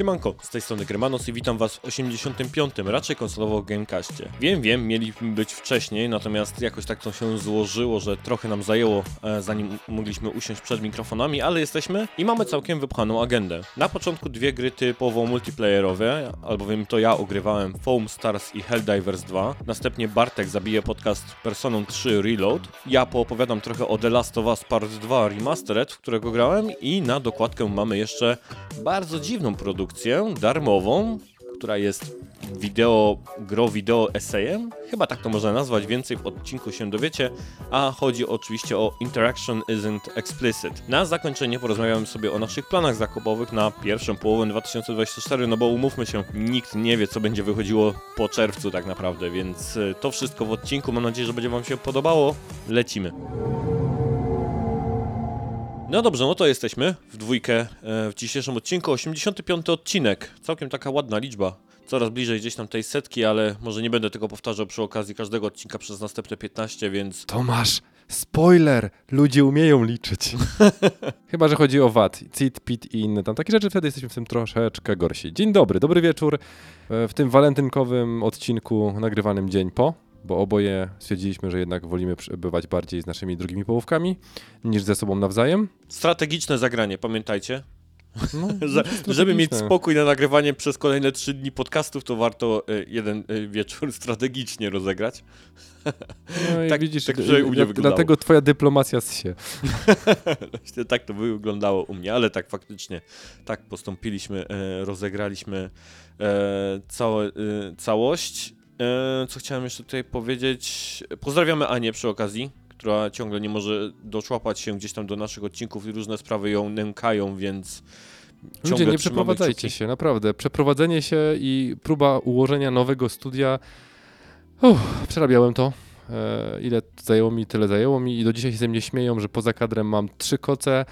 Siemanko, z tej strony Gremanos i witam was w 85. raczej konsolowo Gamecastie. Wiem, wiem, mieliśmy być wcześniej, natomiast jakoś tak to się złożyło, że trochę nam zajęło, e, zanim mogliśmy usiąść przed mikrofonami, ale jesteśmy i mamy całkiem wypchaną agendę. Na początku dwie gry typowo multiplayerowe, albowiem to ja ogrywałem Foam Stars i Helldivers 2. Następnie Bartek zabije podcast Personą 3 Reload. Ja poopowiadam trochę o The Last of Us Part 2 Remastered, w którego grałem i na dokładkę mamy jeszcze bardzo dziwną produkcję, darmową, która jest wideo, gro wideo esejem, chyba tak to można nazwać, więcej w odcinku się dowiecie, a chodzi oczywiście o Interaction Isn't Explicit. Na zakończenie porozmawiamy sobie o naszych planach zakupowych na pierwszą połowę 2024, no bo umówmy się, nikt nie wie co będzie wychodziło po czerwcu tak naprawdę, więc y, to wszystko w odcinku, mam nadzieję, że będzie wam się podobało, lecimy. No dobrze, no to jesteśmy w dwójkę e, w dzisiejszym odcinku. 85 odcinek. Całkiem taka ładna liczba. Coraz bliżej gdzieś tam tej setki, ale może nie będę tego powtarzał przy okazji każdego odcinka przez następne 15, więc Tomasz, spoiler! Ludzie umieją liczyć. Chyba, że chodzi o VAT, CIT, PIT i inne tam takie rzeczy, wtedy jesteśmy w tym troszeczkę gorsi. Dzień dobry, dobry wieczór e, w tym walentynkowym odcinku nagrywanym dzień po, bo oboje stwierdziliśmy, że jednak wolimy przebywać bardziej z naszymi drugimi połówkami niż ze sobą nawzajem. strategiczne zagranie, pamiętajcie. No, strategiczne. żeby mieć spokój na nagrywanie przez kolejne 3 dni podcastów, to warto e, jeden e, wieczór strategicznie rozegrać. No tak- widzisz, tak u mnie wyglądało. dlatego twoja dyplomacja się. Właśnie tak to wyglądało u mnie, ale tak faktycznie tak postąpiliśmy, e, rozegraliśmy całe, całość. E, co chciałem jeszcze tutaj powiedzieć? Pozdrawiamy Anię przy okazji, która ciągle nie może doczłapać się gdzieś tam do naszych odcinków i różne sprawy ją nękają, więc Ludzie, nie przeprowadzajcie kciuki. się, naprawdę. Przeprowadzenie się i próba ułożenia nowego studia. Uff, przerabiałem to. E, ile zajęło mi, tyle zajęło mi i do dzisiaj się ze mnie śmieją, że poza kadrem mam trzy koce,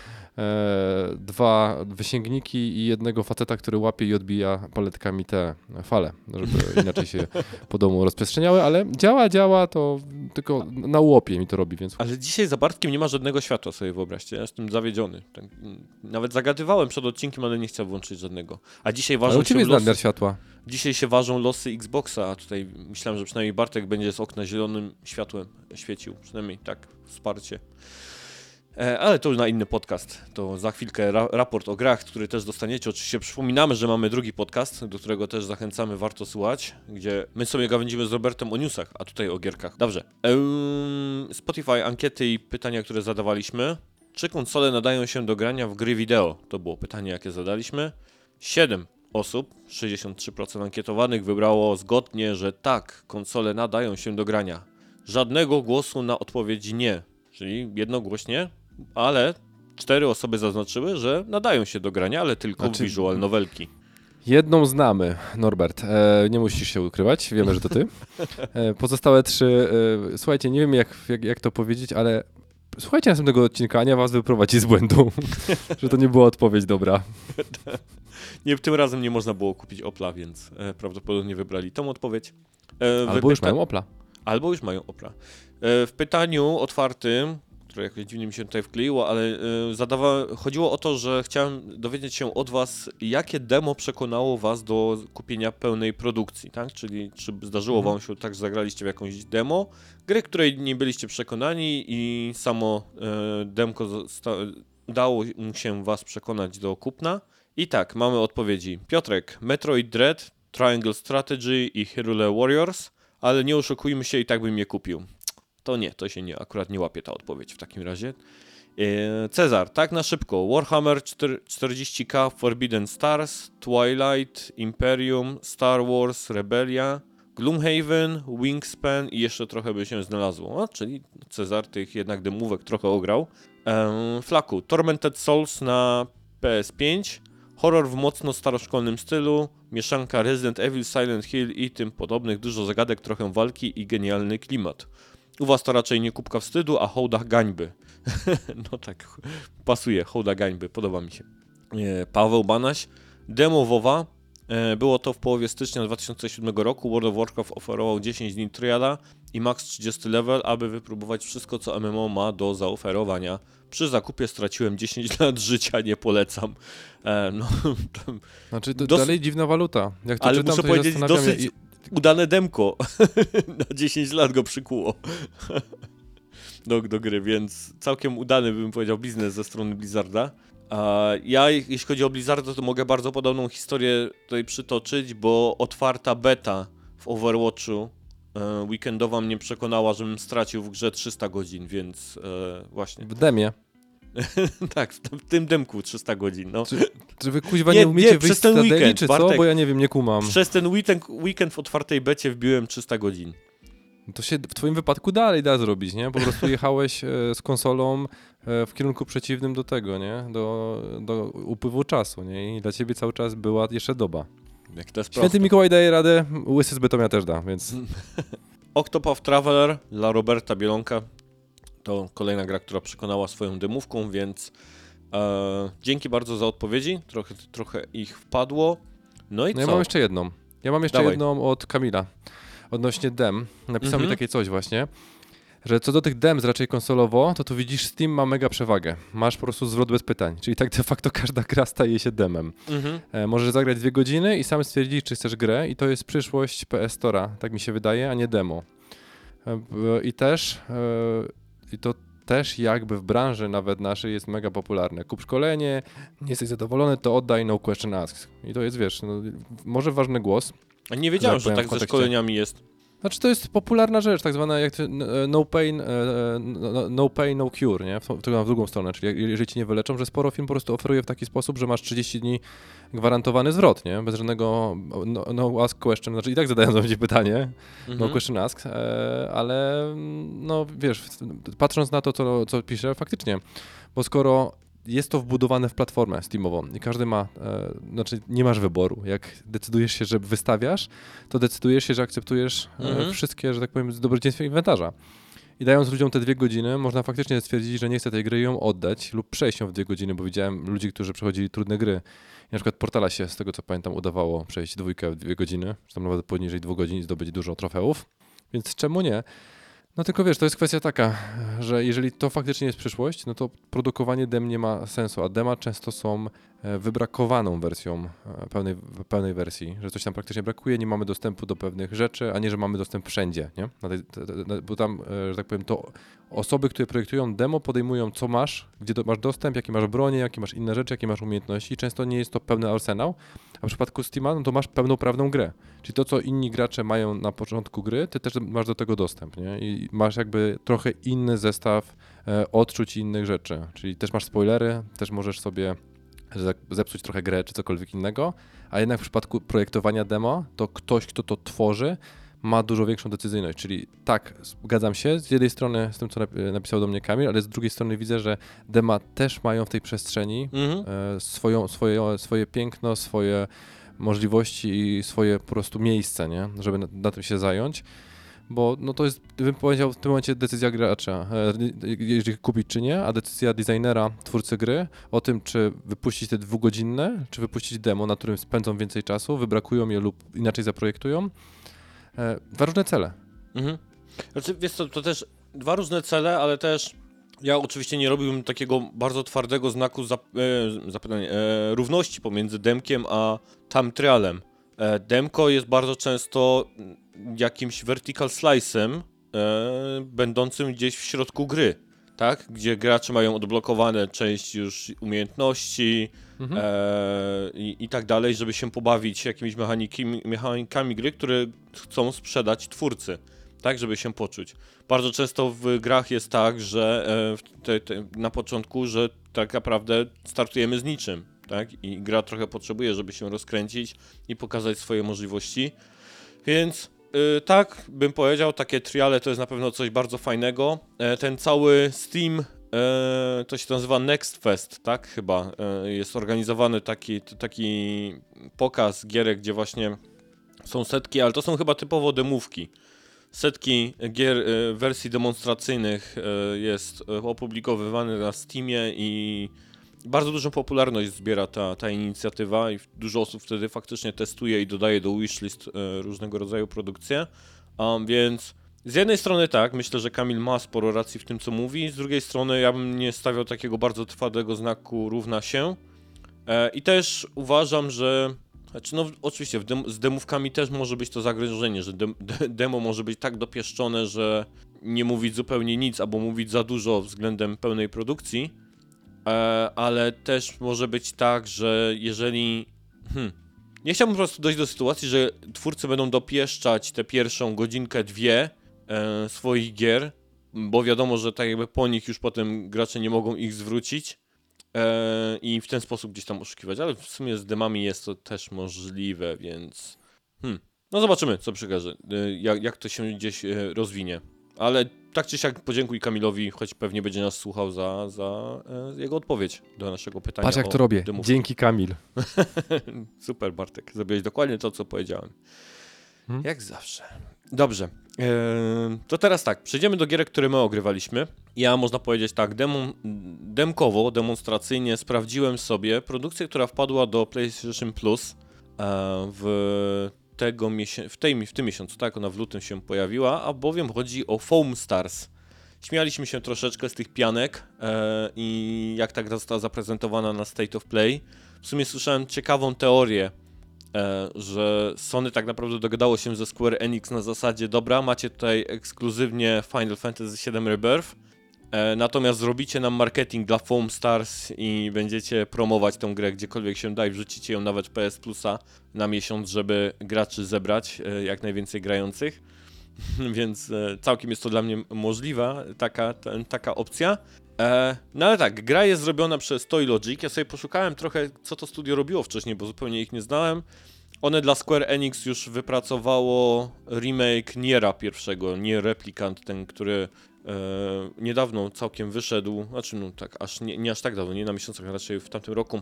dwa wysięgniki i jednego faceta, który łapie i odbija paletkami te fale, żeby inaczej się po domu rozprzestrzeniały, ale działa, działa, to tylko na łopie mi to robi, więc Ale dzisiaj za Bartkiem nie ma żadnego światła, sobie wyobraźcie. Ja jestem zawiedziony. Tak, nawet zagadywałem przed odcinkiem, ale nie chciał włączyć żadnego. A dzisiaj ale ważą u ciebie się jest nadmiar światła. Dzisiaj się ważą losy Xboxa, a tutaj myślałem, że przynajmniej Bartek będzie z okna zielonym światłem świecił. Przynajmniej tak, wsparcie. E, ale to już na inny podcast. To za chwilkę ra raport o grach, który też dostaniecie. Oczywiście przypominamy, że mamy drugi podcast, do którego też zachęcamy, warto słuchać, gdzie my sobie gawędzimy z Robertem o newsach, a tutaj o gierkach. Dobrze. Ehm, Spotify, ankiety i pytania, które zadawaliśmy. Czy konsole nadają się do grania w gry wideo? To było pytanie, jakie zadaliśmy. 7 osób, 63% ankietowanych wybrało zgodnie, że tak, konsole nadają się do grania. Żadnego głosu na odpowiedź nie, czyli jednogłośnie, ale cztery osoby zaznaczyły, że nadają się do grania, ale tylko Znaczy- w visual novelki. Jedną znamy, Norbert. E, nie musisz się ukrywać, wiemy, że to ty. E, pozostałe trzy, e, słuchajcie, nie wiem jak, jak, jak to powiedzieć, ale słuchajcie następnego odcinka, Ania was wyprowadzi z błędu, że to nie była odpowiedź dobra. Nie, tym razem nie można było kupić Opla, więc e, prawdopodobnie wybrali tą odpowiedź. E, Albo już wypyta- mają Opla. Albo już mają Opra. E, W pytaniu otwartym, które jakoś dziwnie mi się tutaj wkleiło, ale e, zadawa... chodziło o to, że chciałem dowiedzieć się od Was, jakie demo przekonało Was do kupienia pełnej produkcji, tak? Czyli czy zdarzyło Mhm. Wam się tak, że zagraliście w jakąś demo, gry, której nie byliście przekonani i samo e, demko zosta- dało się Was przekonać do kupna. I tak, mamy odpowiedzi. Piotrek, Metroid Dread, Triangle Strategy i Hyrule Warriors, ale nie oszukujmy się, i tak bym je kupił. To nie, to się nie, akurat nie łapie ta odpowiedź w takim razie. E, Cezar, tak na szybko. Warhammer 4, 40k, Forbidden Stars, Twilight, Imperium, Star Wars, Rebellia, Gloomhaven, Wingspan i jeszcze trochę by się znalazło. A, czyli Cezar tych jednak demówek trochę ograł. E, Flaku, Tormented Souls na PS5, horror w mocno staroszkolnym stylu, mieszanka Resident Evil, Silent Hill i tym podobnych, dużo zagadek, trochę walki i genialny klimat. U was to raczej nie kubka wstydu, a hołda gańby. no tak, pasuje, hołda gańby, podoba mi się. E, Paweł Banaś, demo WoWa, E, Było to w połowie stycznia 2007 roku. World of Warcraft oferował 10 dni triala i max 30 level, aby wypróbować wszystko, co MMO ma do zaoferowania. Przy zakupie straciłem 10 lat życia, nie polecam. E, no, Znaczy, to Dos- dalej dziwna waluta. Jak to Ale czytam, muszę to powiedzieć, dosyć i- udane demko. Na 10 lat go przykuło. Do, do gry, więc całkiem udany bym powiedział biznes ze strony Blizzarda. A ja, jeśli chodzi o Blizzarda, to mogę bardzo podobną historię tutaj przytoczyć, bo otwarta beta w Overwatchu e, weekendowa mnie przekonała, żebym stracił w grze 300 godzin, więc e, właśnie. w demie. tak, w tym demku 300 godzin. No. Czy wy kuźwa Nie, nie, nie, umiecie przez wyjść z ten weekend, czy co? Bartek. Bo ja nie wiem, nie kumam. Przez ten weekend, weekend w otwartej becie wbiłem 300 godzin. To się w twoim wypadku dalej da zrobić, nie? Po prostu jechałeś e, z konsolą e, w kierunku przeciwnym do tego, nie? Do, do upływu czasu, nie? I dla ciebie cały czas była jeszcze doba. Jak to jest Święty proste. Mikołaj daje radę, Łysy z Bytomia też da, więc Octopath Traveler dla Roberta Bielonka to kolejna gra, która przekonała swoją demówką, więc e, dzięki bardzo za odpowiedzi. Trochę, trochę ich wpadło. No i No ja co? mam jeszcze jedną. Ja mam jeszcze Dawaj. jedną od Kamila. Odnośnie dem. Napisał Mhm. mi takie coś właśnie, że co do tych dems raczej konsolowo, to tu widzisz Steam ma mega przewagę. Masz po prostu zwrot bez pytań. Czyli tak de facto każda gra staje się demem. Mhm. E, możesz zagrać dwie godziny i sam stwierdzić, czy chcesz grę i to jest przyszłość PS Store'a, tak mi się wydaje, a nie demo. E, I też, e, i to też jakby w branży nawet naszej jest mega popularne. Kup szkolenie, nie jesteś zadowolony, to oddaj, no question asked. I to jest, wiesz, no, może ważny głos. A nie wiedziałem, że tak ze szkoleniami jest. Znaczy to jest popularna rzecz, tak zwana jak no pain, e, no, no pain, no cure, nie? W, w drugą stronę, czyli jeżeli ci nie wyleczą, że sporo firm po prostu oferuje w taki sposób, że masz 30 dni gwarantowany zwrot, nie? Bez żadnego no, no ask question, znaczy i tak zadają ci pytanie, no Mhm. question ask, e, ale no wiesz, patrząc na to, co, co piszę, faktycznie, bo skoro jest to wbudowane w platformę Steamową i każdy ma, e, znaczy nie masz wyboru. Jak decydujesz się, że wystawiasz, to decydujesz się, że akceptujesz e, Mhm. wszystkie, że tak powiem, dobrodziejstwa inwentarza. I dając ludziom te dwie godziny, można faktycznie stwierdzić, że nie chce tej gry i ją oddać lub przejść ją w dwie godziny, bo widziałem ludzi, którzy przechodzili trudne gry. Na przykład Portala się, z tego co pamiętam, udawało przejść dwójkę w dwie godziny, czy tam nawet poniżej dwóch godzin zdobyć dużo trofeów. Więc czemu nie? No tylko wiesz, to jest kwestia taka, że jeżeli to faktycznie jest przyszłość, no to produkowanie dem nie ma sensu, a dema często są wybrakowaną wersją e, pełnej, pełnej wersji, że coś tam praktycznie brakuje, nie mamy dostępu do pewnych rzeczy, a nie, że mamy dostęp wszędzie, nie? Bo tam, e, że tak powiem, to osoby, które projektują demo, podejmują co masz, gdzie do, masz dostęp, jakie masz bronie, jakie masz inne rzeczy, jakie masz umiejętności. Często nie jest to pełny arsenał, a w przypadku Steama, no to masz pełnoprawną grę. Czyli to, co inni gracze mają na początku gry, ty też masz do tego dostęp, nie? I masz jakby trochę inny zestaw e, odczuć i innych rzeczy. Czyli też masz spoilery, też możesz sobie zepsuć trochę grę czy cokolwiek innego, a jednak w przypadku projektowania demo, to ktoś, kto to tworzy, ma dużo większą decyzyjność. Czyli tak, zgadzam się z jednej strony z tym, co nap- napisał do mnie Kamil, ale z drugiej strony widzę, że dema też mają w tej przestrzeni Mhm. e, swoją, swoje, swoje piękno, swoje możliwości i swoje po prostu miejsce, nie? żeby na, na tym się zająć. Bo no to jest, bym powiedział, w tym momencie decyzja gracza, e, jeżeli kupić czy nie, a decyzja designera, twórcy gry o tym, czy wypuścić te dwugodzinne, czy wypuścić demo, na którym spędzą więcej czasu, wybrakują je lub inaczej zaprojektują. E, Dwa różne cele. Mhm. Znaczy, wiesz co, to też dwa różne cele, ale też ja oczywiście nie robiłbym takiego bardzo twardego znaku zap, e, równości pomiędzy demkiem a tam trialem. Demko jest bardzo często jakimś vertical slice'em e, będącym gdzieś w środku gry, tak? Gdzie gracze mają odblokowane część już umiejętności, Mhm. e, i, i tak dalej, żeby się pobawić jakimiś mechanikami, mechanikami gry, które chcą sprzedać twórcy, tak, żeby się poczuć. Bardzo często w grach jest tak, że e, te, te, na początku, że tak naprawdę startujemy z niczym, tak, i gra trochę potrzebuje, żeby się rozkręcić i pokazać swoje możliwości, więc y, tak, bym powiedział, takie triale to jest na pewno coś bardzo fajnego. E, ten cały Steam, e, to się nazywa Next Fest, tak chyba, e, jest organizowany taki, taki pokaz gierek, gdzie właśnie są setki, ale to są chyba typowo demówki. Setki gier e, wersji demonstracyjnych e, jest e, opublikowywane na Steamie i bardzo dużą popularność zbiera ta, ta inicjatywa i dużo osób wtedy faktycznie testuje i dodaje do wishlist e, różnego rodzaju produkcje. Um, więc z jednej strony tak, myślę, że Kamil ma sporo racji w tym, co mówi, z drugiej strony ja bym nie stawiał takiego bardzo twardego znaku równa się. E, I też uważam, że znaczy, no oczywiście dem z demówkami też może być to zagrożenie, że dem demo może być tak dopieszczone, że nie mówić zupełnie nic albo mówić za dużo względem pełnej produkcji, ale też może być tak, że jeżeli. Hmm, nie chciałbym po prostu dojść do sytuacji, że twórcy będą dopieszczać tę pierwszą godzinkę, dwie e, swoich gier, bo wiadomo, że tak jakby po nich już potem gracze nie mogą ich zwrócić e, i w ten sposób gdzieś tam oszukiwać, ale w sumie z demami jest to też możliwe, więc hmm. no zobaczymy, co przekaże, e, jak, jak to się gdzieś e, rozwinie. Ale tak czy siak podziękuj Kamilowi, choć pewnie będzie nas słuchał za, za e, jego odpowiedź do naszego pytania. Patrz jak to robię. demówki. Dzięki Kamil. Super, Bartek. Zrobiłeś dokładnie to, co powiedziałem. Hmm? Jak zawsze. Dobrze. Eee, to teraz tak, przejdziemy do gierek, które my ogrywaliśmy. Ja, można powiedzieć tak, demon, demkowo, demonstracyjnie sprawdziłem sobie produkcję, która wpadła do PlayStation Plus e, w, tego w, tej, w tym miesiącu, tak, ona w lutym się pojawiła, a bowiem chodzi o Foam Stars. Śmialiśmy się troszeczkę z tych pianek e, i jak ta gra została zaprezentowana na State of Play. W sumie słyszałem ciekawą teorię, e, że Sony tak naprawdę dogadało się ze Square Enix na zasadzie dobra, macie tutaj ekskluzywnie Final Fantasy VII Rebirth, natomiast zrobicie nam marketing dla Foam Stars i będziecie promować tę grę gdziekolwiek się da i wrzucicie ją nawet PS Plusa na miesiąc, żeby graczy zebrać, e, jak najwięcej grających. Więc e, całkiem jest to dla mnie możliwa taka, ta, taka opcja. E, no ale tak, gra jest zrobiona przez Toy Logic. Ja sobie poszukałem trochę, co to studio robiło wcześniej, bo zupełnie ich nie znałem. One dla Square Enix już wypracowało remake Niera pierwszego, Nier Replicant, ten, który e, niedawno całkiem wyszedł, znaczy no tak, aż nie, nie aż tak dawno, nie na miesiącach, raczej w tamtym roku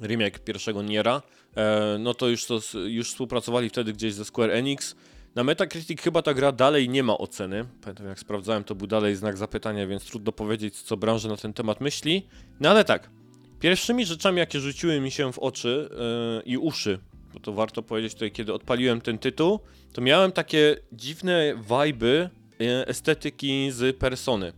remake pierwszego Niera. E, no to już, to już współpracowali wtedy gdzieś ze Square Enix. Na Metacritic chyba ta gra dalej nie ma oceny. Pamiętam jak sprawdzałem, to był dalej znak zapytania, więc trudno powiedzieć, co branża na ten temat myśli. No ale tak, pierwszymi rzeczami, jakie rzuciły mi się w oczy yy, i uszy, bo to warto powiedzieć tutaj, kiedy odpaliłem ten tytuł, to miałem takie dziwne yy, estetyki z Persony yy,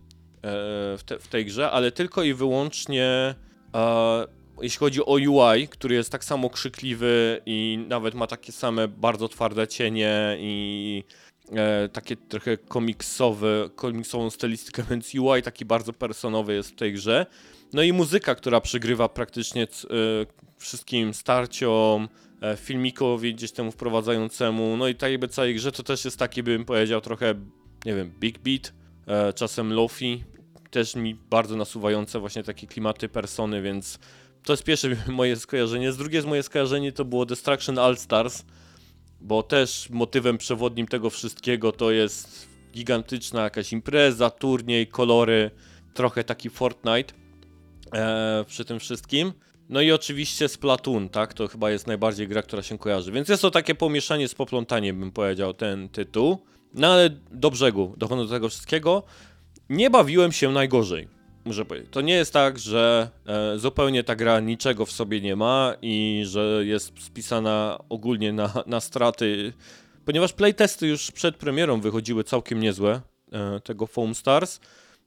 w, te, w tej grze, ale tylko i wyłącznie e, jeśli chodzi o UI, który jest tak samo krzykliwy i nawet ma takie same bardzo twarde cienie i e, takie trochę komiksowe, komiksową stylistykę, więc UI taki bardzo personowy jest w tej grze. No i muzyka, która przygrywa praktycznie c- e, wszystkim starciom, e, filmikowi gdzieś temu wprowadzającemu, no i tak jakby całej grze to też jest taki, bym powiedział, trochę, nie wiem, big beat, e, czasem lofi, też mi bardzo nasuwające właśnie takie klimaty persony, więc to jest pierwsze moje skojarzenie. Z drugie z moje skojarzenie to było Destruction All Stars, bo też motywem przewodnim tego wszystkiego to jest gigantyczna jakaś impreza, turniej, kolory, trochę taki Fortnite e, przy tym wszystkim. No i oczywiście Splatoon, tak? To chyba jest najbardziej gra, która się kojarzy. Więc jest to takie pomieszanie z poplątaniem, bym powiedział, ten tytuł. No ale do brzegu, dochodzę do tego wszystkiego. Nie bawiłem się najgorzej muszę powiedzieć. To nie jest tak, że e, zupełnie ta gra niczego w sobie nie ma i że jest spisana ogólnie na, na straty, ponieważ playtesty już przed premierą wychodziły całkiem niezłe e, tego Foam Stars.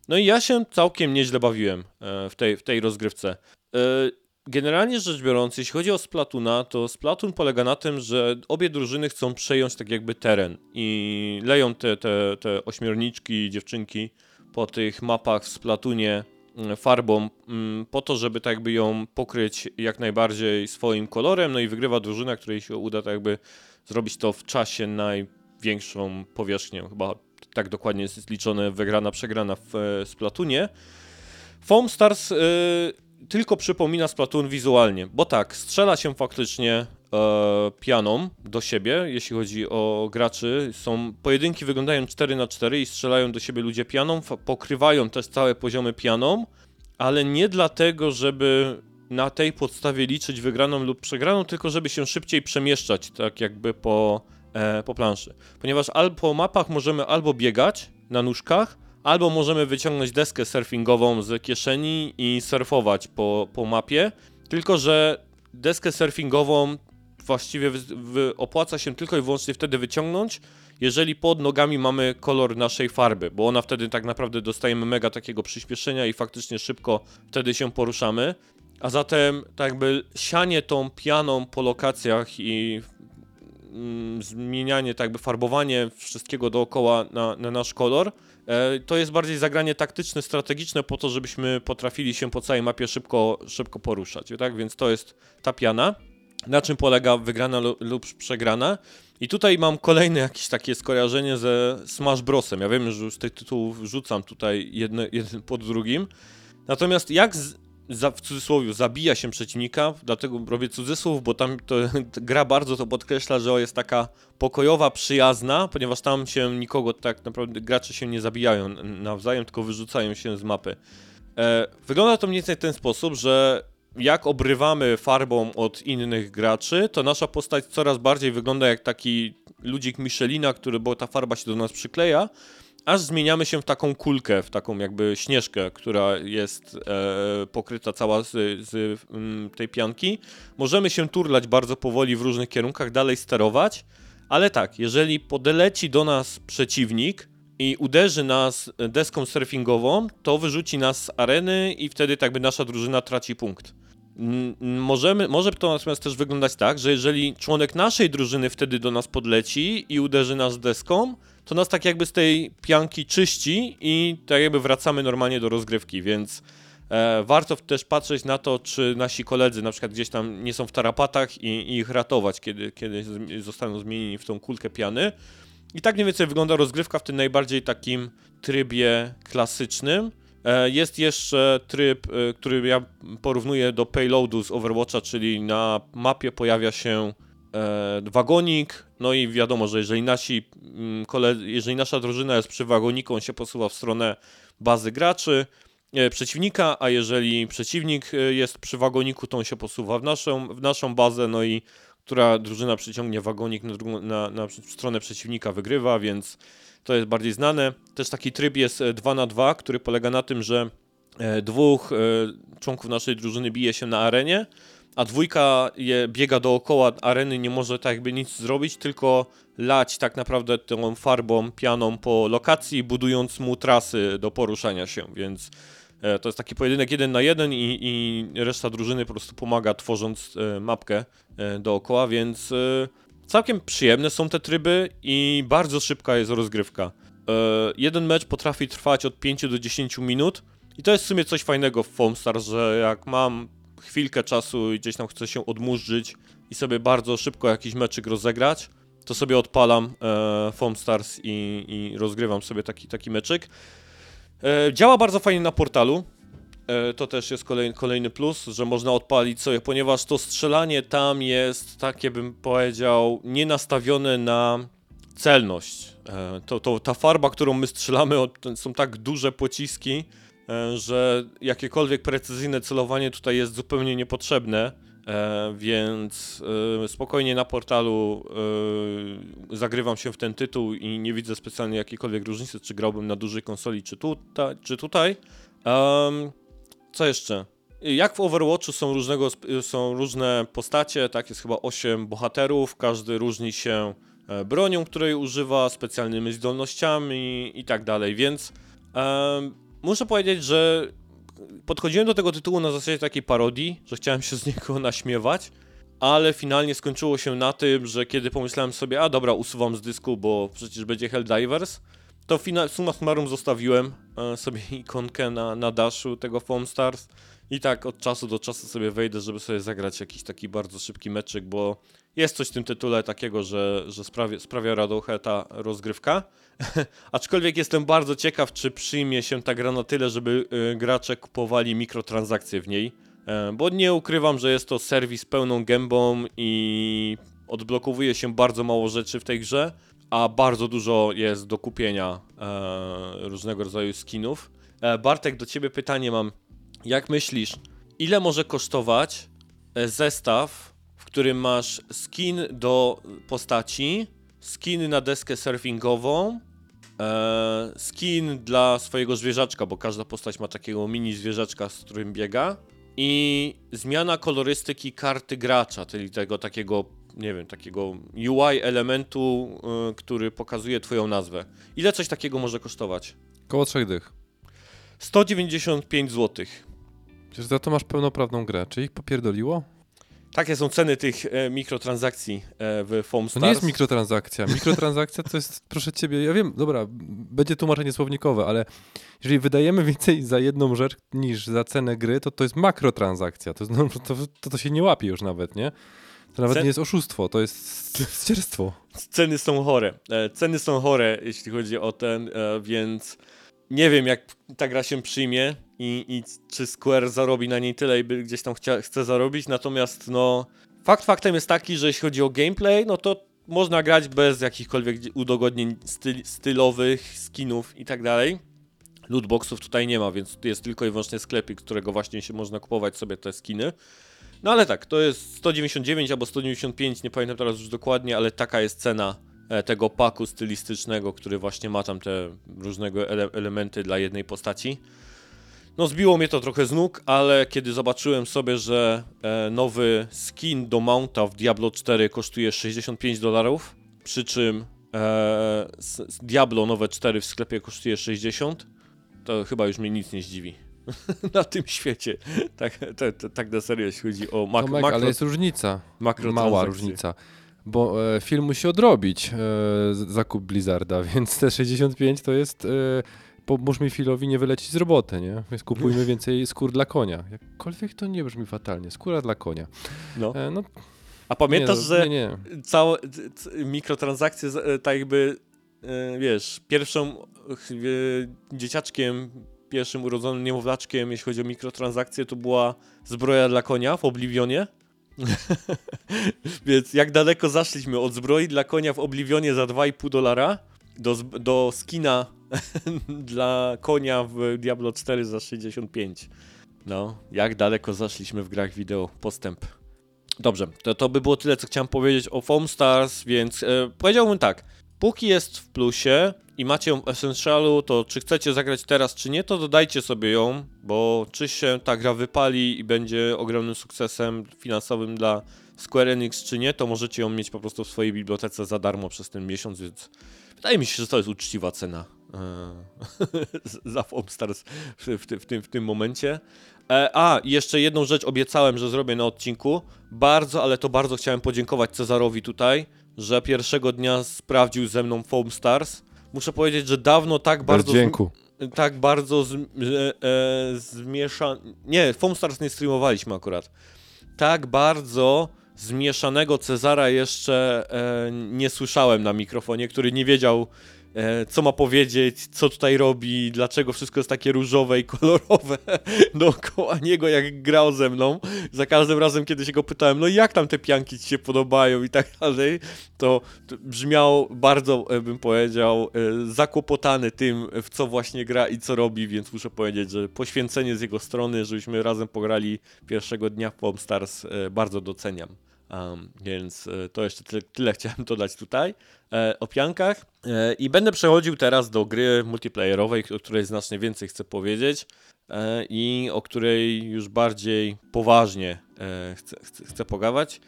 No i ja się całkiem nieźle bawiłem e, w, tej, w tej rozgrywce. Generalnie rzecz biorąc, jeśli chodzi o Splatuna, to Splatoon polega na tym, że obie drużyny chcą przejąć tak jakby teren i leją te, te, te ośmiorniczki, dziewczynki po tych mapach w Splatunie mm, farbą mm, po to, żeby tak jakby ją pokryć jak najbardziej swoim kolorem, no i wygrywa drużyna, której się uda tak jakby zrobić to w czasie największą powierzchnię. Chyba tak dokładnie jest liczone wygrana, przegrana w e, Splatunie. Foam Stars e, tylko przypomina Splatoon wizualnie, bo tak, strzela się faktycznie e, pianą do siebie, jeśli chodzi o graczy. Są pojedynki wyglądają 4 na 4 i strzelają do siebie ludzie pianą, pokrywają też całe poziomy pianą, ale nie dlatego, żeby na tej podstawie liczyć wygraną lub przegraną, tylko żeby się szybciej przemieszczać, tak jakby po, e, po planszy. Ponieważ albo po mapach możemy albo biegać na nóżkach, albo możemy wyciągnąć deskę surfingową z kieszeni i surfować po, po mapie. Tylko, że deskę surfingową właściwie opłaca się tylko i wyłącznie wtedy wyciągnąć, jeżeli pod nogami mamy kolor naszej farby, bo ona wtedy tak naprawdę dostajemy mega takiego przyspieszenia i faktycznie szybko wtedy się poruszamy. A zatem tak jakby sianie tą pianą po lokacjach i mm, zmienianie, tak jakby farbowanie wszystkiego dookoła na, na nasz kolor, to jest bardziej zagranie taktyczne, strategiczne po to, żebyśmy potrafili się po całej mapie szybko, szybko poruszać, tak? Więc to jest ta piana. Na czym polega wygrana lub przegrana? I tutaj mam kolejne jakieś takie skojarzenie ze Smash Brosem. Ja wiem, że już tych tytułów rzucam tutaj jedno, jeden pod drugim. Natomiast jak za, w cudzysłowie zabija się przeciwnika, dlatego robię cudzysłów, bo tam to, gra bardzo to podkreśla, że jest taka pokojowa, przyjazna, ponieważ tam się nikogo tak naprawdę gracze się nie zabijają nawzajem, tylko wyrzucają się z mapy. E, wygląda to mniej więcej w ten sposób, że jak obrywamy farbą od innych graczy, to nasza postać coraz bardziej wygląda jak taki ludzik Michelina, który, bo ta farba się do nas przykleja, aż zmieniamy się w taką kulkę, w taką jakby śnieżkę, która jest e, pokryta cała z, z m, mm, tej pianki. Możemy się turlać bardzo powoli w różnych kierunkach, dalej sterować, ale tak, jeżeli podeleci do nas przeciwnik i uderzy nas deską surfingową, to wyrzuci nas z areny i wtedy tak by nasza drużyna traci punkt. Możemy, może to natomiast też wyglądać tak, że jeżeli członek naszej drużyny wtedy do nas podleci i uderzy nas deską, to nas tak jakby z tej pianki czyści i tak jakby wracamy normalnie do rozgrywki, więc e, warto też patrzeć na to, czy nasi koledzy na przykład gdzieś tam nie są w tarapatach i, i ich ratować, kiedy, kiedy zostaną zmienieni w tą kulkę piany. I tak mniej więcej wygląda rozgrywka w tym najbardziej takim trybie klasycznym. E, jest jeszcze tryb, e, który ja porównuję do payloadu z Overwatcha, czyli na mapie pojawia się wagonik, no i wiadomo, że jeżeli nasi mm, jeżeli nasza drużyna jest przy wagoniku, on się posuwa w stronę bazy graczy, przeciwnika, a jeżeli przeciwnik jest przy wagoniku, to on się posuwa w naszą, w naszą bazę, no i która drużyna przyciągnie wagonik na, na, na stronę przeciwnika wygrywa, więc to jest bardziej znane. Też taki tryb jest 2 e, na 2 który polega na tym, że e, dwóch e, członków naszej drużyny bije się na arenie, a dwójka je biega dookoła areny, nie może tak jakby nic zrobić, tylko lać tak naprawdę tą farbą, pianą po lokacji, budując mu trasy do poruszania się, więc to jest taki pojedynek jeden na jeden i, i reszta drużyny po prostu pomaga tworząc mapkę dookoła, więc Całkiem przyjemne są te tryby i bardzo szybka jest rozgrywka. E, jeden mecz potrafi trwać od 5 do 10 minut i to jest w sumie coś fajnego w Foam Stars, że jak mam chwilkę czasu i gdzieś tam chcę się odmurzyć i sobie bardzo szybko jakiś meczyk rozegrać, to sobie odpalam e, Foam Stars i, i rozgrywam sobie taki, taki meczyk. E, działa bardzo fajnie na portalu. E, to też jest kolejny, kolejny plus, że można odpalić sobie, ponieważ to strzelanie tam jest takie, bym powiedział, nie nastawione na celność. E, to, to, ta farba, którą my strzelamy, są tak duże pociski, że jakiekolwiek precyzyjne celowanie tutaj jest zupełnie niepotrzebne. Więc spokojnie na portalu zagrywam się w ten tytuł i nie widzę specjalnie jakiejkolwiek różnicy, czy grałbym na dużej konsoli, czy, tutaj, czy tutaj. Co jeszcze? Jak w Overwatchu są, różnego, są różne postacie, tak jest chyba 8 bohaterów, każdy różni się e, bronią, której używa, specjalnymi zdolnościami i tak dalej, więc e, muszę powiedzieć, że podchodziłem do tego tytułu na zasadzie takiej parodii, że chciałem się z niego naśmiewać, ale finalnie skończyło się na tym, że kiedy pomyślałem sobie, a dobra, usuwam z dysku, bo przecież będzie Helldivers, to fina, summa summarum zostawiłem e, sobie ikonkę na, na daszu tego Foam Stars i tak od czasu do czasu sobie wejdę, żeby sobie zagrać jakiś taki bardzo szybki meczyk, bo jest coś w tym tytule takiego, że, że sprawia, sprawia radochę ta rozgrywka. Aczkolwiek jestem bardzo ciekaw, czy przyjmie się ta gra na tyle, żeby y, gracze kupowali mikrotransakcje w niej. Y, bo nie ukrywam, że jest to serwis pełną gębą i odblokowuje się bardzo mało rzeczy w tej grze a bardzo dużo jest do kupienia e, różnego rodzaju skinów. E, Bartek, do ciebie pytanie mam. Jak myślisz, ile może kosztować e, zestaw, w którym masz skin do postaci, skin na deskę surfingową e, skin dla swojego zwierzaczka, bo każda postać ma takiego mini zwierzaczka, z którym biega. I zmiana kolorystyki karty gracza, czyli tego takiego, nie wiem, takiego UI elementu, e, który pokazuje twoją nazwę. Ile coś takiego może kosztować? Koło trzech dych. 195 zł. Przecież za to masz pełnoprawną grę. Czy ich popierdoliło? Takie są ceny tych e, mikrotransakcji e, w Foam To nie jest mikrotransakcja. Mikrotransakcja to jest, proszę ciebie, ja wiem, dobra, będzie tłumaczenie słownikowe, ale jeżeli wydajemy więcej za jedną rzecz niż za cenę gry, to to jest makrotransakcja. To, no, to, to, to się nie łapie już nawet, nie? To nawet Ce- nie jest oszustwo, to jest ścierstwo. Ceny są chore. E, Ceny są chore, jeśli chodzi o ten, e, więc nie wiem, jak ta gra się przyjmie i, i czy Square zarobi na niej tyle, by gdzieś tam chcia, chce zarobić. Natomiast, no, fakt faktem jest taki, że jeśli chodzi o gameplay, no to można grać bez jakichkolwiek udogodnień styl, stylowych, skinów i tak dalej. Lootboxów tutaj nie ma, więc jest tylko i wyłącznie sklepik, którego właśnie się można kupować sobie te skiny. No ale tak, to jest 199 albo 195, nie pamiętam teraz już dokładnie, ale taka jest cena tego paku stylistycznego, który właśnie ma tam te różnego ele elementy dla jednej postaci. No zbiło mnie to trochę z nóg, ale kiedy zobaczyłem sobie, że e, nowy skin do mounta w Diablo 4 kosztuje 65 dolarów, przy czym e, Diablo nowe 4 w sklepie kosztuje 60, to chyba już mnie nic nie zdziwi. Na tym świecie. Tak, tak, tak, na serio, jeśli chodzi o mak Tomek, makro, ale jest różnica. Mała różnica. Bo e, film musi odrobić e, zakup Blizzarda, więc te 65 to jest. E, pomóżmy Philowi nie wylecieć z roboty, nie? Więc kupujmy więcej skór dla konia. Jakkolwiek to nie brzmi fatalnie. Skóra dla konia. No. E, no, A pamiętasz, nie, że Nie, nie. całe mikrotransakcje, tak jakby, e, wiesz, pierwszą e, dzieciaczkiem, pierwszym urodzonym niemowlaczkiem, jeśli chodzi o mikrotransakcje, to była zbroja dla konia w Oblivionie. Więc jak daleko zaszliśmy od zbroi dla konia w Oblivionie za 2,5 dolara do, do skina dla konia w Diablo 4 za 65. No, jak daleko zaszliśmy w grach wideo. Postęp. Dobrze, to, to by było tyle, co chciałem powiedzieć o Foam Stars, więc e, powiedziałbym tak. Póki jest w plusie i macie ją w Essentialu, to czy chcecie zagrać teraz, czy nie, to dodajcie sobie ją, bo czy się ta gra wypali i będzie ogromnym sukcesem finansowym dla Square Enix, czy nie, to możecie ją mieć po prostu w swojej bibliotece za darmo przez ten miesiąc, więc wydaje mi się, że to jest uczciwa cena e, za Foam w, w, w, tym, w tym momencie. E, a, jeszcze jedną rzecz obiecałem, że zrobię na odcinku. Bardzo, ale to bardzo chciałem podziękować Cezarowi tutaj, że pierwszego dnia sprawdził ze mną Foam Stars. Muszę powiedzieć, że dawno tak bardzo... dźwięku. tak bardzo z, e, e, zmiesza... Nie, Foam Stars nie streamowaliśmy akurat. Tak bardzo zmieszanego Cezara jeszcze e, nie słyszałem na mikrofonie, który nie wiedział, co ma powiedzieć, co tutaj robi, dlaczego wszystko jest takie różowe i kolorowe dookoła niego, jak grał ze mną. Za każdym razem, kiedy się go pytałem, no jak tam te pianki ci się podobają i tak dalej, to brzmiał bardzo, e, bym powiedział, e, zakłopotany tym, w co właśnie gra i co robi, więc muszę powiedzieć, że poświęcenie z jego strony, żebyśmy razem pograli pierwszego dnia w Pop Stars, e, bardzo doceniam. Um, więc e, to jeszcze tyle, tyle chciałem dodać tutaj e, o piankach. E, I będę przechodził teraz do gry multiplayerowej, o której znacznie więcej chcę powiedzieć e, i o której już bardziej poważnie e, chcę, chcę, chcę pogawać.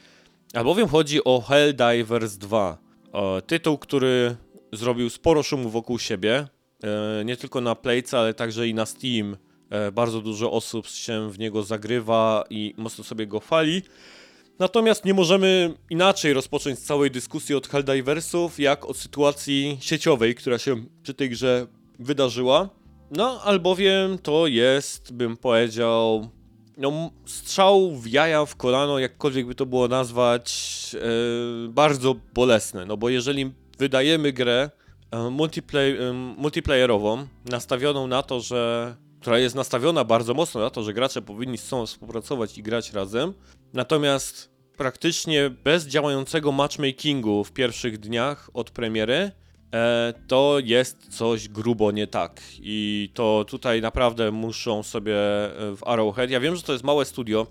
Albowiem chodzi o Helldivers 2. O, tytuł, który zrobił sporo szumu wokół siebie. E, nie tylko na Playce, ale także i na Steam. Bardzo dużo osób się w niego zagrywa i mocno sobie go chwali. Natomiast nie możemy inaczej rozpocząć całej dyskusji od Helldiversów, jak od sytuacji sieciowej, która się przy tej grze wydarzyła. No, albowiem to jest, bym powiedział, no, strzał w jaja, w kolano, jakkolwiek by to było nazwać, e, bardzo bolesne. No bo jeżeli wydajemy grę e, multiplay, e, multiplayerową, nastawioną na to, że. Która jest nastawiona bardzo mocno na to, że gracze powinni z sobą współpracować i grać razem, natomiast praktycznie bez działającego matchmakingu w pierwszych dniach od premiery, e, to jest coś grubo nie tak. I to tutaj naprawdę muszą sobie e, w Arrowhead. Ja wiem, że to jest małe studio,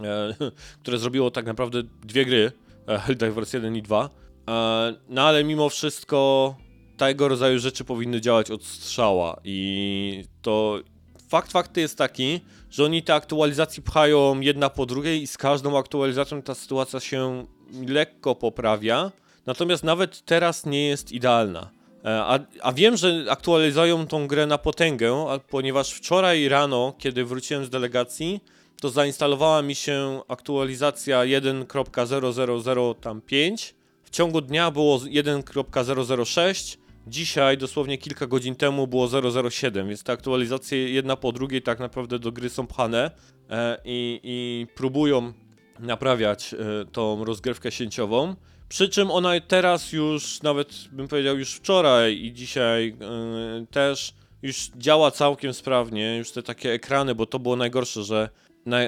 e, które zrobiło tak naprawdę dwie gry, Helldivers 1 i 2. E, no ale mimo wszystko tego rodzaju rzeczy powinny działać od strzała i to fakt fakty jest taki, że oni te aktualizacje pchają jedna po drugiej i z każdą aktualizacją ta sytuacja się lekko poprawia, natomiast nawet teraz nie jest idealna. E, A, a wiem, że aktualizują tą grę na potęgę, ponieważ wczoraj rano, kiedy wróciłem z delegacji, to zainstalowała mi się aktualizacja 1.0005. W ciągu dnia było 1.006. Dzisiaj, dosłownie kilka godzin temu, było 007, więc te aktualizacje jedna po drugiej tak naprawdę do gry są pchane e, i, i próbują naprawiać e, tą rozgrywkę sieciową. Przy czym ona teraz już, nawet bym powiedział już wczoraj i dzisiaj e, też już działa całkiem sprawnie, już te takie ekrany, bo to było najgorsze, że na,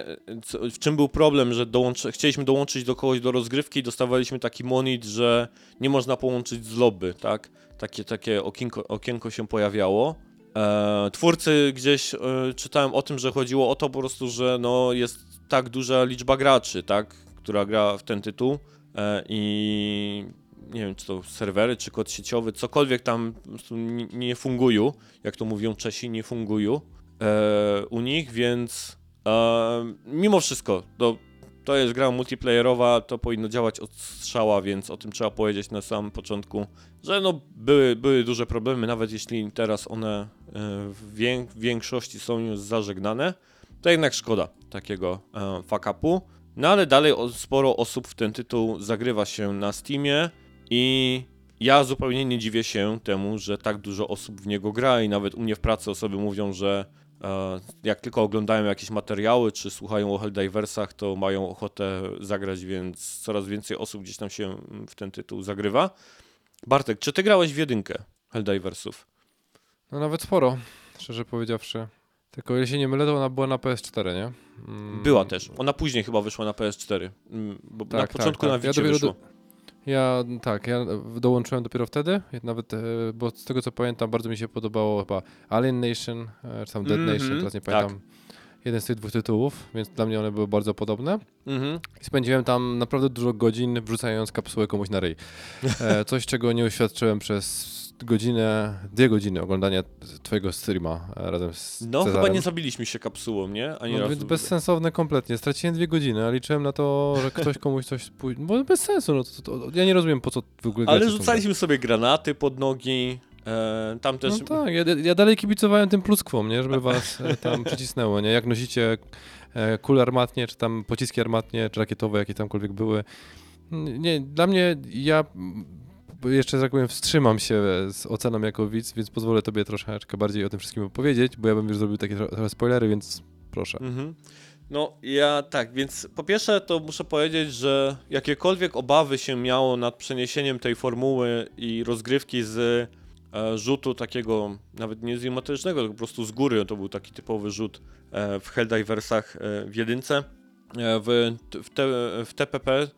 w czym był problem, że dołączy, chcieliśmy dołączyć do kogoś do rozgrywki i dostawaliśmy taki monit, że nie można połączyć z lobby, tak? Takie, takie okienko, okienko się pojawiało. E, twórcy gdzieś e, czytałem o tym, że chodziło o to po prostu, że no, jest tak duża liczba graczy, tak? Która gra w ten tytuł e, i nie wiem, czy to serwery, czy kod sieciowy, cokolwiek tam nie fungują, jak to mówią Czesi, nie fungują e, u nich, więc e, mimo wszystko, to, to jest gra multiplayerowa, to powinno działać od strzała, więc o tym trzeba powiedzieć na samym początku, że no były, były duże problemy, nawet jeśli teraz one e, w, wię, w większości są już zażegnane, to jednak szkoda takiego e, fuck upu. No ale dalej sporo osób w ten tytuł zagrywa się na Steamie i ja zupełnie nie dziwię się temu, że tak dużo osób w niego gra i nawet u mnie w pracy osoby mówią, że jak tylko oglądają jakieś materiały czy słuchają o Helldiversach, to mają ochotę zagrać, więc coraz więcej osób gdzieś tam się w ten tytuł zagrywa. Bartek, czy ty grałeś w jedynkę Helldiversów? No nawet sporo, szczerze powiedziawszy. Tylko jeśli nie mylę, to ona była na PS4, nie? Mm, Była też. Ona później chyba wyszła na PS4, mm, bo na Tak, tak, początku tak. na Ja Wicie dopiero wyszło. Ja tak, ja dołączyłem dopiero wtedy, nawet, e, bo z tego co pamiętam, bardzo mi się podobało chyba Alien Nation, e, czy tam Dead Mhm, Nation, teraz nie tak. pamiętam. Jeden z tych dwóch tytułów, więc dla mnie one były bardzo podobne. Mhm. I spędziłem tam naprawdę dużo godzin wrzucając kapsułę komuś na ryj. E, coś, czego nie uświadczyłem przez godzinę, dwie godziny oglądania twojego streama e, razem z No, Cezarem. chyba nie zabiliśmy się kapsułą, nie? Ani No, razu. więc bezsensowne kompletnie. Straciłem dwie godziny, a liczyłem na to, że ktoś komuś coś pójdzie. Bo bez sensu, no to, to, ja nie rozumiem po co w ogóle Ale rzucaliśmy sobie granaty pod nogi. E, tam też. No tak, ja, ja dalej kibicowałem tym pluskwom, nie? Żeby was e, tam przycisnęło, nie? Jak nosicie kule armatnie, czy tam pociski armatnie, czy rakietowe, jakie tamkolwiek były. Nie, dla mnie, ja jeszcze, że tak powiem, wstrzymam się z oceną jako widz, więc pozwolę tobie troszeczkę bardziej o tym wszystkim opowiedzieć, bo ja bym już zrobił takie tro- trochę spoilery, więc proszę. Mhm. No, ja tak, więc po pierwsze to muszę powiedzieć, że jakiekolwiek obawy się miało nad przeniesieniem tej formuły i rozgrywki z e, rzutu takiego, nawet nie izometrycznego, tylko po prostu z góry, to był taki typowy rzut e, w Helldiversach e, w jedynce, e, w, w, te, w TPP e,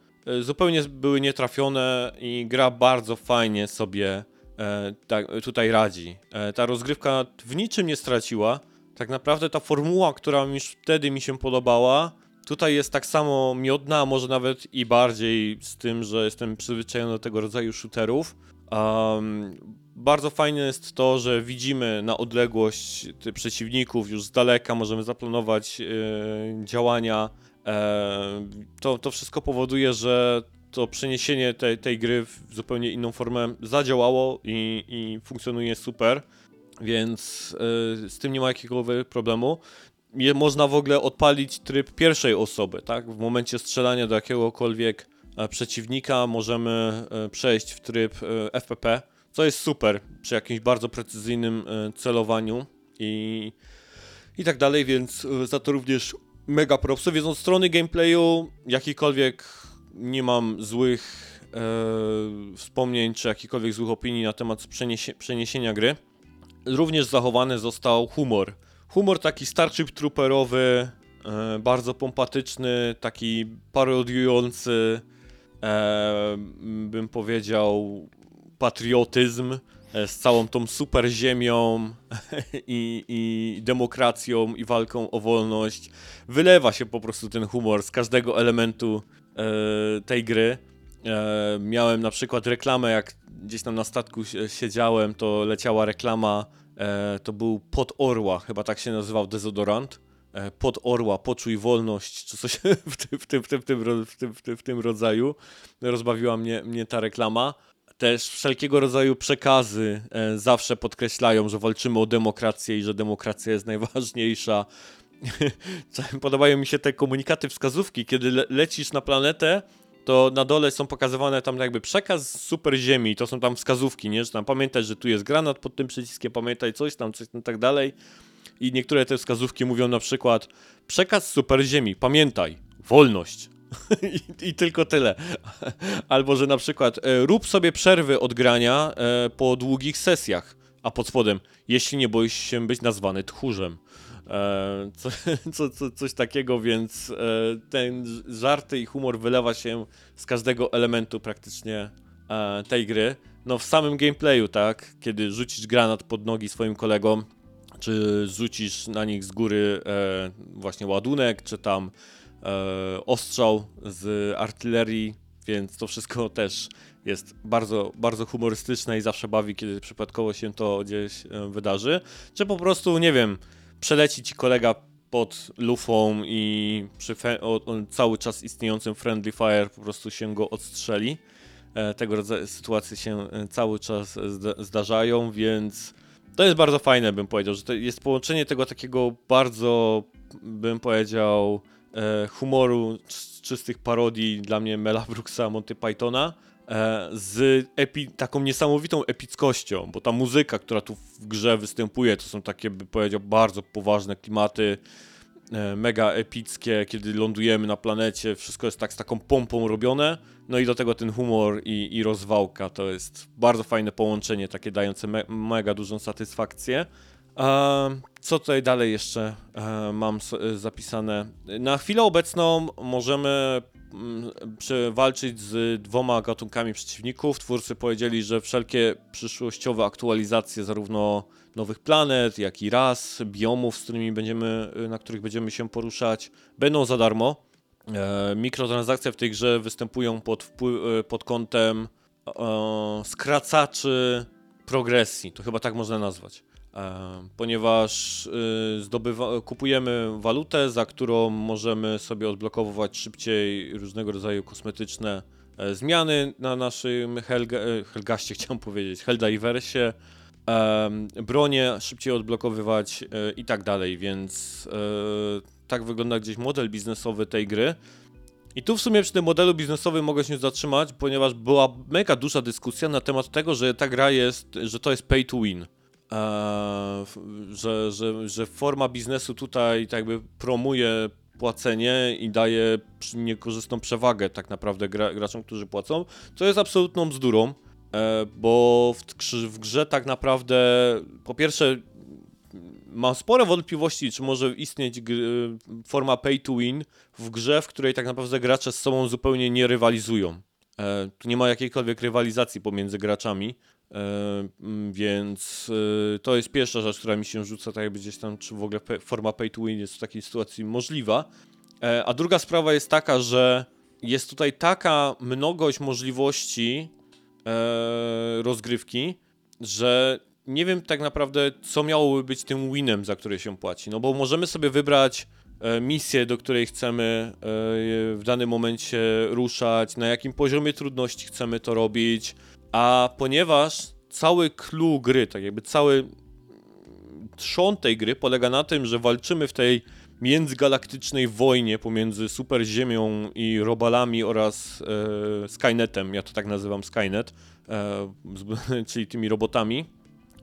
zupełnie były nietrafione i gra bardzo fajnie sobie e, tak, tutaj radzi. E, ta rozgrywka w niczym nie straciła. Tak naprawdę ta formuła, która już wtedy mi się podobała, tutaj jest tak samo miodna, a może nawet i bardziej z tym, że jestem przyzwyczajony do tego rodzaju shooterów. Um, bardzo fajne jest to, że widzimy na odległość przeciwników już z daleka, możemy zaplanować e, działania. To, to wszystko powoduje, że to przeniesienie tej, tej gry w zupełnie inną formę zadziałało i, i funkcjonuje super, więc y, z tym nie ma jakiegokolwiek problemu. Je, można w ogóle odpalić tryb pierwszej osoby, tak? W momencie strzelania do jakiegokolwiek e, przeciwnika możemy e, przejść w tryb e, FPP, co jest super przy jakimś bardzo precyzyjnym celowaniu i, i tak dalej, więc za to również mega propsy. Więc od strony gameplayu jakikolwiek nie mam złych e, wspomnień czy jakichkolwiek złych opinii na temat przeniesie, przeniesienia gry. Również zachowany został humor. Humor taki Starship Trooperowy, e, bardzo pompatyczny, taki parodiujący, e, bym powiedział, patriotyzm z całą tą super ziemią i, i demokracją i walką o wolność. Wylewa się po prostu ten humor z każdego elementu e, tej gry. E, miałem na przykład reklamę, jak gdzieś tam na statku si- siedziałem, to leciała reklama, e, to był Pot Orła, chyba tak się nazywał dezodorant. E, Pot Orła, poczuj wolność, czy coś w tym, w tym, w tym, w tym, w tym, w tym, w tym rodzaju. Rozbawiła mnie, mnie ta reklama. Też wszelkiego rodzaju przekazy e, zawsze podkreślają, że walczymy o demokrację i że demokracja jest najważniejsza. Podobają mi się te komunikaty, wskazówki, kiedy le lecisz na planetę, to na dole są pokazywane tam jakby przekaz super ziemi, to są tam wskazówki, nie? Że tam pamiętaj, że tu jest granat pod tym przyciskiem, pamiętaj coś tam, coś tam tak dalej. I niektóre te wskazówki mówią na przykład przekaz super ziemi, pamiętaj, wolność. I, I tylko tyle. Albo, że na przykład e, rób sobie przerwy od grania e, po długich sesjach, a pod spodem, jeśli nie boisz się być nazwany tchórzem. E, co, co, co, coś takiego, więc ten żarty i humor wylewa się z każdego elementu praktycznie tej gry. No w samym gameplayu, tak, kiedy rzucisz granat pod nogi swoim kolegom, czy rzucisz na nich z góry właśnie ładunek, czy tam ostrzał z artylerii, więc to wszystko też jest bardzo, bardzo humorystyczne i zawsze bawi, kiedy przypadkowo się to gdzieś e, wydarzy. Czy po prostu, nie wiem, przeleci ci kolega pod lufą i przy cały czas istniejącym friendly fire po prostu się go odstrzeli. E, tego rodzaju sytuacje się e, cały czas zda- zdarzają, więc to jest bardzo fajne, bym powiedział, że to jest połączenie tego takiego bardzo, bym powiedział, e, humoru, c- czystych parodii dla mnie Mela Brooksa, Monty Pythona, e, z taką niesamowitą epickością, bo ta muzyka, która tu w grze występuje, to są takie, bym powiedział, bardzo poważne klimaty, e, mega epickie, kiedy lądujemy na planecie, wszystko jest tak z taką pompą robione, no i do tego ten humor i, i rozwałka, to jest bardzo fajne połączenie, takie dające me mega dużą satysfakcję. E, co tutaj dalej jeszcze e, mam e, zapisane? Na chwilę obecną możemy mm, przewalczyć z dwoma gatunkami przeciwników. Twórcy powiedzieli, że wszelkie przyszłościowe aktualizacje zarówno nowych planet, jak i ras, biomów, z którymi będziemy, na których będziemy się poruszać, będą za darmo. E, mikrotransakcje w tej grze występują pod, e, pod kątem e, skracaczy progresji. To chyba tak można nazwać. E, ponieważ e, zdobywa, kupujemy walutę, za którą możemy sobie odblokowywać szybciej różnego rodzaju kosmetyczne e, zmiany na naszym Helga, e, Helgaście, chciałem powiedzieć, Helldiversie, bronie szybciej odblokowywać i tak dalej, więc tak wygląda gdzieś model biznesowy tej gry. I tu w sumie przy tym modelu biznesowym mogę się zatrzymać, ponieważ była mega duża dyskusja na temat tego, że ta gra jest, że to jest pay to win. Eee, że, że, że forma biznesu tutaj tak jakby promuje płacenie i daje niekorzystną przewagę tak naprawdę gra, graczom, którzy płacą, co jest absolutną bzdurą, e, bo w, w grze tak naprawdę po pierwsze mam spore wątpliwości, czy może istnieć gr- forma pay to win w grze, w której tak naprawdę gracze z sobą zupełnie nie rywalizują. E, tu nie ma jakiejkolwiek rywalizacji pomiędzy graczami, e, mm, więc e, to jest pierwsza rzecz, która mi się rzuca, tak jakby gdzieś tam, czy w ogóle forma pay to win jest w takiej sytuacji możliwa. E, a druga sprawa jest taka, że jest tutaj taka mnogość możliwości e, rozgrywki, że nie wiem tak naprawdę, co miałoby być tym winem, za który się płaci. No bo możemy sobie wybrać e, misję, do której chcemy e, w danym momencie ruszać, na jakim poziomie trudności chcemy to robić, a ponieważ cały clue gry, tak jakby cały trzon tej gry polega na tym, że walczymy w tej międzygalaktycznej wojnie pomiędzy Super Ziemią i Robalami oraz e, Skynetem, ja to tak nazywam Skynet, e, z- czyli tymi robotami.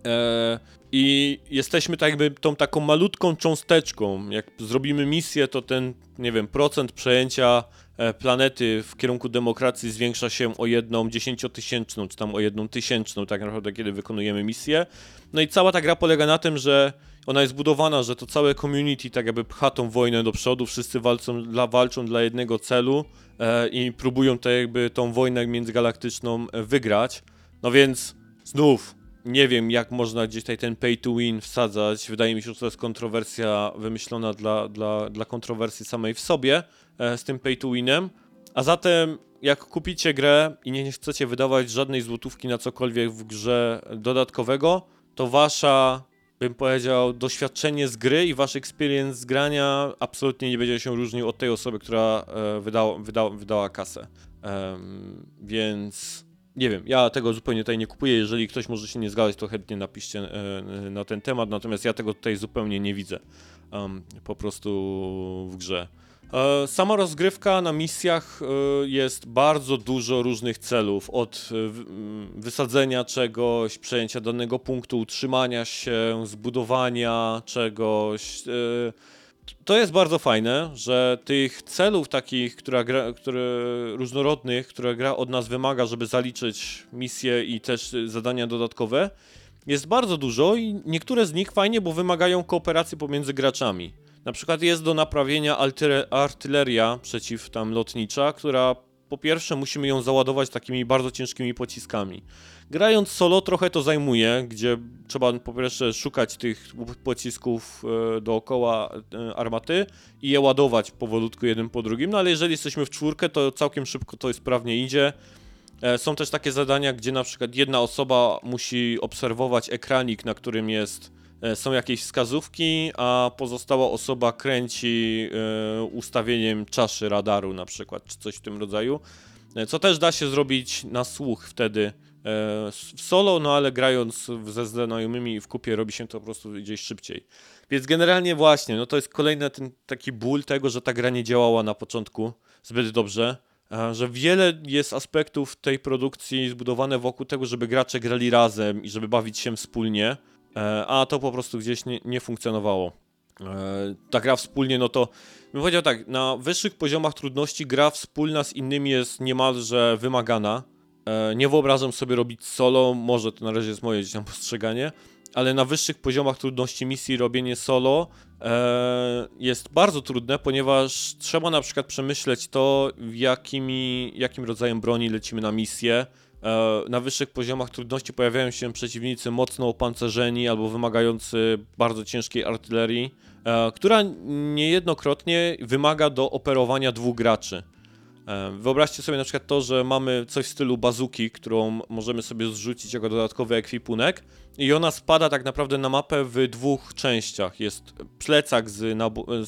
E, I jesteśmy tak jakby tą taką malutką cząsteczką. Jak zrobimy misję, to ten, nie wiem, procent przejęcia e, planety w kierunku demokracji zwiększa się o jedną dziesięciotysięczną, czy tam o jedną tysięczną, tak naprawdę, kiedy wykonujemy misję. No i cała ta gra polega na tym, że ona jest budowana, że to całe community tak jakby pcha tą wojnę do przodu, wszyscy walczą dla, walczą dla jednego celu e, i próbują tak jakby tą wojnę międzygalaktyczną e, wygrać. No więc znów nie wiem, jak można gdzieś tutaj ten pay to win wsadzać. Wydaje mi się, że to jest kontrowersja wymyślona dla, dla, dla kontrowersji samej w sobie e, z tym pay to winem. A zatem jak kupicie grę i nie chcecie wydawać żadnej złotówki na cokolwiek w grze dodatkowego, to wasza, bym powiedział, doświadczenie z gry i wasz experience z grania absolutnie nie będzie się różnił od tej osoby, która e, wydała, wydała, wydała kasę. Więc nie wiem, ja tego zupełnie tutaj nie kupuję. Jeżeli ktoś może się nie zgadzać, to chętnie napiszcie e, na ten temat. Natomiast ja tego tutaj zupełnie nie widzę. po prostu w grze. E, Sama rozgrywka na misjach e, jest bardzo dużo różnych celów. Od e, wysadzenia czegoś, przejęcia danego punktu, utrzymania się, zbudowania czegoś. To jest bardzo fajne, że tych celów takich, która gra, które, różnorodnych, które gra od nas wymaga, żeby zaliczyć misje i też zadania dodatkowe, jest bardzo dużo i niektóre z nich fajnie, bo wymagają kooperacji pomiędzy graczami. Na przykład jest do naprawienia artyleria przeciw tam lotnicza, która po pierwsze musimy ją załadować takimi bardzo ciężkimi pociskami. Grając solo trochę to zajmuje, gdzie trzeba po pierwsze szukać tych pocisków e, dookoła e, armaty i je ładować powolutku jeden po drugim, no ale jeżeli jesteśmy w czwórkę, to całkiem szybko to sprawnie idzie. E, Są też takie zadania, gdzie na przykład jedna osoba musi obserwować ekranik, na którym jest, są jakieś wskazówki, a pozostała osoba kręci e, ustawieniem czaszy radaru na przykład, czy coś w tym rodzaju. E, Co też da się zrobić na słuch wtedy e, w solo, no ale grając ze znajomymi i w kupie robi się to po prostu gdzieś szybciej. Więc generalnie właśnie, no to jest kolejny ten taki ból tego, że ta gra nie działała na początku zbyt dobrze, że wiele jest aspektów tej produkcji zbudowane wokół tego, żeby gracze grali razem i żeby bawić się wspólnie, e, a to po prostu gdzieś nie, nie funkcjonowało. E, Ta gra wspólnie, no to bym powiedział tak, na wyższych poziomach trudności gra wspólna z innymi jest niemalże wymagana. E, Nie wyobrażam sobie robić solo, może to na razie jest moje gdzieś tam postrzeganie, ale na wyższych poziomach trudności misji robienie solo e, jest bardzo trudne, ponieważ trzeba na przykład przemyśleć to, jakimi, jakim rodzajem broni lecimy na misję. E, na wyższych poziomach trudności pojawiają się przeciwnicy mocno opancerzeni albo wymagający bardzo ciężkiej artylerii, e, która niejednokrotnie wymaga do operowania dwóch graczy. E, Wyobraźcie sobie na przykład to, że mamy coś w stylu bazuki, którą możemy sobie zrzucić jako dodatkowy ekwipunek i ona spada tak naprawdę na mapę w dwóch częściach. Jest plecak z,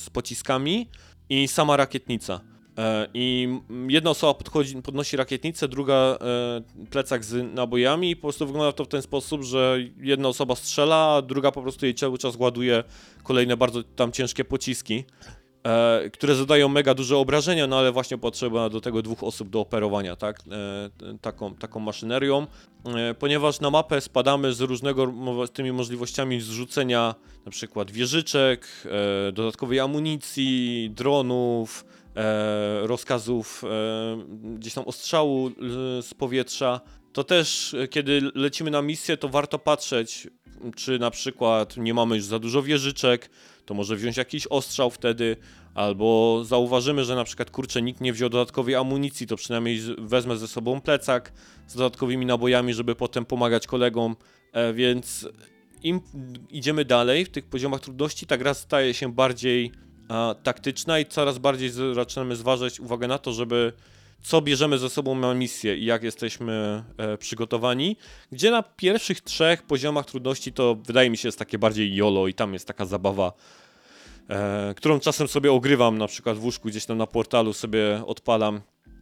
z pociskami i sama rakietnica. E, I jedna osoba podchodzi, podnosi rakietnicę, druga e, plecak z nabojami i po prostu wygląda to w ten sposób, że jedna osoba strzela, a druga po prostu jej cały czas ładuje kolejne bardzo tam ciężkie pociski e, które zadają mega duże obrażenia, no ale właśnie potrzeba do tego dwóch osób do operowania, tak? Taką, taką maszynerią, ponieważ na mapę spadamy z różnego z tymi możliwościami zrzucenia na przykład wieżyczek, dodatkowej amunicji, dronów, rozkazów e, gdzieś tam ostrzału e, z powietrza. To też, e, kiedy lecimy na misję, to warto patrzeć, czy na przykład nie mamy już za dużo wieżyczek, to może wziąć jakiś ostrzał wtedy, albo zauważymy, że na przykład kurczę, nikt nie wziął dodatkowej amunicji, to przynajmniej wezmę ze sobą plecak z dodatkowymi nabojami, żeby potem pomagać kolegom, e, więc im idziemy dalej w tych poziomach trudności, ta gra staje się bardziej taktyczna i coraz bardziej zaczynamy zważać uwagę na to, żeby co bierzemy ze sobą na misję i jak jesteśmy e, przygotowani. Gdzie na pierwszych trzech poziomach trudności to wydaje mi się jest takie bardziej YOLO i tam jest taka zabawa, e, którą czasem sobie ogrywam, na przykład w łóżku gdzieś tam na portalu sobie odpalam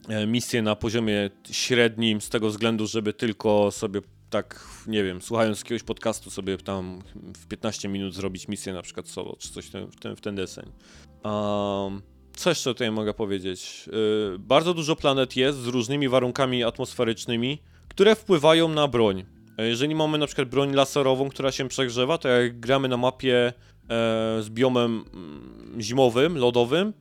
e, misję na poziomie średnim z tego względu, żeby tylko sobie tak, nie wiem, słuchając jakiegoś podcastu sobie tam w 15 minut zrobić misję na przykład solo, czy coś w ten, w ten, w ten deseń. Um, co jeszcze tutaj mogę powiedzieć? Yy, bardzo dużo planet jest z różnymi warunkami atmosferycznymi, które wpływają na broń. E, Jeżeli mamy na przykład broń laserową, która się przegrzewa, to jak gramy na mapie e, z biomem mm, zimowym, lodowym,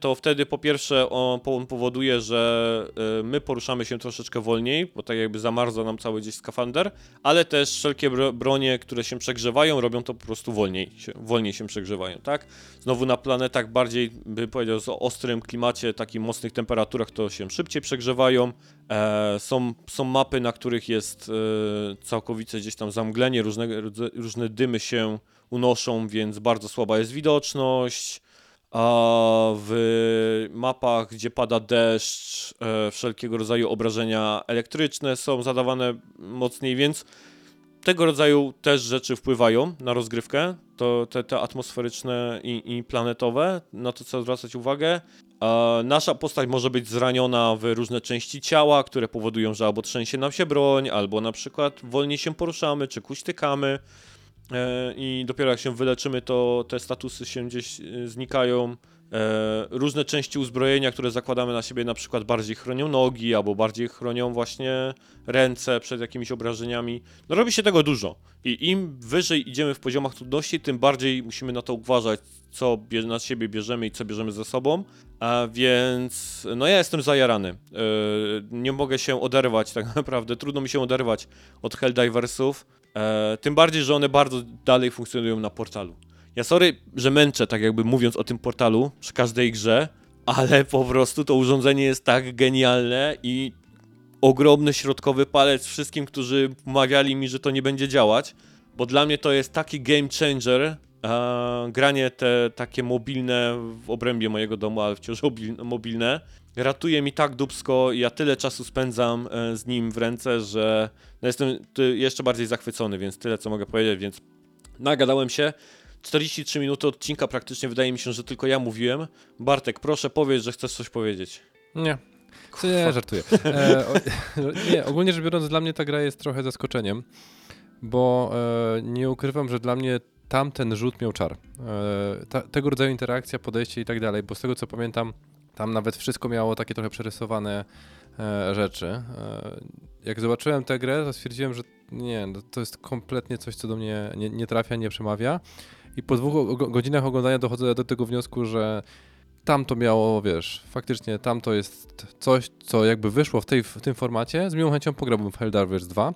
to wtedy po pierwsze on po- on powoduje, że e, my poruszamy się troszeczkę wolniej, bo tak jakby zamarza nam cały gdzieś skafander, ale też wszelkie bro- bronie, które się przegrzewają, robią to po prostu wolniej, wolniej się przegrzewają, tak? Znowu na planetach bardziej, by powiedział, o ostrym klimacie, takim mocnych temperaturach, to się szybciej przegrzewają. E, są, są mapy, na których jest e, całkowicie gdzieś tam zamglenie, różne, różne dymy się unoszą, więc bardzo słaba jest widoczność. A w mapach, gdzie pada deszcz, e, wszelkiego rodzaju obrażenia elektryczne są zadawane mocniej, więc tego rodzaju też rzeczy wpływają na rozgrywkę, to te, te atmosferyczne i, i planetowe, na to trzeba zwracać uwagę. E, nasza postać może być zraniona w różne części ciała, które powodują, że albo trzęsie nam się broń, albo na przykład wolniej się poruszamy, czy kuśtykamy. E, I dopiero jak się wyleczymy, to te statusy się gdzieś e, znikają. E, różne części uzbrojenia, które zakładamy na siebie, na przykład bardziej chronią nogi, albo bardziej chronią właśnie ręce przed jakimiś obrażeniami. No robi się tego dużo. I im wyżej idziemy w poziomach trudności, tym bardziej musimy na to uważać, co na siebie bierzemy i co bierzemy ze sobą. A więc, no ja jestem zajarany. Nie mogę się oderwać tak naprawdę. Trudno mi się oderwać od Helldiversów. E, tym bardziej, że one bardzo dalej funkcjonują na portalu. Ja sorry, że męczę, tak jakby mówiąc o tym portalu przy każdej grze, ale po prostu to urządzenie jest tak genialne i ogromny środkowy palec wszystkim, którzy mawiali mi, że to nie będzie działać, bo dla mnie to jest taki game changer, e, granie te takie mobilne w obrębie mojego domu, ale wciąż mobil- mobilne, ratuje mi tak dubsko ja tyle czasu spędzam e, z nim w ręce, że no jestem jeszcze bardziej zachwycony, więc tyle co mogę powiedzieć, więc nagadałem się. 43 minuty odcinka praktycznie wydaje mi się, że tylko ja mówiłem. Bartek, proszę powiedz, że chcesz coś powiedzieć. Nie. Co nie, żartuję. E, o, nie, ogólnie rzecz biorąc, dla mnie ta gra jest trochę zaskoczeniem, bo e, nie ukrywam, że dla mnie tamten rzut miał czar. E, ta, tego rodzaju interakcja, podejście i tak dalej, bo z tego co pamiętam, tam nawet wszystko miało takie trochę przerysowane e, rzeczy. E, jak zobaczyłem tę grę, to stwierdziłem, że nie, no to jest kompletnie coś, co do mnie nie, nie trafia, nie przemawia. I po dwóch godzinach oglądania dochodzę do tego wniosku, że tam to miało, wiesz, faktycznie tam to jest coś, co jakby wyszło w, tej, w tym formacie. Z miłą chęcią pograłbym w Helldivers 2,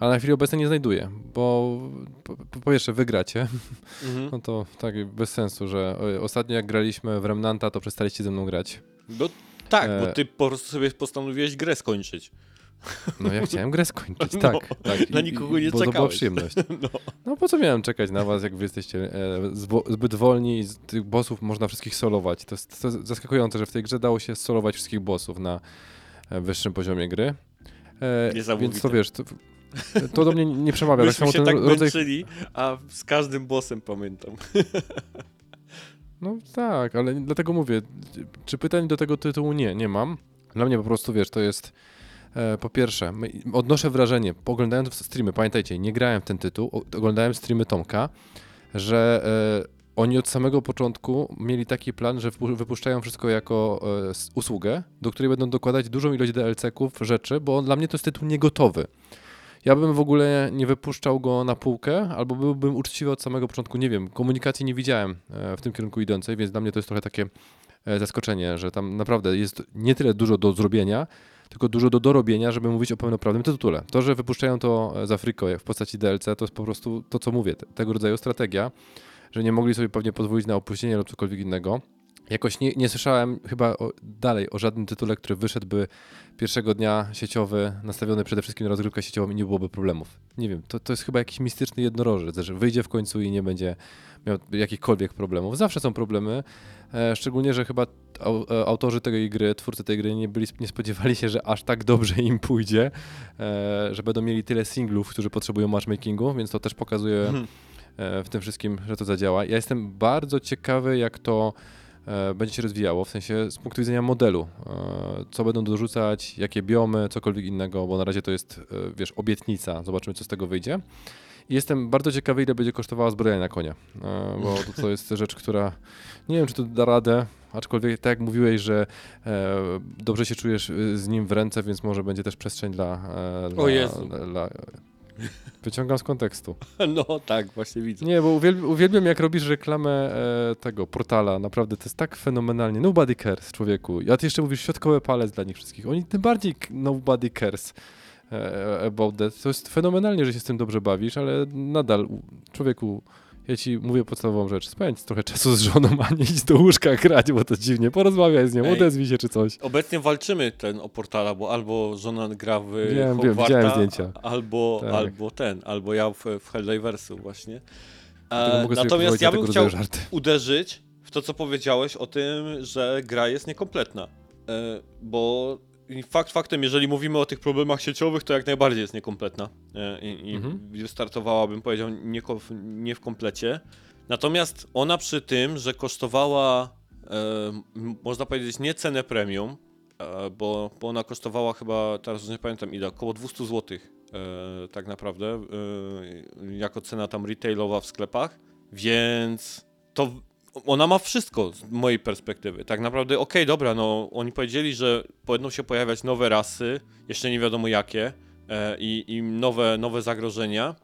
ale na chwilę obecną nie znajduję, bo po, po pierwsze wygracie, Mhm. no to tak bez sensu, że o, ostatnio jak graliśmy w Remnanta, to przestaliście ze mną grać. No tak, bo E. ty po prostu sobie postanowiłeś grę skończyć. No ja chciałem grę skończyć, No, tak. tak. na I- nikogo nie bo To była czekałeś. przyjemność. No. No po co miałem czekać na was, jak wy jesteście e, zbyt wolni i z tych bossów można wszystkich solować. To jest, to jest zaskakujące, że w tej grze dało się solować wszystkich bossów na e, wyższym poziomie gry. E, więc to wiesz, to, to do mnie nie przemawia. Tak Myśmy samo się tak rodzaj... męczyli, a z każdym bossem pamiętam. No tak, ale dlatego mówię, czy pytań do tego tytułu nie, nie mam. Dla mnie po prostu, wiesz, to jest e, po pierwsze, odnoszę wrażenie, oglądając streamy, pamiętajcie, nie grałem w ten tytuł, oglądałem streamy Tomka, że e, oni od samego początku mieli taki plan, że wypuszczają wszystko jako e, usługę, do której będą dokładać dużą ilość DLC-ków, rzeczy, bo dla mnie to jest tytuł niegotowy. Ja bym w ogóle nie wypuszczał go na półkę, albo byłbym uczciwy od samego początku. Nie wiem, komunikacji nie widziałem e, w tym kierunku idącej, więc dla mnie to jest trochę takie e, zaskoczenie, że tam naprawdę jest nie tyle dużo do zrobienia, tylko dużo do dorobienia, żeby mówić o pełnoprawnym tytule. To, że wypuszczają to e, za friko jak w postaci DLC, to jest po prostu to, co mówię, te- tego rodzaju strategia, że nie mogli sobie pewnie pozwolić na opóźnienie lub cokolwiek innego. Jakoś nie, nie słyszałem chyba o, dalej o żadnym tytule, który wyszedłby pierwszego dnia sieciowy, nastawiony przede wszystkim na rozgrywkę sieciową i nie byłoby problemów. Nie wiem, to, to jest chyba jakiś mistyczny jednorożec, że wyjdzie w końcu i nie będzie miał jakichkolwiek problemów. Zawsze są problemy, e, szczególnie, że chyba e, autorzy tej gry, twórcy tej gry nie, byli, nie spodziewali się, że aż tak dobrze im pójdzie, e, że będą mieli tyle singlów, którzy potrzebują matchmakingu, więc to też pokazuje Mhm. e, w tym wszystkim, że to zadziała. Ja jestem bardzo ciekawy, jak to będzie się rozwijało, w sensie z punktu widzenia modelu. E, co będą dorzucać, jakie biomy, cokolwiek innego, bo na razie to jest, e, wiesz, obietnica. Zobaczymy, co z tego wyjdzie. I jestem bardzo ciekawy, ile będzie kosztowała zbroja na konia, e, bo to, to jest rzecz, która nie wiem, czy to da radę, aczkolwiek tak jak mówiłeś, że e, dobrze się czujesz e, z nim w ręce, więc może będzie też przestrzeń dla... E, dla, dla wyciągam z kontekstu. No tak, właśnie widzę. Nie, bo uwielbiam, uwielbiam jak robisz reklamę e, tego portala. Naprawdę, to jest tak fenomenalnie. Nobody cares, człowieku. Ja ty jeszcze mówisz środkowy palec dla nich wszystkich. Oni tym bardziej nobody cares e, about that. To jest fenomenalnie, że się z tym dobrze bawisz, ale nadal, człowieku, ja ci mówię podstawową rzecz. Spędź trochę czasu z żoną, a nie idź do łóżka grać, bo to dziwnie. Porozmawiaj z nią, Ej. odezwij się czy coś. Obecnie walczymy ten o portala, bo albo żona gra w Wiem, wiem, widziałem zdjęcia. Albo, Tak. albo ten, albo ja w, w Helldiversu właśnie. E, natomiast ja bym chciał żarty. uderzyć w to, co powiedziałeś o tym, że gra jest niekompletna. E, bo fakt faktem, jeżeli mówimy o tych problemach sieciowych, to jak najbardziej jest niekompletna. E, I, i Mhm. wystartowała, bym powiedział, nie, nie w komplecie. Natomiast ona przy tym, że kosztowała, e, można powiedzieć, nie cenę premium, e, bo, bo ona kosztowała chyba, teraz już nie pamiętam ile, około 200 zł e, tak naprawdę, e, jako cena tam retailowa w sklepach, więc to ona ma wszystko z mojej perspektywy. Tak naprawdę, okej, dobra, no oni powiedzieli, że będą się pojawiać nowe rasy, jeszcze nie wiadomo jakie, e, i, i nowe, nowe zagrożenia,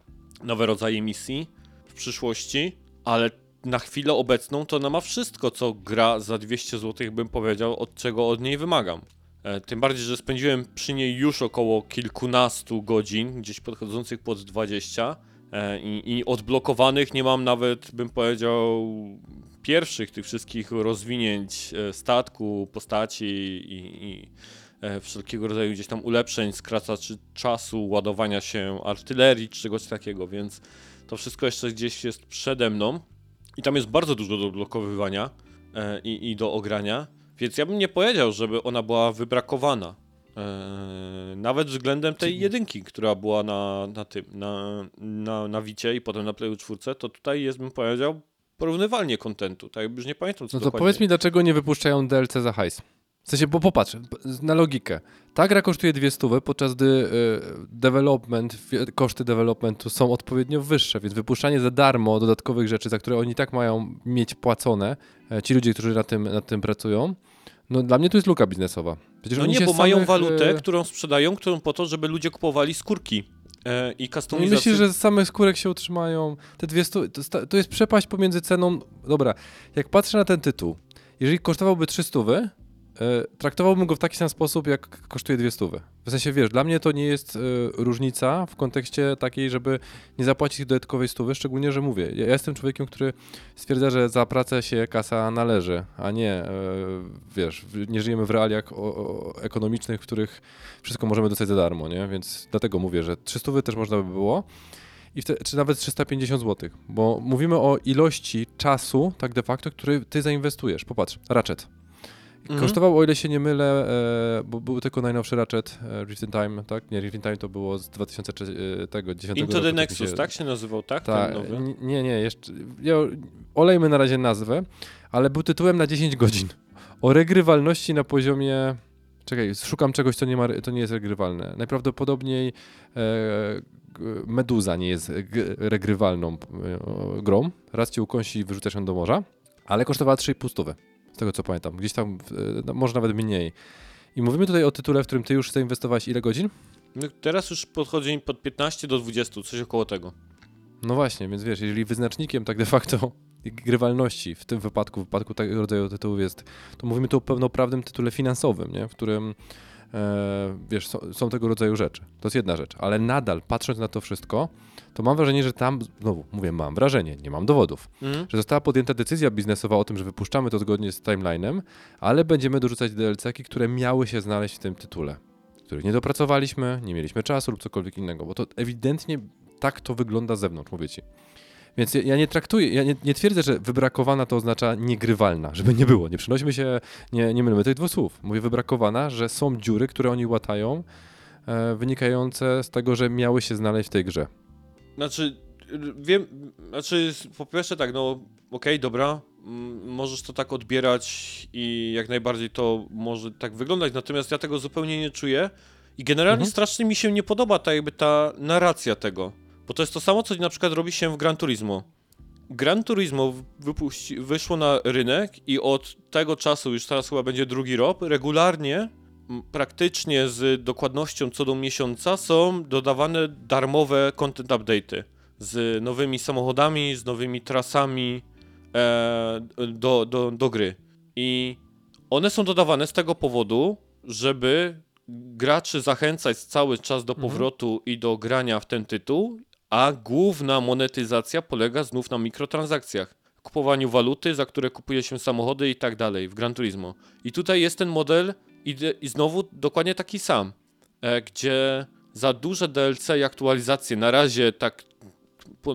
nowe rodzaje misji w przyszłości, ale na chwilę obecną to ona ma wszystko, co gra za 200 zł, bym powiedział, od czego od niej wymagam. E, Tym bardziej, że spędziłem przy niej już około kilkunastu godzin, gdzieś podchodzących pod 20 e, i, i odblokowanych nie mam nawet, bym powiedział, pierwszych tych wszystkich rozwinięć e, statku, postaci i, i e, wszelkiego rodzaju gdzieś tam ulepszeń, skracaczy czasu, ładowania się artylerii czy czegoś takiego, więc to wszystko jeszcze gdzieś jest przede mną i tam jest bardzo dużo do odblokowywania e, i, i do ogrania, więc ja bym nie powiedział, żeby ona była wybrakowana. Nawet względem tej jedynki, która była na, na tym, na, na, na Wicie i potem na Playu 4, to tutaj jest, bym powiedział, porównywalnie kontentu. Tak już nie pamiętam, co No to dokładnie. powiedz mi, dlaczego nie wypuszczają DLC za hajs? W sensie, bo popatrz, na logikę. Ta gra kosztuje dwie stówy, podczas gdy y, development, koszty developmentu są odpowiednio wyższe, więc wypuszczanie za darmo dodatkowych rzeczy, za które oni tak mają mieć płacone, e, ci ludzie, którzy nad tym, nad tym pracują, no dla mnie to jest luka biznesowa. Przecież No oni nie, bo mają samych, walutę, e, którą sprzedają, którą po to, żeby ludzie kupowali skórki e, i No i customizację. myślisz, że samych skórek się utrzymają? Te dwie stu... to, to jest przepaść pomiędzy ceną. Dobra, jak patrzę na ten tytuł, jeżeli kosztowałby 300, e, traktowałbym go w taki sam sposób, jak kosztuje dwie stówy. W sensie, wiesz, dla mnie to nie jest e, różnica w kontekście takiej, żeby nie zapłacić dodatkowej stówy, szczególnie, że mówię, ja, jestem człowiekiem, który stwierdza, że za pracę się kasa należy, a nie, e, wiesz, nie żyjemy w realiach o, o, ekonomicznych, w których wszystko możemy dostać za darmo, nie? Więc dlatego mówię, że 300 też można by było. I wte, czy nawet 350 zł, bo mówimy o ilości czasu, tak de facto, który ty zainwestujesz. Popatrz, Ratchet. Mhm. Kosztował, o ile się nie mylę, e, bo był tylko najnowszy Ratchet, e, Rift in Time, tak? Nie, Rift in Time to było z 2010 Into roku. the Nexus, się- tak się nazywał, tak? n- nie, nie, jeszcze. Ja, olejmy na razie nazwę, ale był tytułem na 10 godzin. O regrywalności na poziomie. Czekaj, szukam czegoś, co nie, ma, to nie jest regrywalne. Najprawdopodobniej e, Meduza nie jest regrywalną e, grą. Raz cię ukąsi i wyrzucasz ją do morza, ale kosztowała 3,5 stówy, tego co pamiętam. Gdzieś tam, e, no, może nawet mniej. I mówimy tutaj o tytule, w którym ty już zainwestowałeś ile godzin? No, teraz już podchodzi pod 15 do 20, coś około tego. No właśnie, więc wiesz, jeżeli wyznacznikiem tak de facto grywalności w tym wypadku, w wypadku tego rodzaju tytułów jest, to mówimy tu o pełnoprawnym tytule finansowym, nie? w którym wiesz, są, są tego rodzaju rzeczy. To jest jedna rzecz, ale nadal patrząc na to wszystko, to mam wrażenie, że tam, znowu mówię, mam wrażenie, nie mam dowodów, Mhm. że została podjęta decyzja biznesowa o tym, że wypuszczamy to zgodnie z timelinem, ale będziemy dorzucać DLC-ki, które miały się znaleźć w tym tytule, których nie dopracowaliśmy, nie mieliśmy czasu lub cokolwiek innego, bo to ewidentnie tak to wygląda z zewnątrz, mówię ci. Więc ja, ja nie traktuję, ja nie, nie twierdzę, że wybrakowana to oznacza niegrywalna, żeby nie było. Nie przenosimy się, nie, nie mylmy tych dwóch słów. Mówię wybrakowana, że są dziury, które oni łatają, e, wynikające z tego, że miały się znaleźć w tej grze. Znaczy, wiem, znaczy, po pierwsze tak, no okej, dobra, mm, możesz to tak odbierać i jak najbardziej to może tak wyglądać, natomiast ja tego zupełnie nie czuję i generalnie Mhm. strasznie mi się nie podoba ta jakby ta narracja tego, bo to jest to samo, co na przykład robi się w Gran Turismo. Gran Turismo wypuści, wyszło na rynek i od tego czasu, już teraz chyba będzie drugi rok, regularnie, praktycznie z dokładnością co do miesiąca są dodawane darmowe content update'y z nowymi samochodami, z nowymi trasami e, do, do, do gry. I one są dodawane z tego powodu, żeby graczy zachęcać cały czas do Mhm. powrotu i do grania w ten tytuł, a główna monetyzacja polega znów na mikrotransakcjach. Kupowaniu waluty, za które kupuje się samochody i tak dalej w Gran Turismo. I tutaj jest ten model i, i znowu dokładnie taki sam, e, gdzie za duże DLC i aktualizacje na razie tak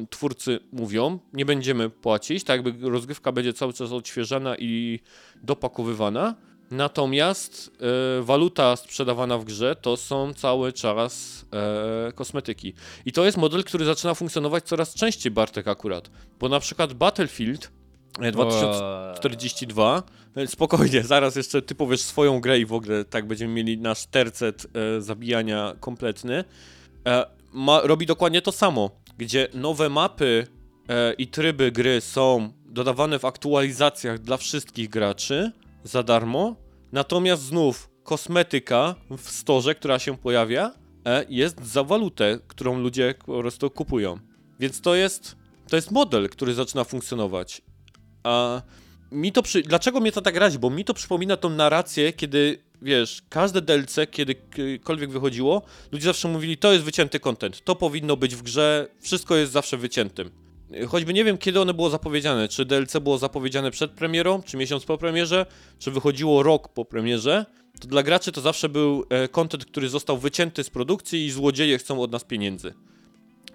twórcy mówią, nie będziemy płacić, tak jakby rozgrywka będzie cały czas odświeżana i dopakowywana. Natomiast e, waluta sprzedawana w grze to są cały czas e, kosmetyki. I to jest model, który zaczyna funkcjonować coraz częściej, Bartek akurat. Bo na przykład Battlefield e, 2042, e, spokojnie, zaraz jeszcze ty powiesz swoją grę i w ogóle tak będziemy mieli nasz tercet e, zabijania kompletny. E, ma, robi dokładnie to samo, gdzie nowe mapy e, i tryby gry są dodawane w aktualizacjach dla wszystkich graczy za darmo, natomiast znów kosmetyka w storze, która się pojawia, e, jest za walutę, którą ludzie po prostu kupują. Więc to jest, to jest model, który zaczyna funkcjonować. A mi to przy... Dlaczego mnie to tak razi? Bo mi to przypomina tą narrację, kiedy wiesz, każde DLC, kiedykolwiek wychodziło, ludzie zawsze mówili, to jest wycięty content, to powinno być w grze, wszystko jest zawsze wyciętym. Choćby nie wiem, kiedy one było zapowiedziane. Czy DLC było zapowiedziane przed premierą, czy miesiąc po premierze, czy wychodziło rok po premierze. To dla graczy to zawsze był e, content, który został wycięty z produkcji i złodzieje chcą od nas pieniędzy.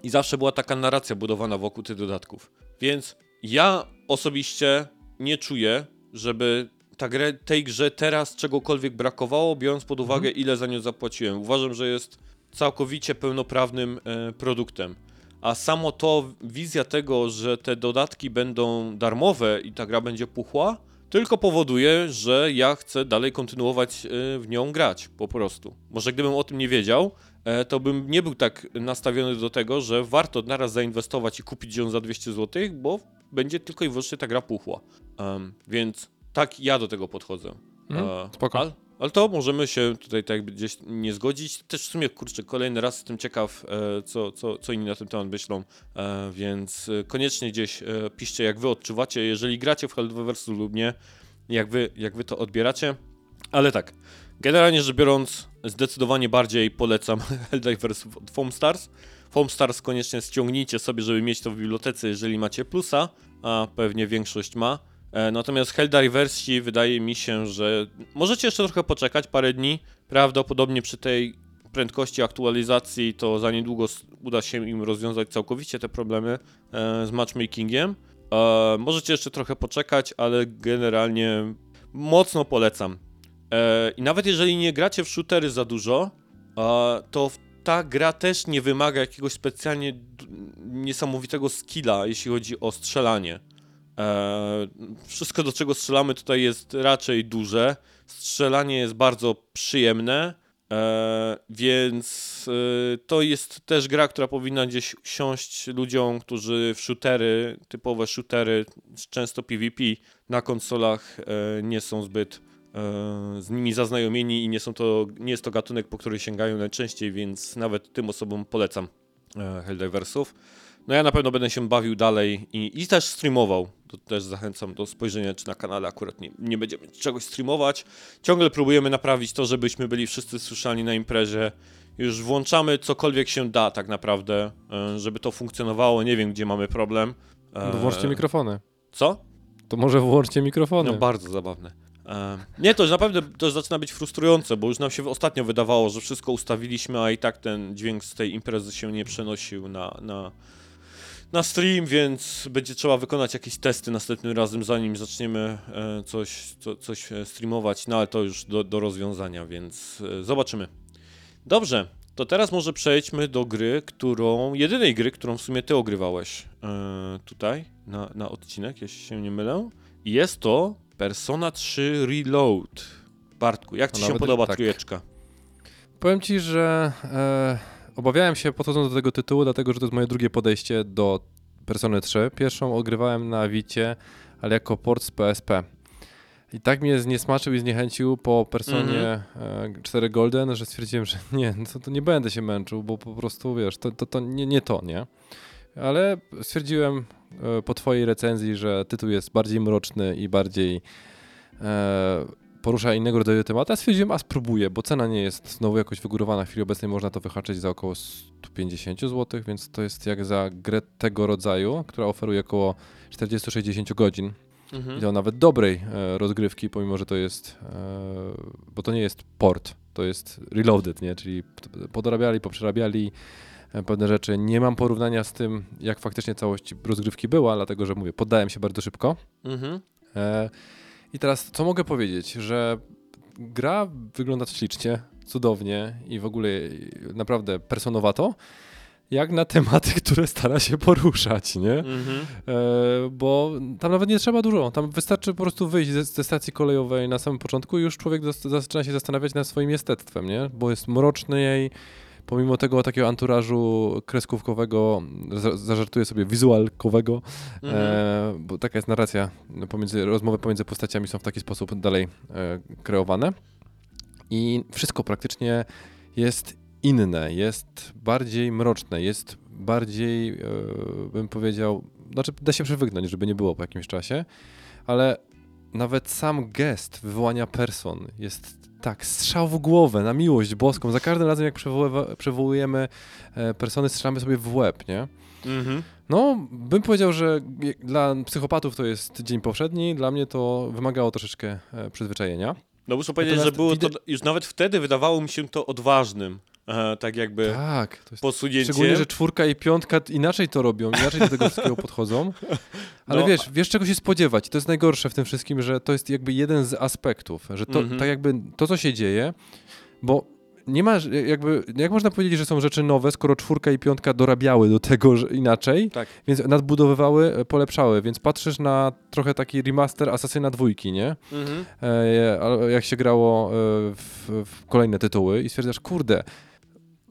I zawsze była taka narracja budowana wokół tych dodatków. Więc ja osobiście nie czuję, żeby ta grę, tej grze teraz czegokolwiek brakowało, biorąc pod uwagę, Mhm. ile za nią zapłaciłem. Uważam, że jest całkowicie pełnoprawnym e, produktem. A samo to, wizja tego, że te dodatki będą darmowe i ta gra będzie puchła, tylko powoduje, że ja chcę dalej kontynuować e, w nią grać, po prostu. Może gdybym o tym nie wiedział, e, to bym nie był tak nastawiony do tego, że warto naraz zainwestować i kupić ją za 200 zł, bo będzie tylko i wyłącznie ta gra puchła. Em, więc tak ja do tego podchodzę. E, spoko. Ale, ale to możemy się tutaj tak gdzieś nie zgodzić. Też w sumie, kurczę, kolejny raz jestem ciekaw, e, co, co, co inni na ten temat myślą, e, więc e, koniecznie gdzieś piszcie, jak wy odczuwacie, jeżeli gracie w Helldiverse lub nie, jak wy, jak wy to odbieracie. Ale tak, generalnie rzecz biorąc, zdecydowanie bardziej polecam Helldivers od Foam Stars. Foam Stars koniecznie ściągnijcie sobie, żeby mieć to w bibliotece, jeżeli macie plusa, a pewnie większość ma. E, Natomiast Helldiversi wydaje mi się, że możecie jeszcze trochę poczekać, parę dni. Prawdopodobnie przy tej prędkości aktualizacji to za niedługo uda się im rozwiązać całkowicie te problemy e, z matchmakingiem. E, możecie jeszcze trochę poczekać, ale generalnie mocno polecam. I nawet jeżeli nie gracie w shootery za dużo, to ta gra też nie wymaga jakiegoś specjalnie niesamowitego skilla, jeśli chodzi o strzelanie. E, wszystko, do czego strzelamy tutaj jest raczej duże. Strzelanie jest bardzo przyjemne, e, więc e, to jest też gra, która powinna gdzieś siąść ludziom, którzy w shootery, typowe shootery, często PvP na konsolach nie są zbyt z nimi zaznajomieni i nie, są to, nie jest to gatunek, po który sięgają najczęściej, więc nawet tym osobom polecam Helldiversów. No ja na pewno będę się bawił dalej i, i też streamował. To też zachęcam do spojrzenia, czy na kanale akurat nie, nie będziemy czegoś streamować. Ciągle próbujemy naprawić to, żebyśmy byli wszyscy słyszani na imprezie. Już włączamy cokolwiek się da tak naprawdę, e, żeby to funkcjonowało. Nie wiem, gdzie mamy problem. E, No włączcie mikrofony. Co? To może włączcie mikrofony. No bardzo zabawne. E, nie, to już naprawdę to już zaczyna być frustrujące, bo już nam się ostatnio wydawało, że wszystko ustawiliśmy, a i tak ten dźwięk z tej imprezy się nie przenosił na, na, na stream, więc będzie trzeba wykonać jakieś testy następnym razem, zanim zaczniemy e, coś, co, coś e, streamować, no ale to już do, do rozwiązania, więc e, zobaczymy. Dobrze, to teraz może przejdźmy do gry, którą, jedynej gry, którą w sumie ty ogrywałeś tutaj na, na odcinek, jeśli się nie mylę. Jest to Persona 3 Reload. Bartku, jak ci się podoba tak. trójeczka? Powiem ci, że e, obawiałem się podchodząc do tego tytułu, dlatego że to jest moje drugie podejście do Persony 3. Pierwszą ogrywałem na Vicie, ale jako port z PSP. I tak mnie zniesmaczył i zniechęcił po Personie Mhm. e, 4 Golden, że stwierdziłem, że nie, no to, to nie będę się męczył, bo po prostu wiesz, to, to, to nie, nie to, nie? Ale stwierdziłem e, po twojej recenzji, że tytuł jest bardziej mroczny i bardziej e, porusza innego rodzaju tematy, a stwierdziłem, a spróbuję, bo cena nie jest znowu jakoś wygórowana. W chwili obecnej można to wyhaczyć za około 150 zł, więc to jest jak za grę tego rodzaju, która oferuje około 40-60 godzin. Mhm. I to nawet dobrej e, rozgrywki, pomimo że to jest, e, bo to nie jest port, to jest reloaded, nie? Czyli podorabiali, poprzerabiali e, pewne rzeczy. Nie mam porównania z tym, jak faktycznie całość rozgrywki była, dlatego że mówię, poddałem się bardzo szybko. Mhm. E, I teraz co mogę powiedzieć, że gra wygląda ślicznie, cudownie i w ogóle naprawdę personowato, jak na tematy, które stara się poruszać, nie? Mhm. E, bo tam nawet nie trzeba dużo. Tam wystarczy po prostu wyjść ze, ze stacji kolejowej na samym początku i już człowiek zaczyna się zastanawiać nad swoim jestestwem, nie? Bo jest mroczniej, pomimo tego takiego anturażu kreskówkowego, za, zażartuję sobie wizualkowego, Mhm. e, bo taka jest narracja, pomiędzy, rozmowy pomiędzy postaciami są w taki sposób dalej e, kreowane. I wszystko praktycznie jest inne, jest bardziej mroczne, jest bardziej, e, bym powiedział, znaczy da się przywyknąć, żeby nie było po jakimś czasie, ale nawet sam gest wywołania person jest tak, strzał w głowę, na miłość boską. Za każdym razem, jak przywoływa, przywołujemy e, persony, strzelamy sobie w łeb, nie? Mhm. No, bym powiedział, że dla psychopatów to jest dzień powszedni, dla mnie to wymagało troszeczkę e, przyzwyczajenia. No muszę powiedzieć, że Natomiast było to, już nawet wtedy wydawało mi się to odważnym, e, tak jakby Tak, to jest posunięciem. Szczególnie, że czwórka i piątka inaczej to robią, inaczej do tego wszystkiego podchodzą. Ale No. wiesz, wiesz czego się spodziewać. To jest najgorsze w tym wszystkim, że to jest jakby jeden z aspektów, że to Mhm. tak jakby to, co się dzieje, bo nie ma ż- jakby, jak można powiedzieć, że są rzeczy nowe, skoro czwórka i piątka dorabiały do tego że inaczej, Tak. więc nadbudowywały, e, polepszały, więc patrzysz na trochę taki remaster Asasyna dwójki, nie? Mhm. e, jak się grało e, w, w kolejne tytuły i stwierdzasz, kurde,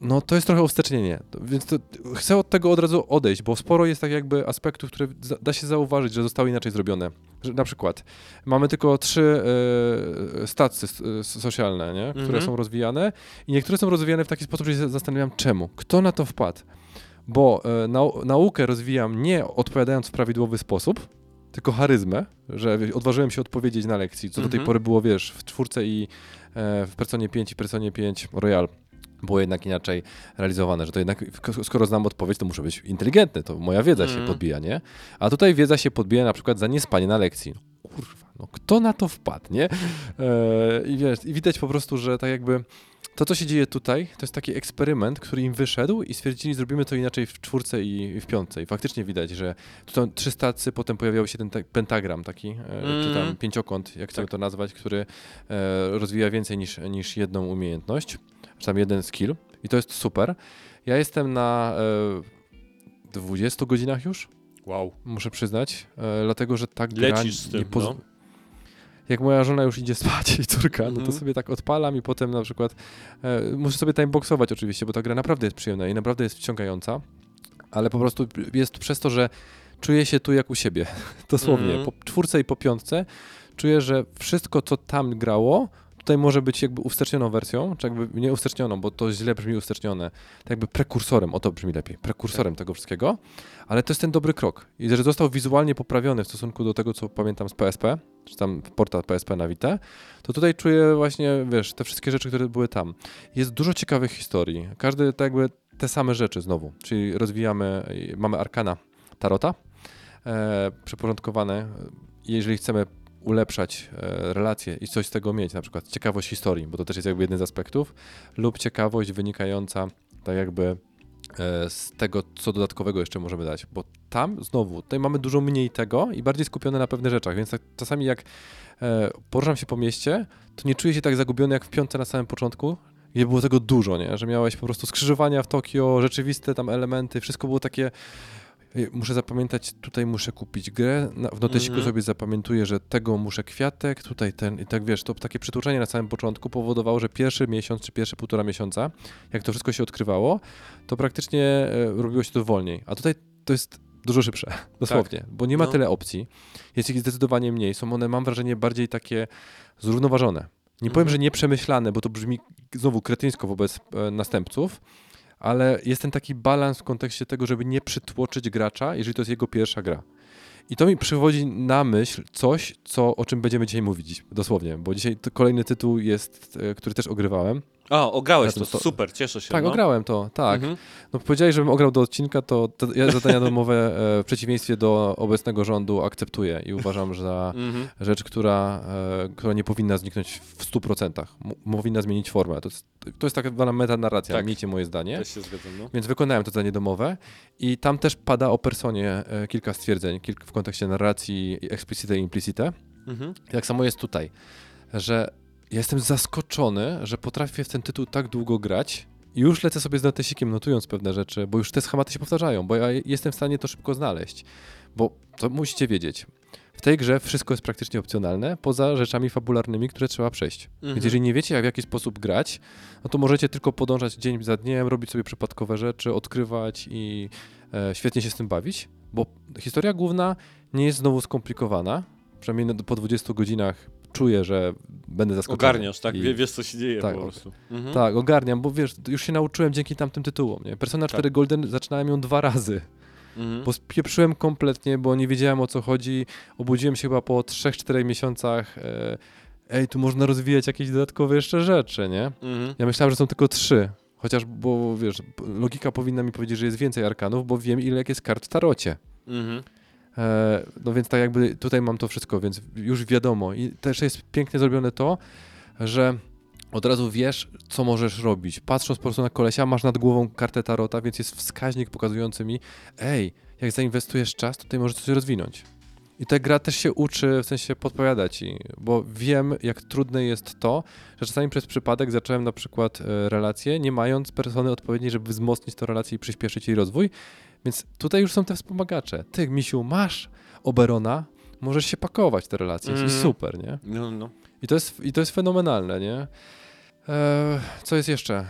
no to jest trochę uwstecznienie, więc to, chcę od tego od razu odejść, bo sporo jest tak jakby aspektów, które da się zauważyć, że zostały inaczej zrobione. Że, na przykład mamy tylko trzy e, stacje socjalne, nie? które Mhm. są rozwijane i niektóre są rozwijane w taki sposób, że się zastanawiam czemu, kto na to wpadł. Bo e, nau naukę rozwijam nie odpowiadając w prawidłowy sposób, tylko charyzmę, że odważyłem się odpowiedzieć na lekcji, co do tej Mhm. pory było, wiesz, w czwórce i e, w Personie 5 i Personie 5 Royal było jednak inaczej realizowane, że to jednak, sk- skoro znam odpowiedź, to muszę być inteligentny, to moja wiedza się Mhm. podbija, nie? A tutaj wiedza się podbija na przykład za niespanie na lekcji. No, kurwa, no kto na to wpadł, nie? E, I wiesz, i widać po prostu, że tak jakby to, co się dzieje tutaj, to jest taki eksperyment, który im wyszedł i stwierdzili, zrobimy to inaczej w czwórce i w piątce. I faktycznie widać, że tu są trzy stacje, potem pojawiał się ten pentagram taki, e, czy tam Mhm. pięciokąt, jak chcemy Tak. to nazwać, który e, rozwija więcej niż, niż jedną umiejętność, czy tam jeden skill. I to jest super. Ja jestem na e, 20 godzinach już, Wow. muszę przyznać, e, dlatego że tak gra Lecisz z tym, no. Jak moja żona już idzie spać i córka, no to Mhm. sobie tak odpalam i potem na przykład e, muszę sobie timeboxować oczywiście, bo ta gra naprawdę jest przyjemna i naprawdę jest wciągająca, ale po prostu jest przez to, że czuję się tu jak u siebie. Dosłownie. Mhm. Po czwórce i po piątce czuję, że wszystko, co tam grało, tutaj może być jakby uwstecznioną wersją, czy jakby nie uwstecznioną, bo to źle brzmi uwstecznione, tak jakby prekursorem, o to brzmi lepiej, prekursorem tego wszystkiego, ale to jest ten dobry krok. I że został wizualnie poprawiony w stosunku do tego, co pamiętam z PSP, czy tam portal PSP na Vita, to tutaj czuję właśnie, wiesz, te wszystkie rzeczy, które były tam. Jest dużo ciekawych historii. Każdy tak jakby te same rzeczy znowu, czyli rozwijamy, mamy arkana Tarota, e, przyporządkowane, jeżeli chcemy ulepszać e, relacje i coś z tego mieć, na przykład ciekawość historii, bo to też jest jakby jeden z aspektów, lub ciekawość wynikająca tak jakby e, z tego, co dodatkowego jeszcze możemy dać, bo tam znowu, tutaj mamy dużo mniej tego i bardziej skupione na pewnych rzeczach, więc tak, czasami jak e, poruszam się po mieście, to nie czuję się tak zagubiony jak w piątce na samym początku, gdzie było tego dużo, nie? że miałeś po prostu skrzyżowania w Tokio, rzeczywiste tam elementy, wszystko było takie Muszę zapamiętać, tutaj muszę kupić grę, w notesiku Mhm. sobie zapamiętuję, że tego muszę kwiatek, tutaj ten i tak wiesz, to takie przytłoczenie na samym początku powodowało, że pierwszy miesiąc czy pierwsze półtora miesiąca, jak to wszystko się odkrywało, to praktycznie e, robiło się to wolniej. A tutaj to jest dużo szybsze, dosłownie, bo nie ma No. tyle opcji, jest ich zdecydowanie mniej, są one, mam wrażenie, bardziej takie zrównoważone. Nie powiem, Mhm. że nieprzemyślane, bo to brzmi znowu kretyńsko wobec e, następców, ale jest ten taki balans w kontekście tego, żeby nie przytłoczyć gracza, jeżeli to jest jego pierwsza gra. I to mi przywodzi na myśl coś, co, o czym będziemy dzisiaj mówić, dosłownie, bo dzisiaj kolejny tytuł jest, e, który też ogrywałem. A, ograłeś to, super, cieszę się. Tak, no. ograłem to, tak. Mhm. No powiedziałeś, żebym ograł do odcinka, to te ja zadania domowe e, w przeciwieństwie do obecnego rządu akceptuję i uważam, że za Mhm. rzecz, która, e, która nie powinna zniknąć w 100%. M- powinna zmienić formę. To jest, to jest taka zwana metanarracja, Tak. miejcie moje zdanie. Też się zgadzam, no. Więc wykonałem to zadanie domowe i tam też pada o personie e, kilka stwierdzeń, kilk, w kontekście narracji explicite i implicite. Mhm. Tak samo jest tutaj, że ja jestem zaskoczony, że potrafię w ten tytuł tak długo grać i już lecę sobie z notesikiem notując pewne rzeczy, bo już te schematy się powtarzają, bo ja jestem w stanie to szybko znaleźć. Bo to musicie wiedzieć. W tej grze wszystko jest praktycznie opcjonalne, poza rzeczami fabularnymi, które trzeba przejść. Mhm. Więc jeżeli nie wiecie, jak, w jaki sposób grać, no to możecie tylko podążać dzień za dniem, robić sobie przypadkowe rzeczy, odkrywać i e, świetnie się z tym bawić, bo historia główna nie jest znowu skomplikowana. Przynajmniej na- po 20 godzinach czuję, że będę zaskoczony. Ogarniasz, tak? I- Wie, wiesz, co się dzieje Tak, po prostu. Mhm. Tak, ogarniam, bo wiesz, już się nauczyłem dzięki tamtym tytułom. Nie? Persona 4 Golden zaczynałem ją dwa razy, Mhm. bo spieprzyłem kompletnie, bo nie wiedziałem o co chodzi. Obudziłem się chyba po 3-4 miesiącach. E, ej, tu można rozwijać jakieś dodatkowe jeszcze rzeczy, nie? Mhm. Ja myślałem, że są tylko trzy. Chociaż, bo wiesz, logika powinna mi powiedzieć, że jest więcej arkanów, bo wiem, ile jest kart w tarocie. Mhm. E, no więc tak jakby tutaj mam to wszystko, więc już wiadomo. I też jest pięknie zrobione to, że od razu wiesz, co możesz robić. Patrząc po prostu na kolesia, masz nad głową kartę tarota, więc jest wskaźnik pokazujący mi, ej, jak zainwestujesz czas, to tutaj możesz coś rozwinąć. I ta gra też się uczy, w sensie podpowiada ci, bo wiem, jak trudne jest to, że czasami przez przypadek zacząłem na przykład e, relację, nie mając persony odpowiedniej, żeby wzmocnić tę relację i przyspieszyć jej rozwój. Więc tutaj już są te wspomagacze. Ty, Misiu, masz Oberona, możesz się pakować te relacje. Mhm. I super, nie? No, no. I to jest, i to jest fenomenalne, nie? E, co jest jeszcze? E,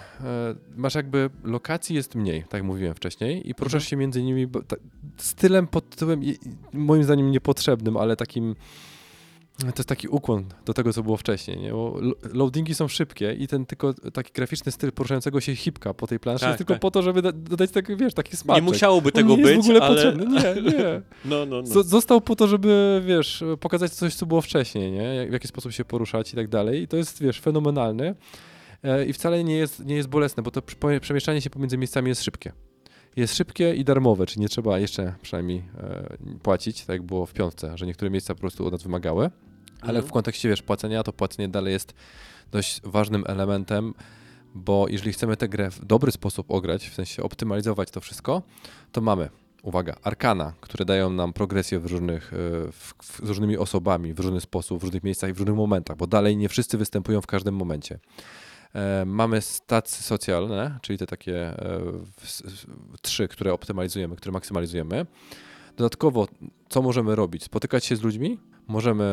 masz jakby lokacji jest mniej, tak jak mówiłem wcześniej, i poruszasz się między nimi bo, ta, stylem pod tytułem, i moim zdaniem niepotrzebnym, ale takim. To jest taki ukłon do tego, co było wcześniej, nie? Bo lo- loadingi są szybkie i ten tylko taki graficzny styl poruszającego się hipka po tej planszy Tak, jest tylko tak. po to, żeby da, dodać taki, wiesz, taki smaczek. Nie musiałoby tego nie być, jest w ogóle ale... potrzebny. Nie, nie. No, no, no. Został po to, żeby, wiesz, pokazać coś, co było wcześniej, nie? W jaki sposób się poruszać i tak dalej. I to jest, wiesz, fenomenalne. E, I wcale nie jest, nie jest bolesne, bo to przemieszczanie się pomiędzy miejscami jest szybkie. Jest szybkie i darmowe, czyli nie trzeba jeszcze przynajmniej e, płacić, tak jak było w piątce, że niektóre miejsca po prostu od nas wymagały. Ale Mhm. w kontekście, wiesz, płacenia, to płacenie dalej jest dość ważnym elementem, bo jeżeli chcemy tę grę w dobry sposób ograć, w sensie optymalizować to wszystko, to mamy, uwaga, arkana, które dają nam progresję w różnych, e, w, w, z różnymi osobami, w różny sposób, w różnych miejscach i w różnych momentach, bo dalej nie wszyscy występują w każdym momencie. E, mamy stacje socjalne, czyli te takie e, w, trzy, które optymalizujemy, które maksymalizujemy. Dodatkowo, co możemy robić? Spotykać się z ludźmi, możemy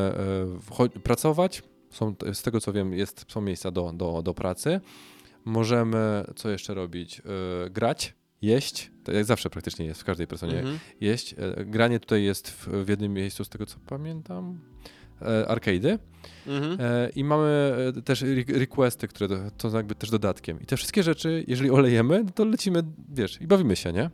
e, pracować, są, z tego co wiem, jest, są miejsca do, do, do pracy. Możemy, co jeszcze robić? E, grać, jeść, tak jak zawsze praktycznie jest w każdej personie, Mhm. jeść. E, granie tutaj jest w, w jednym miejscu, z tego co pamiętam, e, arcade'y. Mhm. E, I mamy też re- requesty, które do, to jakby też dodatkiem. I te wszystkie rzeczy, jeżeli olejemy, no to lecimy, wiesz, i bawimy się, nie?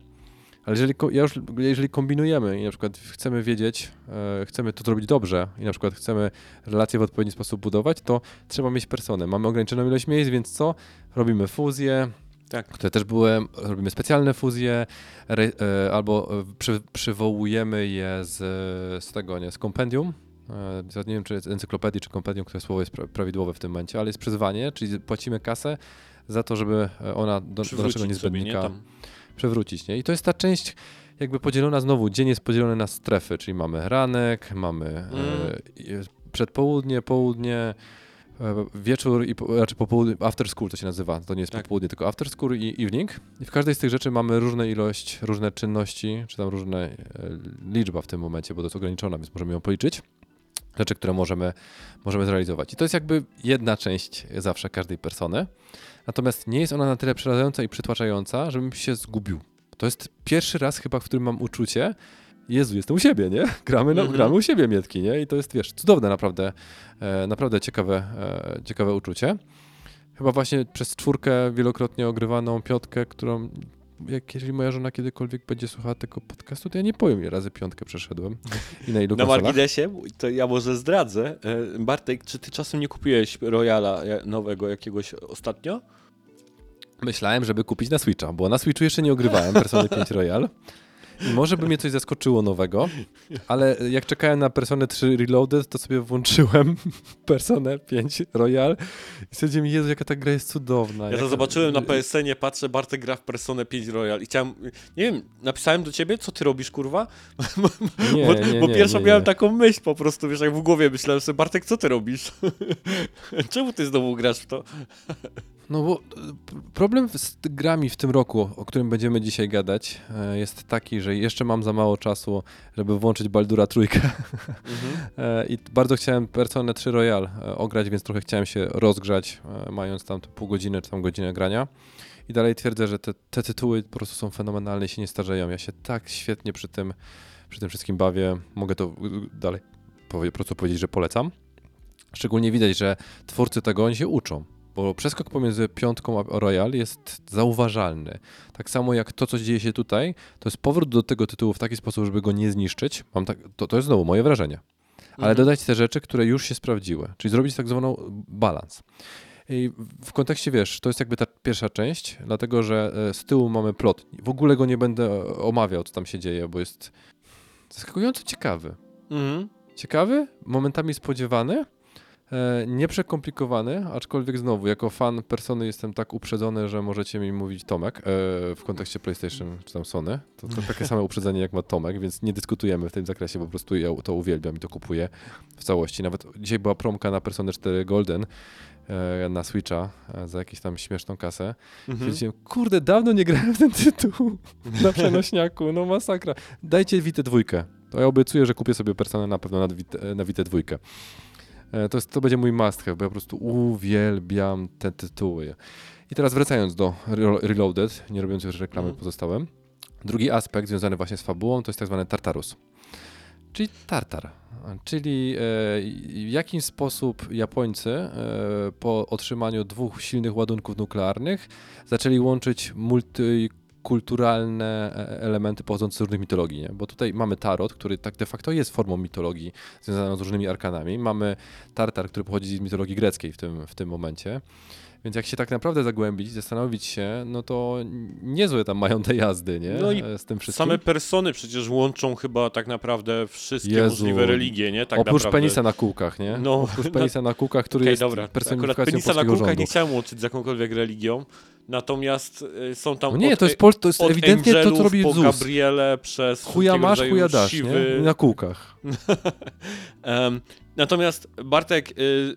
Ale jeżeli, ja już, jeżeli kombinujemy i na przykład chcemy wiedzieć, e, chcemy to zrobić dobrze i na przykład chcemy relacje w odpowiedni sposób budować, to trzeba mieć personę. Mamy ograniczoną ilość miejsc, więc co? Robimy fuzje, Tak. które też były, robimy specjalne fuzje, re, e, albo e, przy, przywołujemy je z, z tego, nie, z kompendium. E, nie wiem, czy z encyklopedii, czy kompendium, które słowo jest pra, prawidłowe w tym momencie, ale jest przyzwanie, czyli płacimy kasę za to, żeby e, ona do, do naszego Przywrócić sobie, nie? Przewrócić. Nie? I to jest ta część jakby podzielona znowu, dzień jest podzielony na strefy, czyli mamy ranek, mamy e, i- przedpołudnie, południe, e, wieczór i po, znaczy popołudnie, after school to się nazywa, to nie jest Tak. popołudnie, tylko after school i evening. I w każdej z tych rzeczy mamy różne ilość, różne czynności, czy tam różne e, liczba w tym momencie, bo to jest ograniczona, więc możemy ją policzyć. Rzeczy, które możemy, możemy zrealizować. I to jest jakby jedna część zawsze każdej persony. Natomiast nie jest ona na tyle przerażająca i przytłaczająca, żebym się zgubił. To jest pierwszy raz chyba, w którym mam uczucie, Jezu, jestem u siebie, nie? Gramy, na, Mhm. gramy u siebie, Mietki, nie? I to jest, wiesz, cudowne naprawdę, e, naprawdę ciekawe, e, ciekawe uczucie. Chyba właśnie przez czwórkę wielokrotnie ogrywaną piątkę, którą, jak, jeżeli moja żona kiedykolwiek będzie słuchała tego podcastu, to ja nie powiem, ile razy piątkę przeszedłem i na ilu Na konsolach. marginesie, to ja może zdradzę. E, Bartek, czy ty czasem nie kupiłeś Royala e, nowego jakiegoś ostatnio? myślałem, żeby kupić na Switcha, bo na Switchu jeszcze nie ogrywałem Persony 5 Royal. Może by mnie coś zaskoczyło nowego, ale jak czekałem na Personę 3 Reloaded, to sobie włączyłem Personę 5 Royal i stwierdziłem, Jezu, jaka ta gra jest cudowna. Ja jak- to zobaczyłem na PSN-ie, patrzę, Bartek gra w Personę 5 Royal i chciałem, nie wiem, napisałem do ciebie, co ty robisz, kurwa? Nie, bo nie, bo nie, pierwszo nie, miałem nie. taką myśl po prostu, wiesz, jak w głowie myślałem sobie, Bartek, co ty robisz? Czemu ty znowu grasz w to? No bo e, problem z grami w tym roku, o którym będziemy dzisiaj gadać, e, jest taki, że jeszcze mam za mało czasu, żeby włączyć Baldura trójkę. E, I bardzo chciałem Personę 3 Royal e, ograć, więc trochę chciałem się rozgrzać, e, mając tam pół godziny czy tam godzinę grania. I dalej twierdzę, że te, te tytuły po prostu są fenomenalne i się nie starzeją. Ja się tak świetnie przy tym, przy tym wszystkim bawię. Mogę to dalej po prostu powiedzieć, że polecam. Szczególnie widać, że twórcy tego oni się uczą, bo przeskok pomiędzy piątką a Royal jest zauważalny. Tak samo jak to, co dzieje się tutaj, to jest powrót do tego tytułu w taki sposób, żeby go nie zniszczyć. Mam tak, to, to jest znowu moje wrażenie. Ale Mhm. dodać te rzeczy, które już się sprawdziły, czyli zrobić tak zwaną balans. I w kontekście, wiesz, to jest jakby ta pierwsza część, dlatego że e, z tyłu mamy plot. W ogóle go nie będę omawiał, co tam się dzieje, bo jest zaskakująco ciekawy. Mhm. Ciekawy, momentami spodziewany, nieprzekomplikowany, aczkolwiek znowu, jako fan persony jestem tak uprzedzony, że możecie mi mówić Tomek e, w kontekście PlayStation czy tam Sony. To, to takie same uprzedzenie jak ma Tomek, więc nie dyskutujemy w tym zakresie, po prostu ja to uwielbiam i to kupuję w całości. Nawet dzisiaj była promka na Personę 4 Golden e, na Switcha e, za jakąś tam śmieszną kasę. Mhm. Kurde, dawno nie grałem w ten tytuł na przenośniaku, no masakra. Dajcie Witę dwójkę. To ja obiecuję, że kupię sobie personę na pewno na Witę, na Witę dwójkę. E, To, jest, to będzie mój must have, bo ja po prostu uwielbiam te tytuły. I teraz wracając do Relo- Reloaded, nie robiąc już reklamy Mhm. pozostałem. Drugi aspekt związany właśnie z fabułą to jest tak zwany Tartarus. Czyli Tartar. Czyli e, w jaki sposób Japońcy e, po otrzymaniu dwóch silnych ładunków nuklearnych zaczęli łączyć multikulturalne e, elementy pochodzące z różnych mitologii, nie? bo tutaj mamy tarot, który tak de facto jest formą mitologii związaną z różnymi arkanami. Mamy tartar, który pochodzi z mitologii greckiej w tym, w tym momencie. Więc jak się tak naprawdę zagłębić, zastanowić się, no to niezłe tam mają te jazdy, nie? No i E, z tym wszystkim. Same persony przecież łączą chyba tak naprawdę wszystkie Jezu. możliwe religie, nie? Tak Oprócz naprawdę. penisa na kółkach, nie? No, Oprócz penisa na kółkach, który Okej, jest dobra. Akurat personifikacją penisa na kółkach rządu. nie chciałem łączyć z jakąkolwiek religią, natomiast y, są tam No nie, od, to jest, pol- to jest ewidentnie to, co robi po ZUS. Gabriele przez Chuja masz, chuja dasz, siwy. Na kółkach. Em, natomiast Bartek, y,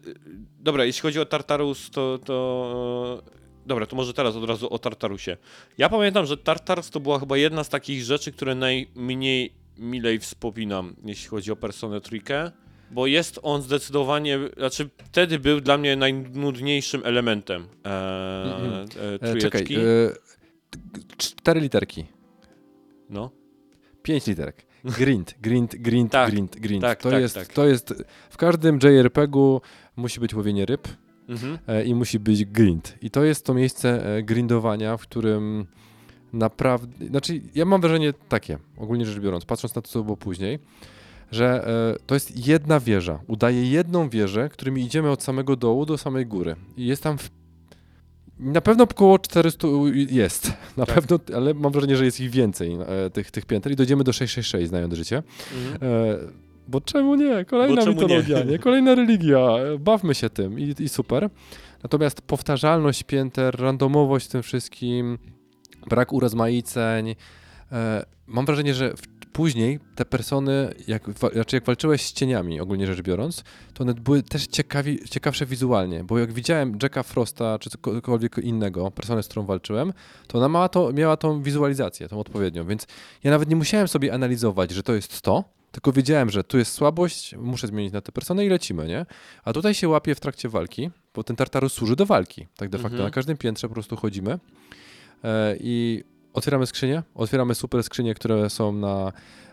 dobra, jeśli chodzi o Tartarus, to, to dobra, to może teraz od razu o Tartarusie. Ja pamiętam, że Tartarus to była chyba jedna z takich rzeczy, które najmniej milej wspominam, jeśli chodzi o Personę Trójkę, bo jest on zdecydowanie, znaczy wtedy był dla mnie najnudniejszym elementem e, Mhm. e, E, czekaj, e, cztery literki, No. pięć literek. Grind, grind, grind, Tak, grind, grind. tak, to, tak, jest, tak. to jest, w każdym JRPG-u musi być łowienie ryb Mhm. e, i musi być grind. I to jest to miejsce e, grindowania, w którym naprawdę, znaczy ja mam wrażenie takie, ogólnie rzecz biorąc, patrząc na to, co było później, że e, to jest jedna wieża. Udaje jedną wieżę, którymi idziemy od samego dołu do samej góry. I jest tam w... Na pewno około 400 jest, na Tak. pewno, ale mam wrażenie, że jest ich więcej, e, tych, tych pięter i dojdziemy do 666, znając życie. Mhm. E, bo czemu nie? Kolejna czemu mitologia, nie? nie? Kolejna religia. E, Bawmy się tym i, i super. Natomiast powtarzalność pięter, randomowość w tym wszystkim, brak urozmaiceń. E, mam wrażenie, że w, później te persony, jak, znaczy jak walczyłeś z cieniami, ogólnie rzecz biorąc, to one były też ciekawi, ciekawsze wizualnie, bo jak widziałem Jacka Frosta czy cokolwiek innego, personę, z którą walczyłem, to ona miała, to, miała tą wizualizację, tą odpowiednią, więc ja nawet nie musiałem sobie analizować, że to jest to, tylko wiedziałem, że tu jest słabość, muszę zmienić na tę personę i lecimy, nie? A tutaj się łapie w trakcie walki, bo ten Tartarus służy do walki, tak de facto. Mhm. Na każdym piętrze po prostu chodzimy e, i otwieramy skrzynię, otwieramy super skrzynie, które są na,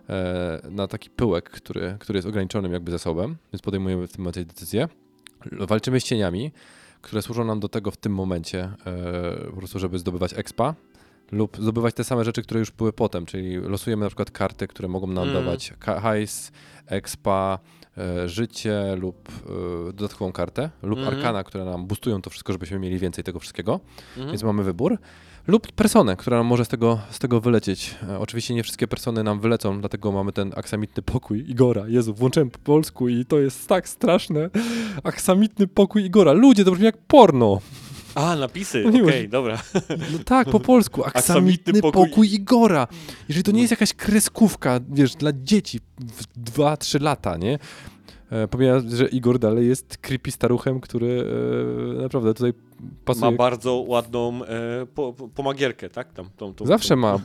e, na taki pyłek, który, który jest ograniczonym jakby zasobem, więc podejmujemy w tym momencie decyzję. Walczymy z cieniami, które służą nam do tego w tym momencie, e, po prostu żeby zdobywać expa lub zdobywać te same rzeczy, które już były potem, czyli losujemy na przykład karty, które mogą nam Mm. dawać hajs, expa, e, życie lub dodatkową kartę, lub Mhm. arkana, które nam boostują to wszystko, żebyśmy mieli więcej tego wszystkiego, Mhm. więc mamy wybór. Lub personę, która nam może z tego, z tego wylecieć. E, oczywiście nie wszystkie persony nam wylecą, dlatego mamy ten aksamitny pokój Igora. Jezu, włączyłem po polsku i to jest tak straszne. Aksamitny pokój Igora. Ludzie, to brzmi jak porno. A, napisy, okej, nie dobra. No tak, po polsku. Aksamitny pokój, pokój- Igora. Jeżeli to nie jest jakaś kreskówka, wiesz, dla dzieci w 2-3 lata, nie? E, Pomijając, że Igor dalej jest creepy staruchem, który e, naprawdę tutaj pasuje. Ma bardzo ładną e, po, po, pomagierkę, tak? Tam, tą, tą, Zawsze tą- ma.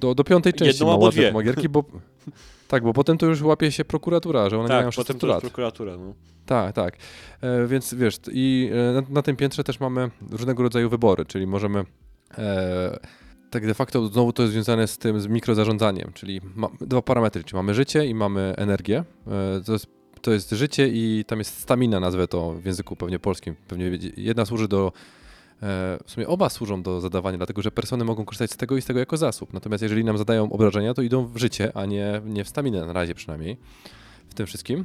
Do, do piątej części Jedną ma albo ładne dwie. pomagierki, bo... Tak, bo potem to już łapie się prokuratura, że one Tak, mają potem 16 to już lat. prokuratura, no. Tak, tak. E, więc wiesz, i e, na, na tym piętrze też mamy różnego rodzaju wybory, czyli możemy. E, tak de facto znowu to jest związane z tym, z mikrozarządzaniem, czyli ma, dwa parametry, czyli mamy życie i mamy energię. E, to, jest, to jest życie i tam jest stamina, nazwę to w języku pewnie polskim. Pewnie jedna służy do. E, w sumie oba służą do zadawania, dlatego że persony mogą korzystać z tego i z tego jako zasób. Natomiast jeżeli nam zadają obrażenia, to idą w życie, a nie, nie w staminę na razie przynajmniej w tym wszystkim.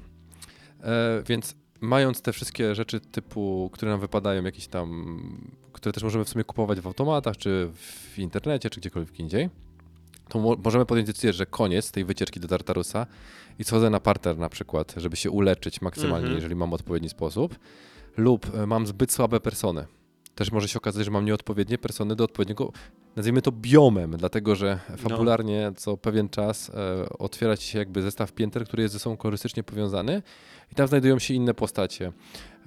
E, więc mając te wszystkie rzeczy typu, które nam wypadają, jakieś tam, które też możemy w sumie kupować w automatach, czy w internecie, czy gdziekolwiek indziej, to mo- możemy podjąć decyzję, że koniec tej wycieczki do Tartarusa i schodzę na parter na przykład, żeby się uleczyć maksymalnie, Mhm. jeżeli mam odpowiedni sposób, lub e, mam zbyt słabe persony. Też może się okazać, że mam nieodpowiednie persony do odpowiedniego, nazwijmy to biomem, dlatego że fabularnie co pewien czas e, otwiera ci się jakby zestaw pięter, który jest ze sobą kolorystycznie powiązany i tam znajdują się inne postacie.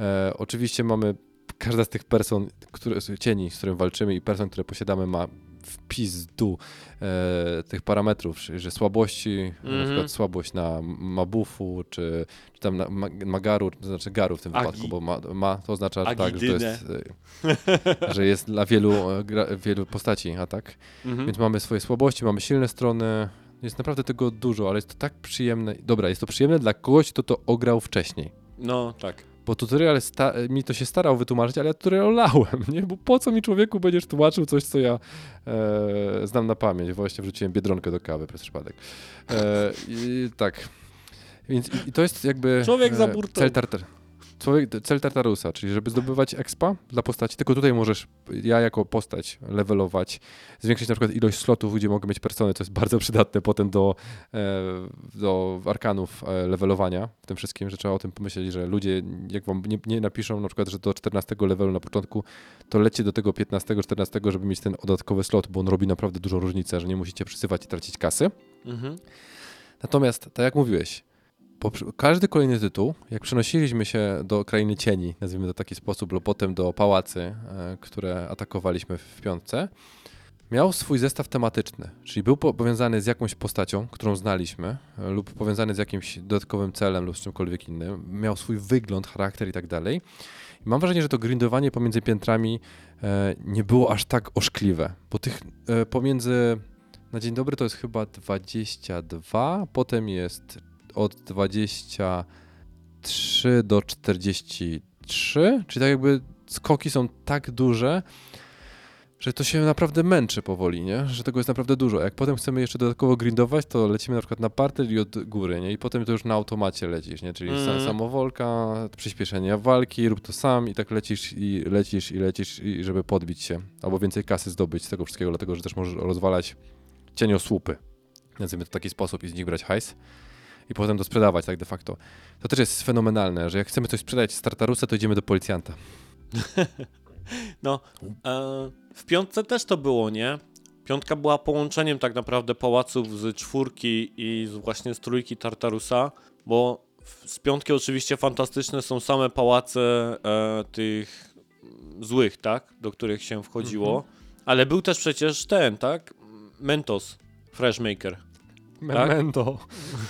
E, oczywiście mamy, każda z tych person, które, cieni, z którym walczymy i person, które posiadamy ma w pizdu e, tych parametrów, że- słabości, na Mhm. przykład słabość na Mabufu, czy, czy tam na ma, Magaru, to znaczy Garu w tym Agi. wypadku, bo ma, ma to oznacza tak, że to Agidynę. jest, e, że jest dla wielu, e, gra, wielu postaci atak. Mhm. Więc mamy swoje słabości, mamy silne strony. Jest naprawdę tego dużo, ale jest to tak przyjemne. Dobra, jest to przyjemne dla kogoś, kto to ograł wcześniej. No, tak. Bo tutorial sta- mi to się starał wytłumaczyć, ale ja tutorial lałem, nie? Bo po co mi człowieku będziesz tłumaczył coś, co ja e, znam na pamięć? Właśnie wrzuciłem biedronkę do kawy przez przypadek. E, i, tak. Więc i, i to jest jakby Człowiek za e, burtą. cel, tartar, cel Tartarusa, czyli żeby zdobywać expa dla postaci. Tylko tutaj możesz, ja jako postać, levelować, zwiększyć na przykład ilość slotów, gdzie mogę mieć persony, co jest bardzo przydatne potem do, e, do arkanów e, levelowania w tym wszystkim, że trzeba o tym pomyśleć, że ludzie jak wam nie, nie napiszą na przykład, że do 14 levelu na początku, to lecie do tego 15, 14, żeby mieć ten dodatkowy slot, bo on robi naprawdę dużą różnicę, że nie musicie przysywać i tracić kasy. Mhm. Natomiast, tak jak mówiłeś, każdy kolejny tytuł, jak przenosiliśmy się do krainy cieni, nazwijmy to w taki sposób, lub potem do pałacy, e, które atakowaliśmy w piątce, miał swój zestaw tematyczny, czyli był po- powiązany z jakąś postacią, którą znaliśmy, e, lub powiązany z jakimś dodatkowym celem lub z czymkolwiek innym. Miał swój wygląd, charakter i tak dalej. Mam wrażenie, że to grindowanie pomiędzy piętrami e, nie było aż tak oszkliwe, bo tych pomiędzy na dzień dobry to jest chyba 22, potem jest od 23 do 43, czyli tak jakby skoki są tak duże, że to się naprawdę męczy powoli, nie? Że tego jest naprawdę dużo. Jak potem chcemy jeszcze dodatkowo grindować, to lecimy na przykład na parter i od góry, nie? I potem to już na automacie lecisz, nie? Czyli sa- samowolka, przyspieszenie walki, rób to sam i tak lecisz i lecisz i lecisz, i żeby podbić się. Albo więcej kasy zdobyć z tego wszystkiego, dlatego że też możesz rozwalać cieniosłupy. Nazwijmy to w taki sposób i z nich brać hajs. I potem to sprzedawać tak de facto. To też jest fenomenalne, że jak chcemy coś sprzedać z Tartarusa, to idziemy do policjanta. No, e, w piątce też to było, nie? Piątka była połączeniem tak naprawdę pałaców z czwórki i z właśnie z trójki Tartarusa, bo z piątki oczywiście fantastyczne są same pałace e, tych złych, tak? Do których się wchodziło. Mhm. Ale był też przecież ten, tak? Mentos, Freshmaker, Memento.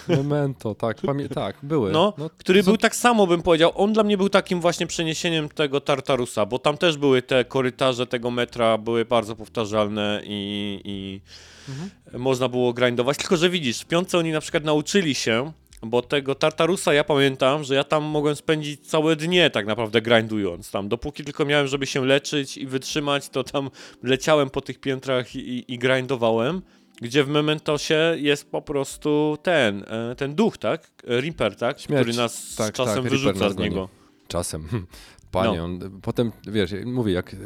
Memento, tak. Pamię- tak, były. No, który co- był tak samo, bym powiedział. On dla mnie był takim właśnie przeniesieniem tego Tartarusa, bo tam też były te korytarze tego metra, były bardzo powtarzalne i, i Mhm. można było grindować. Tylko, że widzisz, w piątce oni na przykład nauczyli się Bo tego Tartarusa ja pamiętam, że ja tam mogłem spędzić całe dnie tak naprawdę grindując tam. Dopóki tylko miałem, żeby się leczyć i wytrzymać, to tam leciałem po tych piętrach i, i grindowałem. Gdzie w Mementosie jest po prostu ten, e, ten duch, tak? Reaper, tak? Śmierć. Który nas Tak, czasem tak, wyrzuca z niego. Czasem. Panie, No. on, potem, wiesz, mówię, jak, e,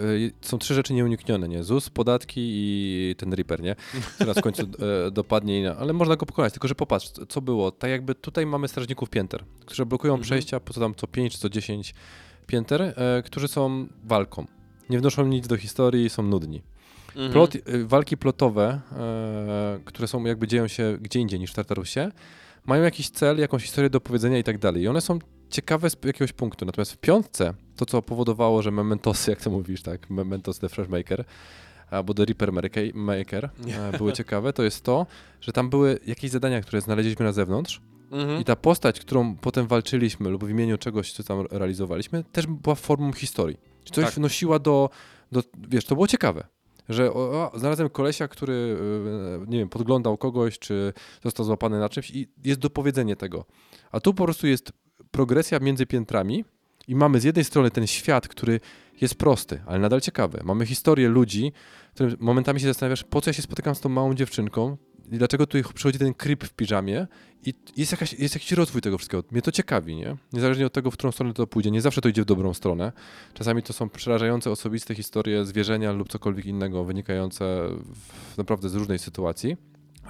są trzy rzeczy nieuniknione, nie? ZUS, podatki i ten Reaper, nie? Teraz w końcu e, dopadnie, na- ale można go pokonać, tylko że popatrz, co było. Tak jakby tutaj mamy strażników pięter, którzy blokują Mhm. przejścia po co tam co 5 czy co 10 pięter, e, którzy są walką. Nie wnoszą nic do historii, są nudni. Mhm. Plot, y, walki plotowe, e, które są jakby dzieją się gdzie indziej niż w Tartarusie, mają jakiś cel, jakąś historię do powiedzenia i tak dalej. I one są ciekawe z jakiegoś punktu. Natomiast w piątce, to co powodowało, że Mementosy, jak to mówisz, tak, Mementos the Fresh Maker, albo The Reaper Maker, e, były ciekawe, to jest to, że tam były jakieś zadania, które znaleźliśmy na zewnątrz Mhm. i ta postać, którą potem walczyliśmy lub w imieniu czegoś, co tam realizowaliśmy, też była formą historii. Czy coś Tak. wnosiła do, do, wiesz, to było ciekawe. Że o, o, znalazłem kolesia, który, yy, nie wiem, podglądał kogoś, czy został złapany na czymś i jest dopowiedzenie tego. A tu po prostu jest progresja między piętrami i mamy z jednej strony ten świat, który jest prosty, ale nadal ciekawy. Mamy historię ludzi, którym momentami się zastanawiasz, po co ja się spotykam z tą małą dziewczynką i dlaczego tu przychodzi ten creep w piżamie i jest, jakaś, jest jakiś rozwój tego wszystkiego. Mnie to ciekawi, nie? Niezależnie od tego, w którą stronę to pójdzie. Nie zawsze to idzie w dobrą stronę. Czasami to są przerażające, osobiste historie zwierzenia lub cokolwiek innego wynikające w, naprawdę z różnej sytuacji.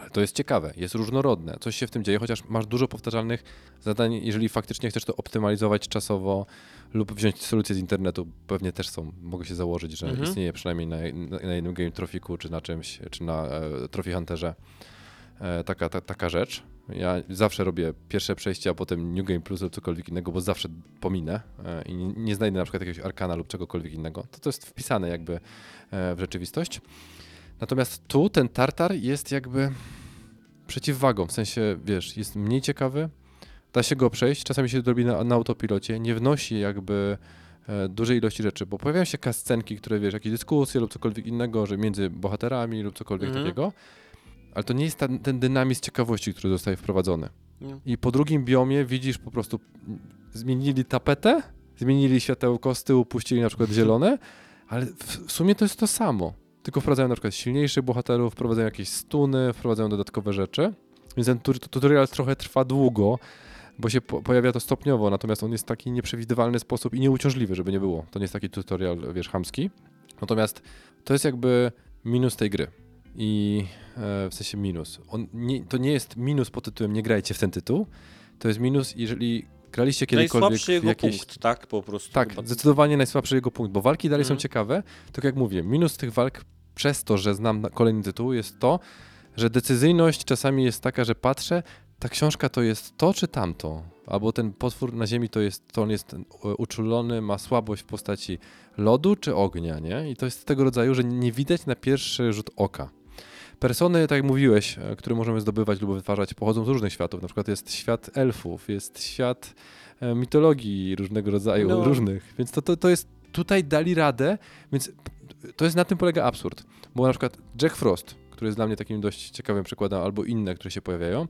Ale to jest ciekawe, jest różnorodne, coś się w tym dzieje, chociaż masz dużo powtarzalnych zadań, jeżeli faktycznie chcesz to optymalizować czasowo lub wziąć solucje z internetu, pewnie też są, mogę się założyć, że Mhm. istnieje przynajmniej na, na, jednym Game Trofiku, czy na czymś, czy na e, Trophy Hunterze e, taka, ta, taka rzecz. Ja zawsze robię pierwsze przejście, a potem New Game Plus lub cokolwiek innego, bo zawsze pominę e, i nie, nie znajdę na przykład jakiegoś arkana lub czegokolwiek innego. To to jest wpisane jakby e, w rzeczywistość. Natomiast tu ten tartar jest jakby przeciwwagą, w sensie, wiesz, jest mniej ciekawy, da się go przejść, czasami się to robi na, na autopilocie, nie wnosi jakby e, dużej ilości rzeczy, bo pojawiają się kascenki, które, wiesz, jakieś dyskusje lub cokolwiek innego, że między bohaterami lub cokolwiek Mhm. takiego, ale to nie jest ten, ten dynamizm ciekawości, który zostaje wprowadzony. Nie. I po drugim biomie widzisz po prostu, zmienili tapetę, zmienili światełko, z tyłu puścili na przykład zielone, ale w, w sumie to jest to samo. Tylko wprowadzają na przykład silniejszych bohaterów, wprowadzają jakieś stuny, wprowadzają dodatkowe rzeczy. Więc ten tu- tutorial trochę trwa długo, bo się po, pojawia to stopniowo, natomiast on jest w taki nieprzewidywalny sposób i nieuciążliwy, żeby nie było. To nie jest taki tutorial, wiesz, chamski. Natomiast to jest jakby minus tej gry. I e, w sensie minus. Nie, to nie jest minus pod tytułem nie grajcie w ten tytuł. To jest minus, jeżeli graliście kiedykolwiek Najsłabszy jego jakieś... punkt, tak? Po prostu. Tak, chyba. zdecydowanie najsłabszy jego punkt, bo walki dalej Mhm. są ciekawe. Tylko jak mówię, minus tych walk przez to, że znam na- kolejny tytuł, jest to, że decyzyjność czasami jest taka, że patrzę, ta książka to jest to czy tamto, albo ten potwór na ziemi to jest, to on jest e, uczulony, ma słabość w postaci lodu czy ognia, nie? I to jest tego rodzaju, że nie widać na pierwszy rzut oka. Persony, tak jak mówiłeś, e, które możemy zdobywać lub wytwarzać, pochodzą z różnych światów. Na przykład jest świat elfów, jest świat e, mitologii różnego rodzaju, No. różnych. Więc to, to, to jest, tutaj dali radę, więc to jest na tym polega absurd. Bo na przykład Jack Frost, który jest dla mnie takim dość ciekawym przykładem, albo inne, które się pojawiają,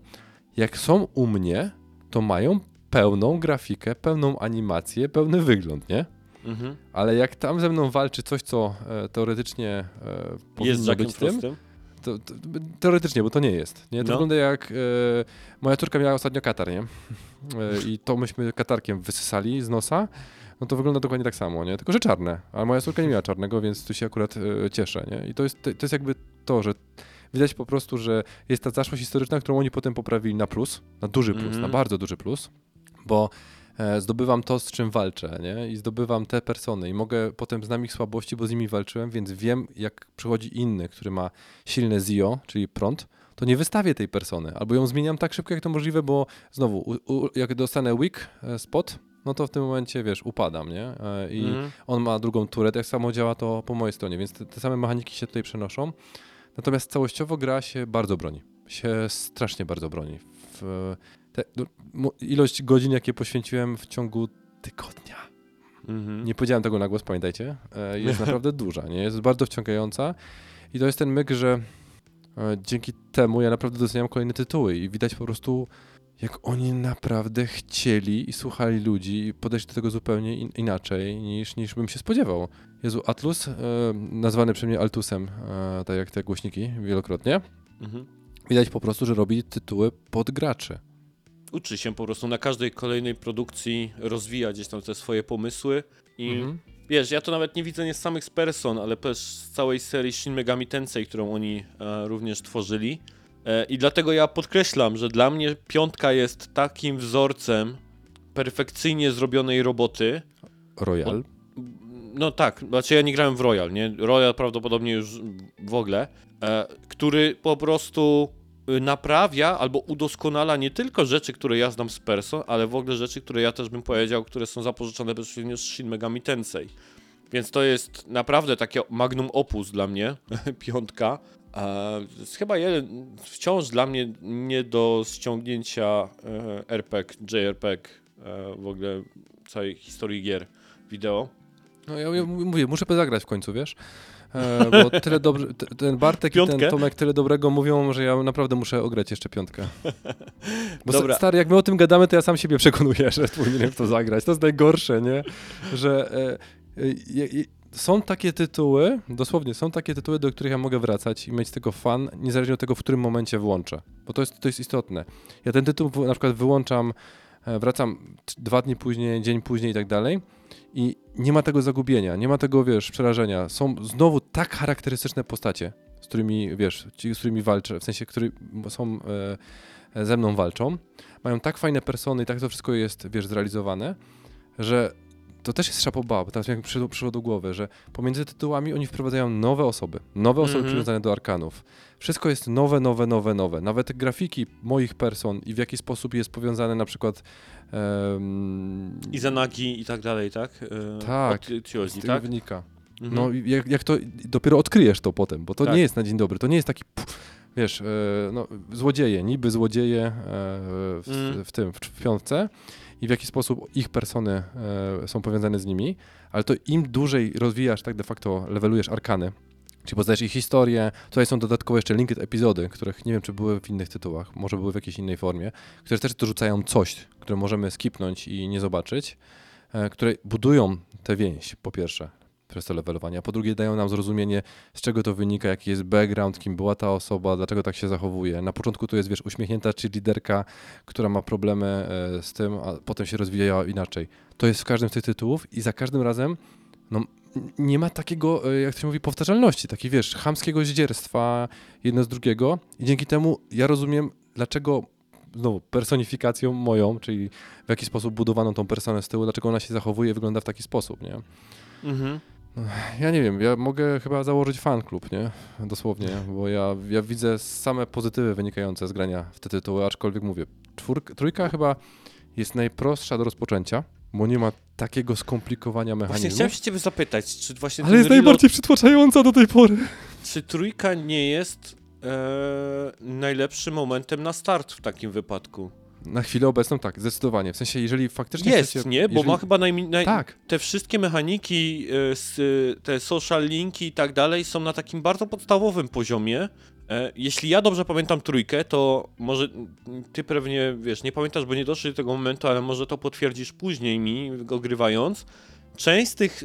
jak są u mnie, to mają pełną grafikę, pełną animację, pełny wygląd, nie? Mhm. Ale jak tam ze mną walczy coś, co e, teoretycznie e, powinno być tym, Frostem? to, to, teoretycznie, bo to nie jest. Nie? To No. wygląda jak. E, moja córka miała ostatnio katar, nie? E, I to myśmy katarkiem wysysali z nosa. No to wygląda dokładnie tak samo, nie? Tylko, że czarne. A moja córka nie miała czarnego, więc tu się akurat e, cieszę, nie? I to jest, to jest jakby to, że widać po prostu, że jest ta zaszłość historyczna, którą oni potem poprawili na plus, na duży plus, Mhm. na bardzo duży plus, bo e, zdobywam to, z czym walczę, nie? I zdobywam te persony i mogę potem znam ich słabości, bo z nimi walczyłem, więc wiem, jak przychodzi inny, który ma silne ZIO, czyli prąd, to nie wystawię tej persony, albo ją zmieniam tak szybko, jak to możliwe, bo znowu, u, u, jak dostanę weak e, spot, no to w tym momencie, wiesz, upadam, nie? E, I Mhm. on ma drugą turę, tak samo działa to po mojej stronie, więc te, te same mechaniki się tutaj przenoszą. Natomiast całościowo gra się bardzo broni. Się strasznie bardzo broni. W, te, no, ilość godzin, jakie poświęciłem w ciągu tygodnia. Mhm. Nie powiedziałem tego na głos, pamiętajcie. e, Jest naprawdę duża, nie? Jest bardzo wciągająca. I to jest ten myk, że e, dzięki temu ja naprawdę doceniam kolejne tytuły i widać po prostu jak oni naprawdę chcieli i słuchali ludzi i podeszli do tego zupełnie in, inaczej niż, niż bym się spodziewał. Jezu, Atlus, e, nazwany przez mnie Altusem, e, tak jak te głośniki wielokrotnie, Mhm. widać po prostu, że robi tytuły pod graczy. Uczy się po prostu na każdej kolejnej produkcji rozwija gdzieś tam te swoje pomysły i Mhm. wiesz, ja to nawet nie widzę nie z samych z Person, ale też z całej serii Shin Megami Tensei, którą oni e, również tworzyli. E, I dlatego ja podkreślam, że dla mnie piątka jest takim wzorcem perfekcyjnie zrobionej roboty. Royal. No tak, znaczy ja nie grałem w Royal, nie? Royal prawdopodobnie już w ogóle, e, który po prostu y, naprawia albo udoskonala nie tylko rzeczy, które ja znam z Person, ale w ogóle rzeczy, które ja też bym powiedział, które są zapożyczone bezpośrednio z Shin Megami Tensei. Więc to jest naprawdę takie magnum opus dla mnie, piątka. E, chyba jeden, wciąż dla mnie nie do ściągnięcia e, RPG, JRPG, e, w ogóle całej historii gier wideo. No ja, ja mówię, muszę zagrać w końcu, wiesz? E, bo tyle dobrze, ten Bartek i Piątkę? ten Tomek tyle dobrego mówią, że ja naprawdę muszę ograć jeszcze piątkę. Bo Dobra. Stary, jak my o tym gadamy, to ja sam siebie przekonuję, że powinienem w to zagrać. To jest najgorsze, nie? Że e, e, je- są takie tytuły, dosłownie są takie tytuły, do których ja mogę wracać i mieć z tego fan, niezależnie od tego, w którym momencie włączę. Bo to jest, to jest istotne. Ja ten tytuł na przykład wyłączam, e, wracam dwa dni później, dzień później i tak dalej i nie ma tego zagubienia, nie ma tego, wiesz, przerażenia. Są znowu tak charakterystyczne postacie, z którymi, wiesz, ci, z którymi walczę, w sensie, którzy są e, ze mną walczą, mają tak fajne persony i tak to wszystko jest, wiesz, zrealizowane, że to też jest szapoba, bo teraz mi przyszło, przyszło do głowy, że pomiędzy tytułami oni wprowadzają nowe osoby, nowe osoby Mhm. przywiązane do arkanów. Wszystko jest nowe, nowe, nowe, nowe. Nawet grafiki moich person i w jaki sposób jest powiązane na przykład em, Izanagi i tak dalej, tak? E, Tak, Od tego tak? wynika. Mhm. No i jak, jak to, dopiero odkryjesz to potem, bo to Tak. nie jest na dzień dobry, to nie jest taki, pff, wiesz, e, no, złodzieje, niby złodzieje e, w, Mm. w tym, w, w piątce i w jaki sposób ich persony e, są powiązane z nimi, ale to im dłużej rozwijasz, tak de facto levelujesz arkany, czyli poznajesz ich historię, tutaj są dodatkowo jeszcze linked epizody, których nie wiem, czy były w innych tytułach, może były w jakiejś innej formie, które też dorzucają coś, które możemy skipnąć i nie zobaczyć, e, które budują tę więź, po pierwsze, przez to levelowanie, a po drugie dają nam zrozumienie, z czego to wynika, jaki jest background, kim była ta osoba, dlaczego tak się zachowuje. Na początku to jest, wiesz, uśmiechnięta czy liderka, która ma problemy e, z tym, a potem się rozwija inaczej. To jest w każdym z tych tytułów i za każdym razem no, nie ma takiego, e, jak to się mówi, powtarzalności, takiego, wiesz, chamskiego zdzierstwa jedno z drugiego i dzięki temu ja rozumiem, dlaczego znowu personifikacją moją, czyli w jaki sposób budowano tą personę z tyłu, dlaczego ona się zachowuje wygląda w taki sposób, nie? Mhm. Ja nie wiem, ja mogę chyba założyć fan klub, nie? Dosłownie, bo ja, ja widzę same pozytywy wynikające z grania w te tytuły, aczkolwiek mówię, czwórka, trójka chyba jest najprostsza do rozpoczęcia, bo nie ma takiego skomplikowania Właśnie mechanizmu, chciałem się ciebie zapytać, czy właśnie ale jest reload, najbardziej przytłaczająca do tej pory. czy trójka nie jest e, najlepszym momentem na start w takim wypadku? Na chwilę obecną tak, zdecydowanie. W sensie, jeżeli faktycznie Jest, chcecie, nie? Bo jeżeli, ma chyba najmi- naj... Tak, te wszystkie mechaniki, e, e, te social linki i tak dalej są na takim bardzo podstawowym poziomie. E, Jeśli ja dobrze pamiętam trójkę, to może mm, ty pewnie, wiesz, nie pamiętasz, bo nie doszli do tego momentu, ale może to potwierdzisz później mi, ogrywając. Część z tych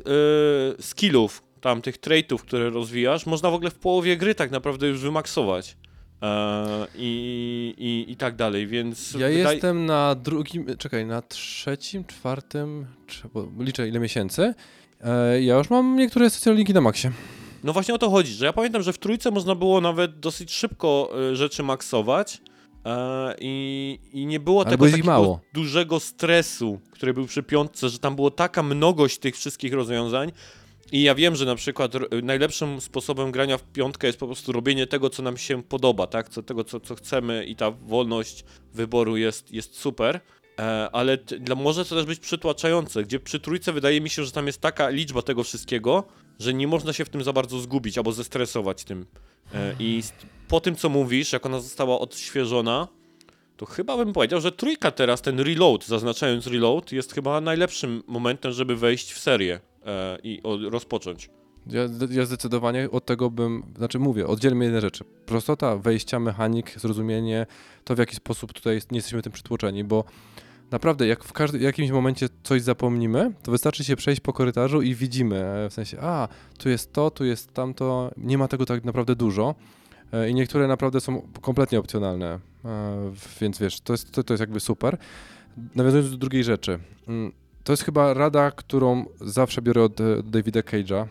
skillów, tam tych traitów, które rozwijasz, można w ogóle w połowie gry tak naprawdę już wymaksować. E, i, i, I tak dalej, więc... ja wydaje- jestem na drugim, czekaj, na trzecim, czwartym, liczę ile miesięcy. E, ja już mam niektóre social linki na maksie. No właśnie o to chodzi, że ja pamiętam, że w trójce można było nawet dosyć szybko e, rzeczy maksować i, i nie było Ale tego było takiego mało. dużego stresu, który był przy piątce, że tam było taka mnogość tych wszystkich rozwiązań i ja wiem, że na przykład najlepszym sposobem grania w piątkę jest po prostu robienie tego, co nam się podoba, tak? Co, tego, co, co chcemy i ta wolność wyboru jest, jest super. E, ale dla, może to też być przytłaczające, gdzie przy trójce wydaje mi się, że tam jest taka liczba tego wszystkiego, że nie można się w tym za bardzo zgubić albo zestresować tym. E, I po tym, co mówisz, jak ona została odświeżona, to chyba bym powiedział, że trójka teraz, ten reload, zaznaczając reload, jest chyba najlepszym momentem, żeby wejść w serię i o, rozpocząć. Ja, ja zdecydowanie od tego bym, znaczy mówię, oddzielmy jedne rzeczy. Prostota wejścia, mechanik, zrozumienie, to w jaki sposób tutaj nie jesteśmy tym przytłoczeni, bo naprawdę jak w każdym, jakimś momencie coś zapomnimy, to wystarczy się przejść po korytarzu i widzimy, e, w sensie, a, tu jest to, tu jest tamto, nie ma tego tak naprawdę dużo e, i niektóre naprawdę są kompletnie opcjonalne, e, więc wiesz, to jest, to, to jest jakby super. Nawiązując do drugiej rzeczy, mm, to jest chyba rada, którą zawsze biorę od e, Davida Cage'a e,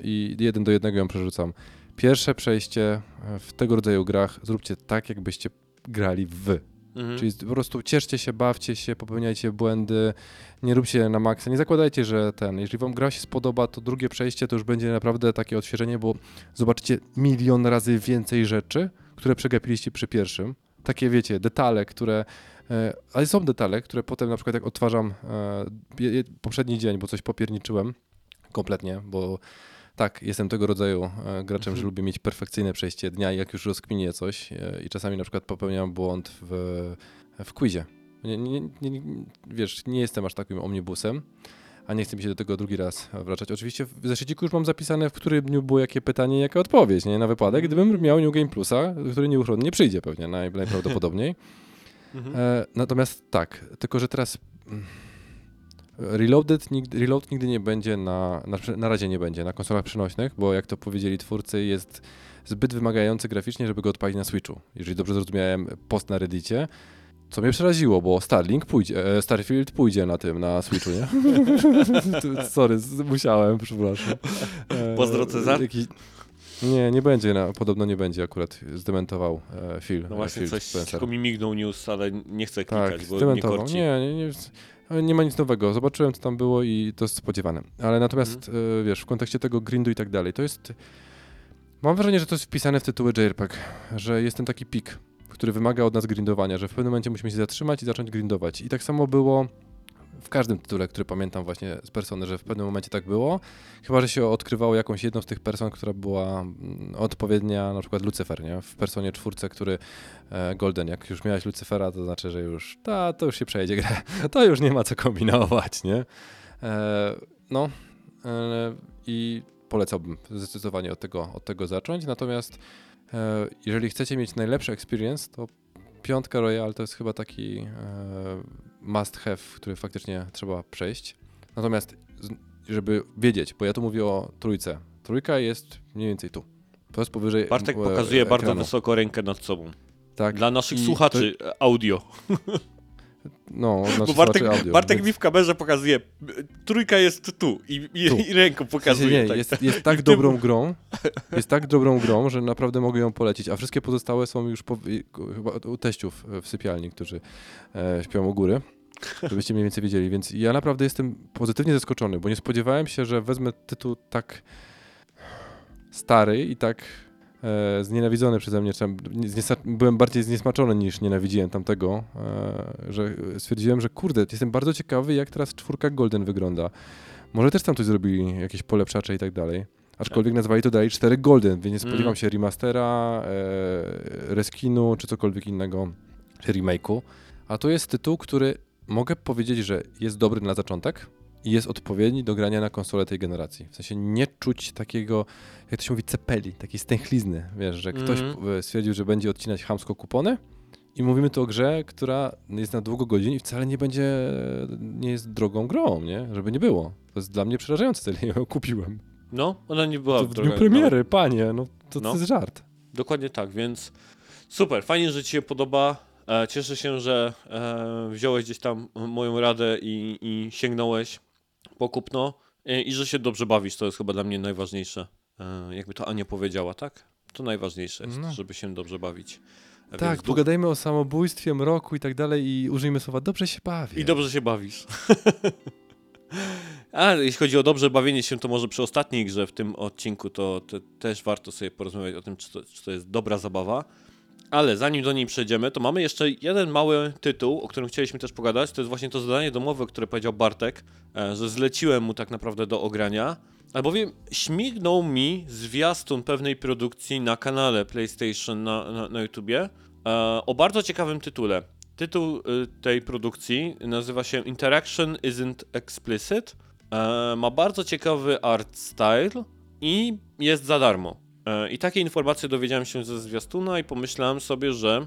i jeden do jednego ją przerzucam. Pierwsze przejście e, w tego rodzaju grach zróbcie tak, jakbyście grali w wy. Mhm. Czyli po prostu cieszcie się, bawcie się, popełniajcie błędy, nie róbcie na maksa, nie zakładajcie, że ten, jeżeli wam gra się spodoba, to drugie przejście to już będzie naprawdę takie odświeżenie, bo zobaczycie milion razy więcej rzeczy, które przegapiliście przy pierwszym. Takie wiecie, detale, które ale są detale, które potem na przykład jak odtwarzam e, poprzedni dzień, bo coś popierniczyłem kompletnie, bo tak, jestem tego rodzaju e, graczem, Mhm. że lubię mieć perfekcyjne przejście dnia i jak już rozkminię coś e, i czasami na przykład popełniam błąd w, w quizie. Nie, nie, nie, wiesz, nie jestem aż takim omnibusem, a nie chcę mi się do tego drugi raz wracać. Oczywiście w zeszyciku już mam zapisane, w którym dniu było jakie pytanie, jaka odpowiedź, nie? Na wypadek, gdybym miał New Game Plusa, który nieuchronnie przyjdzie pewnie, naj, najprawdopodobniej. Mhm. E, natomiast tak, tylko że teraz mm, Reloaded nigdy, Reload nigdy nie będzie na, na, na razie nie będzie na konsolach przenośnych, bo jak to powiedzieli twórcy, jest zbyt wymagający graficznie, żeby go odpalić na Switchu. Jeżeli dobrze zrozumiałem post na Reddicie, co mnie przeraziło, bo Starlink pójdzie, e, Starfield pójdzie na tym, na Switchu, nie? Sorry, musiałem, przepraszam. E, Pozdro, Cezar. jakiś- Nie, nie będzie, na, podobno nie będzie akurat, zdementował e, Phil. No e, właśnie, Phil coś Spencer. tylko mi mignął news, ale nie chcę Tak, klikać, bo nie zdementował. korci. Nie, nie, nie, nie, nie ma nic nowego. Zobaczyłem, co tam było i to jest spodziewane. Ale natomiast, Mhm. e, wiesz, w kontekście tego grindu i tak dalej, to jest... Mam wrażenie, że to jest wpisane w tytuły JRPG, że jest ten taki pik, który wymaga od nas grindowania, że w pewnym momencie musimy się zatrzymać i zacząć grindować. I tak samo było w każdym tytule, który pamiętam właśnie z Persony, że w pewnym momencie tak było. Chyba, że się odkrywało jakąś jedną z tych person, która była mm, odpowiednia, na przykład Lucyfer, nie? W Personie czwórce, który e, Golden, jak już miałeś Lucyfera, to znaczy, że już ta, to już się przejdzie grę. To już nie ma co kombinować, nie? E, no e, i polecałbym zdecydowanie od tego, od tego zacząć. Natomiast e, jeżeli chcecie mieć najlepszy experience, to piątka Royal to jest chyba taki e, must have, który faktycznie trzeba przejść. Natomiast, żeby wiedzieć, bo ja tu mówię o trójce. Trójka jest mniej więcej tu. To jest powyżej Bartek e, pokazuje bardzo ekranu. wysoko rękę nad sobą. Tak, Dla naszych I słuchaczy e, audio. no, Bo znaczy Bartek, słuchaczy audio. Bartek więc- mi w kamerze pokazuje, trójka jest tu i, i, Tu. i ręką pokazuje. nie, tak. jest, jest I tak w tym- dobrą grą, jest tak dobrą grą, że naprawdę mogę ją polecić, a wszystkie pozostałe są już po, chyba u teściów w sypialni, którzy e, śpią u góry, żebyście mniej więcej wiedzieli, więc ja naprawdę jestem pozytywnie zaskoczony, bo nie spodziewałem się, że wezmę tytuł tak stary i tak e, znienawidzony przeze mnie, czy byłem bardziej zniesmaczony niż nienawidziłem tamtego, e, że stwierdziłem, że kurde, jestem bardzo ciekawy, jak teraz czwórka Golden wygląda. Może też tam coś zrobili, jakieś polepszacze i tak dalej. Aczkolwiek nazwali to dalej 4 Golden, więc nie spodziewam Mm. się remastera, e, reskinu czy cokolwiek innego, czy remake'u. A to jest tytuł, który mogę powiedzieć, że jest dobry na zaczątek i jest odpowiedni do grania na konsolę tej generacji. W sensie nie czuć takiego, jak to się mówi, cepeli, takiej stęchlizny, wiesz, że ktoś e, stwierdził, że będzie odcinać chamsko kupony i mówimy tu o grze, która jest na długo godzin i wcale nie będzie, nie jest drogą grą, nie? Żeby nie było. To jest dla mnie przerażające, tyle ją kupiłem. No, ona nie była To w dniu droga, premiery, panie, no to, No. to jest żart. Dokładnie tak, więc super, fajnie, że Ci się podoba. E, cieszę się, że e, wziąłeś gdzieś tam moją radę i, i sięgnąłeś po kupno e, i że się dobrze bawisz. To jest chyba dla mnie najważniejsze. E, jakby to Ania powiedziała, tak? To najważniejsze jest, No. żeby się dobrze bawić. E, Tak, więc pogadajmy o samobójstwie, mroku i tak dalej i użyjmy słowa dobrze się bawię. I dobrze się bawisz. A jeśli chodzi o dobrze bawienie się, to może przy ostatniej grze w tym odcinku, to, to też warto sobie porozmawiać o tym, czy to, czy to jest dobra zabawa. Ale zanim do niej przejdziemy, to mamy jeszcze jeden mały tytuł, o którym chcieliśmy też pogadać. To jest właśnie to zadanie domowe, które powiedział Bartek, e, że zleciłem mu tak naprawdę do ogrania. Albowiem śmignął mi zwiastun pewnej produkcji na kanale PlayStation na, na, na YouTubie e, o bardzo ciekawym tytule. Tytuł y, tej produkcji nazywa się Interaction Isn't Explicit. E, ma bardzo ciekawy art style i jest za darmo. E, I takie informacje dowiedziałem się ze zwiastuna i pomyślałem sobie, że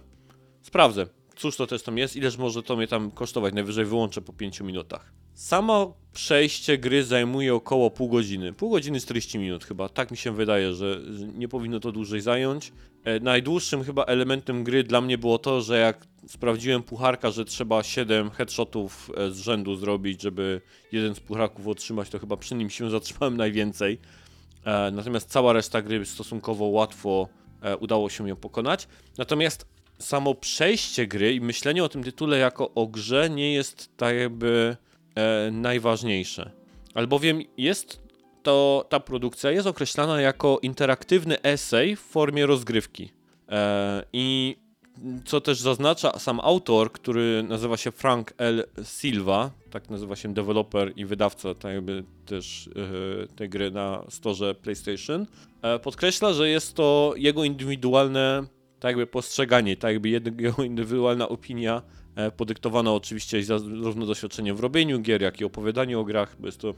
sprawdzę, cóż to też tam jest, ileż może to mnie tam kosztować, najwyżej wyłączę po 5 minutach. Samo przejście gry zajmuje około pół godziny, pół godziny 40 minut chyba, tak mi się wydaje, że nie powinno to dłużej zająć. E, najdłuższym chyba elementem gry dla mnie było to, że jak sprawdziłem pucharka, że trzeba 7 headshotów e, z rzędu zrobić, żeby jeden z pucharków otrzymać, to chyba przy nim się zatrzymałem najwięcej. E, natomiast cała reszta gry stosunkowo łatwo e, udało się ją pokonać. Natomiast samo przejście gry i myślenie o tym tytule jako o grze nie jest tak jakby e, najważniejsze. Albowiem jest to, ta produkcja jest określana jako interaktywny esej w formie rozgrywki. E, I co też zaznacza sam autor, który nazywa się Frank L. Silva, tak nazywa się deweloper i wydawca tak jakby też e, tej gry na storze PlayStation, e, podkreśla, że jest to jego indywidualne tak jakby postrzeganie, tak jakby jego indywidualna opinia, e, podyktowana oczywiście zarówno doświadczeniem w robieniu gier, jak i opowiadaniu o grach, bo jest to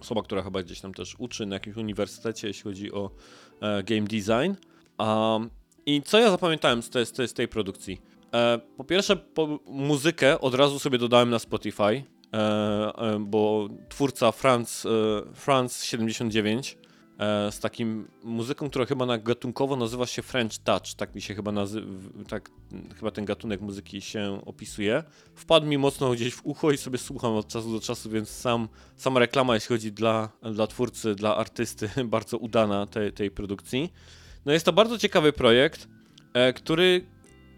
osoba, która chyba gdzieś tam też uczy na jakimś uniwersytecie, jeśli chodzi o e, game design. Um, I co ja zapamiętałem z, te, z, te, z tej produkcji? E, po pierwsze, po, muzykę od razu sobie dodałem na Spotify, e, e, bo twórca Franz, e, Franz 79 e, z takim muzyką, która chyba na gatunkowo nazywa się French Touch, tak mi się chyba nazywa, tak chyba ten gatunek muzyki się opisuje. Wpadł mi mocno gdzieś w ucho i sobie słucham od czasu do czasu, więc sam, sama reklama, jeśli chodzi dla, dla twórcy, dla artysty, bardzo udana tej, tej produkcji. No jest to bardzo ciekawy projekt, e, który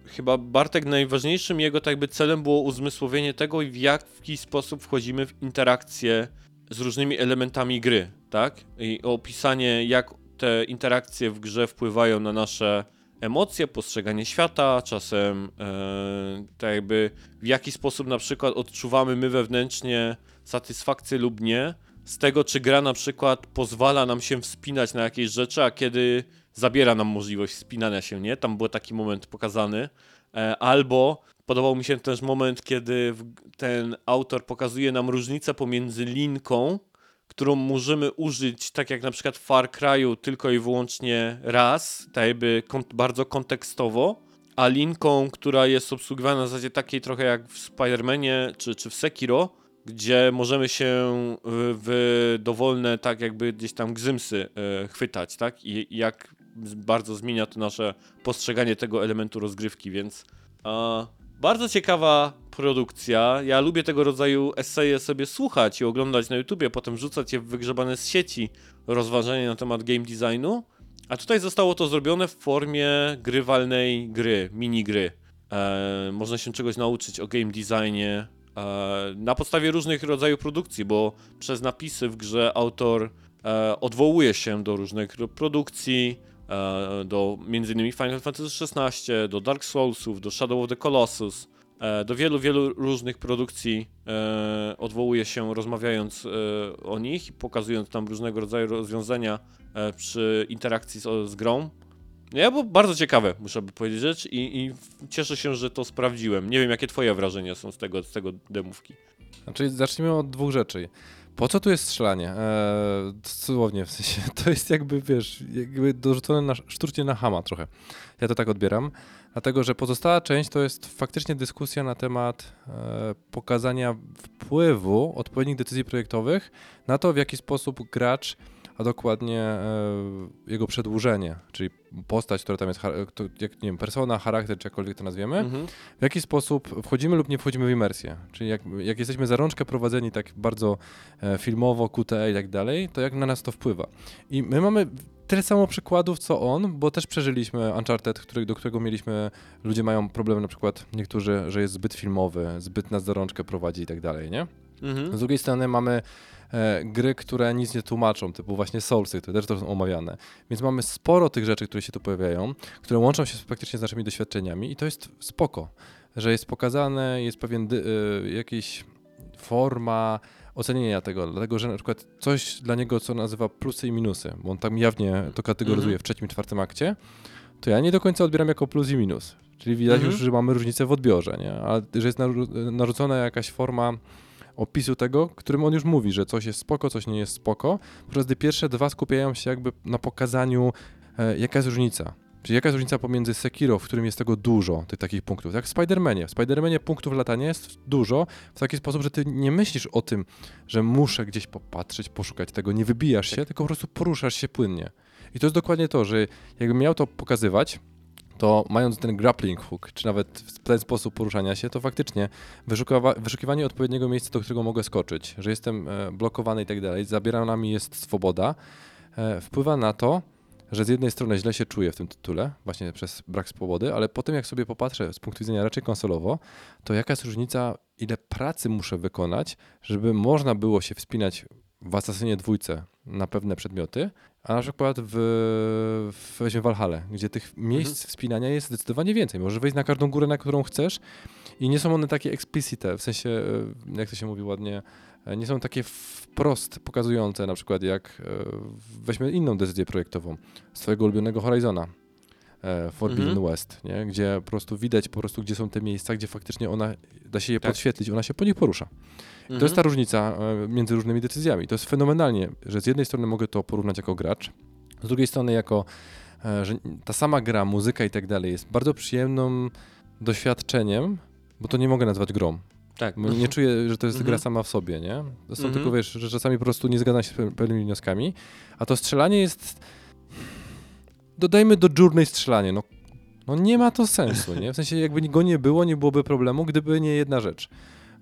chyba Bartek najważniejszym jego tak jakby celem było uzmysłowienie tego, w jaki sposób wchodzimy w interakcję z różnymi elementami gry, tak? I opisanie, jak te interakcje w grze wpływają na nasze emocje, postrzeganie świata, czasem e, tak jakby w jaki sposób na przykład odczuwamy my wewnętrznie satysfakcję lub nie z tego, czy gra na przykład pozwala nam się wspinać na jakieś rzeczy, a kiedy zabiera nam możliwość wspinania się, nie? Tam był taki moment pokazany. E, albo podobał mi się też moment, kiedy ten autor pokazuje nam różnicę pomiędzy linką, którą możemy użyć, tak jak na przykład w Far Cry'u, tylko i wyłącznie raz, tak jakby bardzo kontekstowo, a linką, która jest obsługiwana na zasadzie takiej trochę jak w Spider-Manie czy, czy w Sekiro, gdzie możemy się w, w dowolne, tak jakby gdzieś tam gzymsy e, chwytać, tak? I, jak bardzo zmienia to nasze postrzeganie tego elementu rozgrywki, więc a, bardzo ciekawa produkcja. Ja lubię tego rodzaju eseje sobie słuchać i oglądać na YouTubie, potem rzucać je w wygrzebane z sieci rozważania na temat game designu. A tutaj zostało to zrobione w formie grywalnej gry, minigry. E, można się czegoś nauczyć o game designie e, na podstawie różnych rodzajów produkcji, bo przez napisy w grze autor e, odwołuje się do różnych ro- produkcji, e, do m.in. Final Fantasy XVI, do Dark Soulsów, do Shadow of the Colossus, e, do wielu, wielu różnych produkcji e, odwołuje się rozmawiając e, o nich i pokazując tam różnego rodzaju rozwiązania e, przy interakcji z, z grą. Nie, bo bardzo ciekawe, muszę powiedzieć rzecz i, i cieszę się, że to sprawdziłem. Nie wiem, jakie twoje wrażenia są z tego, z tego demówki. Znaczy, zacznijmy od dwóch rzeczy. Po co tu jest strzelanie? Eee, dosłownie, w sensie, to jest jakby, wiesz, jakby dorzucone na, sztucznie na hama trochę. Ja to tak odbieram, dlatego, że pozostała część to jest faktycznie dyskusja na temat e, pokazania wpływu odpowiednich decyzji projektowych na to, w jaki sposób gracz, a dokładnie e, jego przedłużenie, czyli postać, która tam jest, kto- jak, nie wiem, persona, charakter, czy jakkolwiek to nazwiemy, Mhm. w jaki sposób wchodzimy lub nie wchodzimy w imersję. Czyli jak, jak jesteśmy za rączkę prowadzeni tak bardzo e, filmowo, QTE i tak dalej, to jak na nas to wpływa. I my mamy tyle samo przykładów co on, bo też przeżyliśmy Uncharted, który, do którego mieliśmy, ludzie mają problemy na przykład niektórzy, że jest zbyt filmowy, zbyt nas za rączkę prowadzi i tak dalej, nie? Mhm. Z drugiej strony mamy e, gry, które nic nie tłumaczą, typu właśnie Soulsy, które też to są omawiane. Więc mamy sporo tych rzeczy, które się tu pojawiają, które łączą się praktycznie z naszymi doświadczeniami i to jest spoko, że jest pokazane, jest pewien dy, y, jakiś forma ocenienia tego, dlatego że na przykład coś dla niego, co nazywa plusy i minusy, bo on tam jawnie to kategoryzuje Mhm. w trzecim, czwartym akcie, to ja nie do końca odbieram jako plus i minus. Czyli widać Mhm. już, że mamy różnicę w odbiorze, nie? A że jest narzucona jakaś forma opisu tego, którym on już mówi, że coś jest spoko, coś nie jest spoko, podczas gdy pierwsze dwa skupiają się jakby na pokazaniu, e, jaka jest różnica. Czyli jaka jest różnica pomiędzy Sekiro, w którym jest tego dużo, tych takich punktów, jak w Spider-Manie. W Spider-Manie punktów latania jest dużo, w taki sposób, że ty nie myślisz o tym, że muszę gdzieś popatrzeć, poszukać tego, nie wybijasz się, tylko po prostu poruszasz się płynnie. I to jest dokładnie to, że jakbym miał to pokazywać, to mając ten grappling hook, czy nawet w ten sposób poruszania się, to faktycznie wyszukiwa- wyszukiwanie odpowiedniego miejsca, do którego mogę skoczyć, że jestem e, blokowany i tak dalej, zabierana mi jest swoboda, e, wpływa na to, że z jednej strony źle się czuję w tym tytule, właśnie przez brak swobody, ale potem jak sobie popatrzę z punktu widzenia raczej konsolowo, to jaka jest różnica, ile pracy muszę wykonać, żeby można było się wspinać w Asasynie dwójce na pewne przedmioty, a na przykład w, w weźmy gdzie tych miejsc wspinania jest zdecydowanie więcej. Możesz wejść na każdą górę, na którą chcesz i nie są one takie explicite, w sensie, e, jak to się mówi ładnie, e, nie są takie wprost pokazujące, na przykład jak e, weźmy inną decyzję projektową z twojego ulubionego Horizona. Forbidden Mhm. West, nie? gdzie po prostu widać po prostu, gdzie są te miejsca, gdzie faktycznie ona, da się je Tak. podświetlić, ona się po nich porusza. Mhm. To jest ta różnica e, między różnymi decyzjami. To jest fenomenalnie, że z jednej strony mogę to porównać jako gracz, z drugiej strony jako, e, że ta sama gra, muzyka i tak dalej jest bardzo przyjemnym doświadczeniem, bo to nie mogę nazwać grą. Tak. Bo Nie czuję, że to jest Mhm. gra sama w sobie, nie? To są Mhm. tylko, wiesz, że czasami po prostu nie zgadzam się z pe- pewnymi wnioskami, a to strzelanie jest... Dodajmy do Journey strzelanie, no, no nie ma to sensu, nie? W sensie jakby go nie było, nie byłoby problemu, gdyby nie jedna rzecz.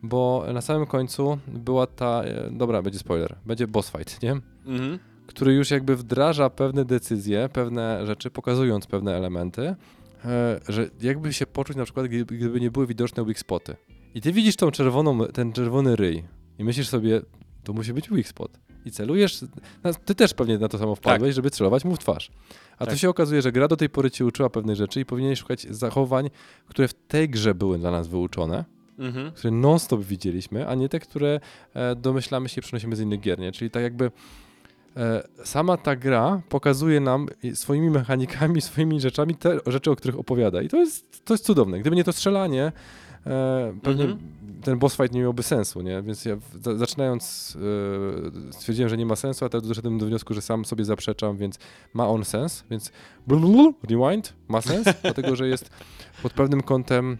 Bo na samym końcu była ta, e, dobra, będzie spoiler, będzie boss fight, nie? Mhm. który już jakby wdraża pewne decyzje, pewne rzeczy, pokazując pewne elementy, e, że jakby się poczuć na przykład, gdyby, nie były widoczne weak spoty. I ty widzisz tą czerwoną, ten czerwony ryj i myślisz sobie, to musi być weak spot. I celujesz, no, ty też pewnie na to samo wpadłeś, żeby celować mu w twarz. A tu Tak. się okazuje, że gra do tej pory ci uczyła pewnych rzeczy i powinieneś szukać zachowań, które w tej grze były dla nas wyuczone, Mhm. które non-stop widzieliśmy, a nie te, które e, domyślamy się przenosimy z innych gier, nie? Czyli tak jakby e, sama ta gra pokazuje nam swoimi mechanikami, swoimi rzeczami te rzeczy, o których opowiada. I to jest, to jest cudowne. Gdyby nie to strzelanie, e, pewnie Mhm. ten boss fight nie miałby sensu, nie? Więc ja za, zaczynając e, stwierdziłem, że nie ma sensu, a teraz doszedłem do wniosku, że sam sobie zaprzeczam, więc ma on sens, więc blablabla, rewind ma sens, dlatego że jest pod pewnym kątem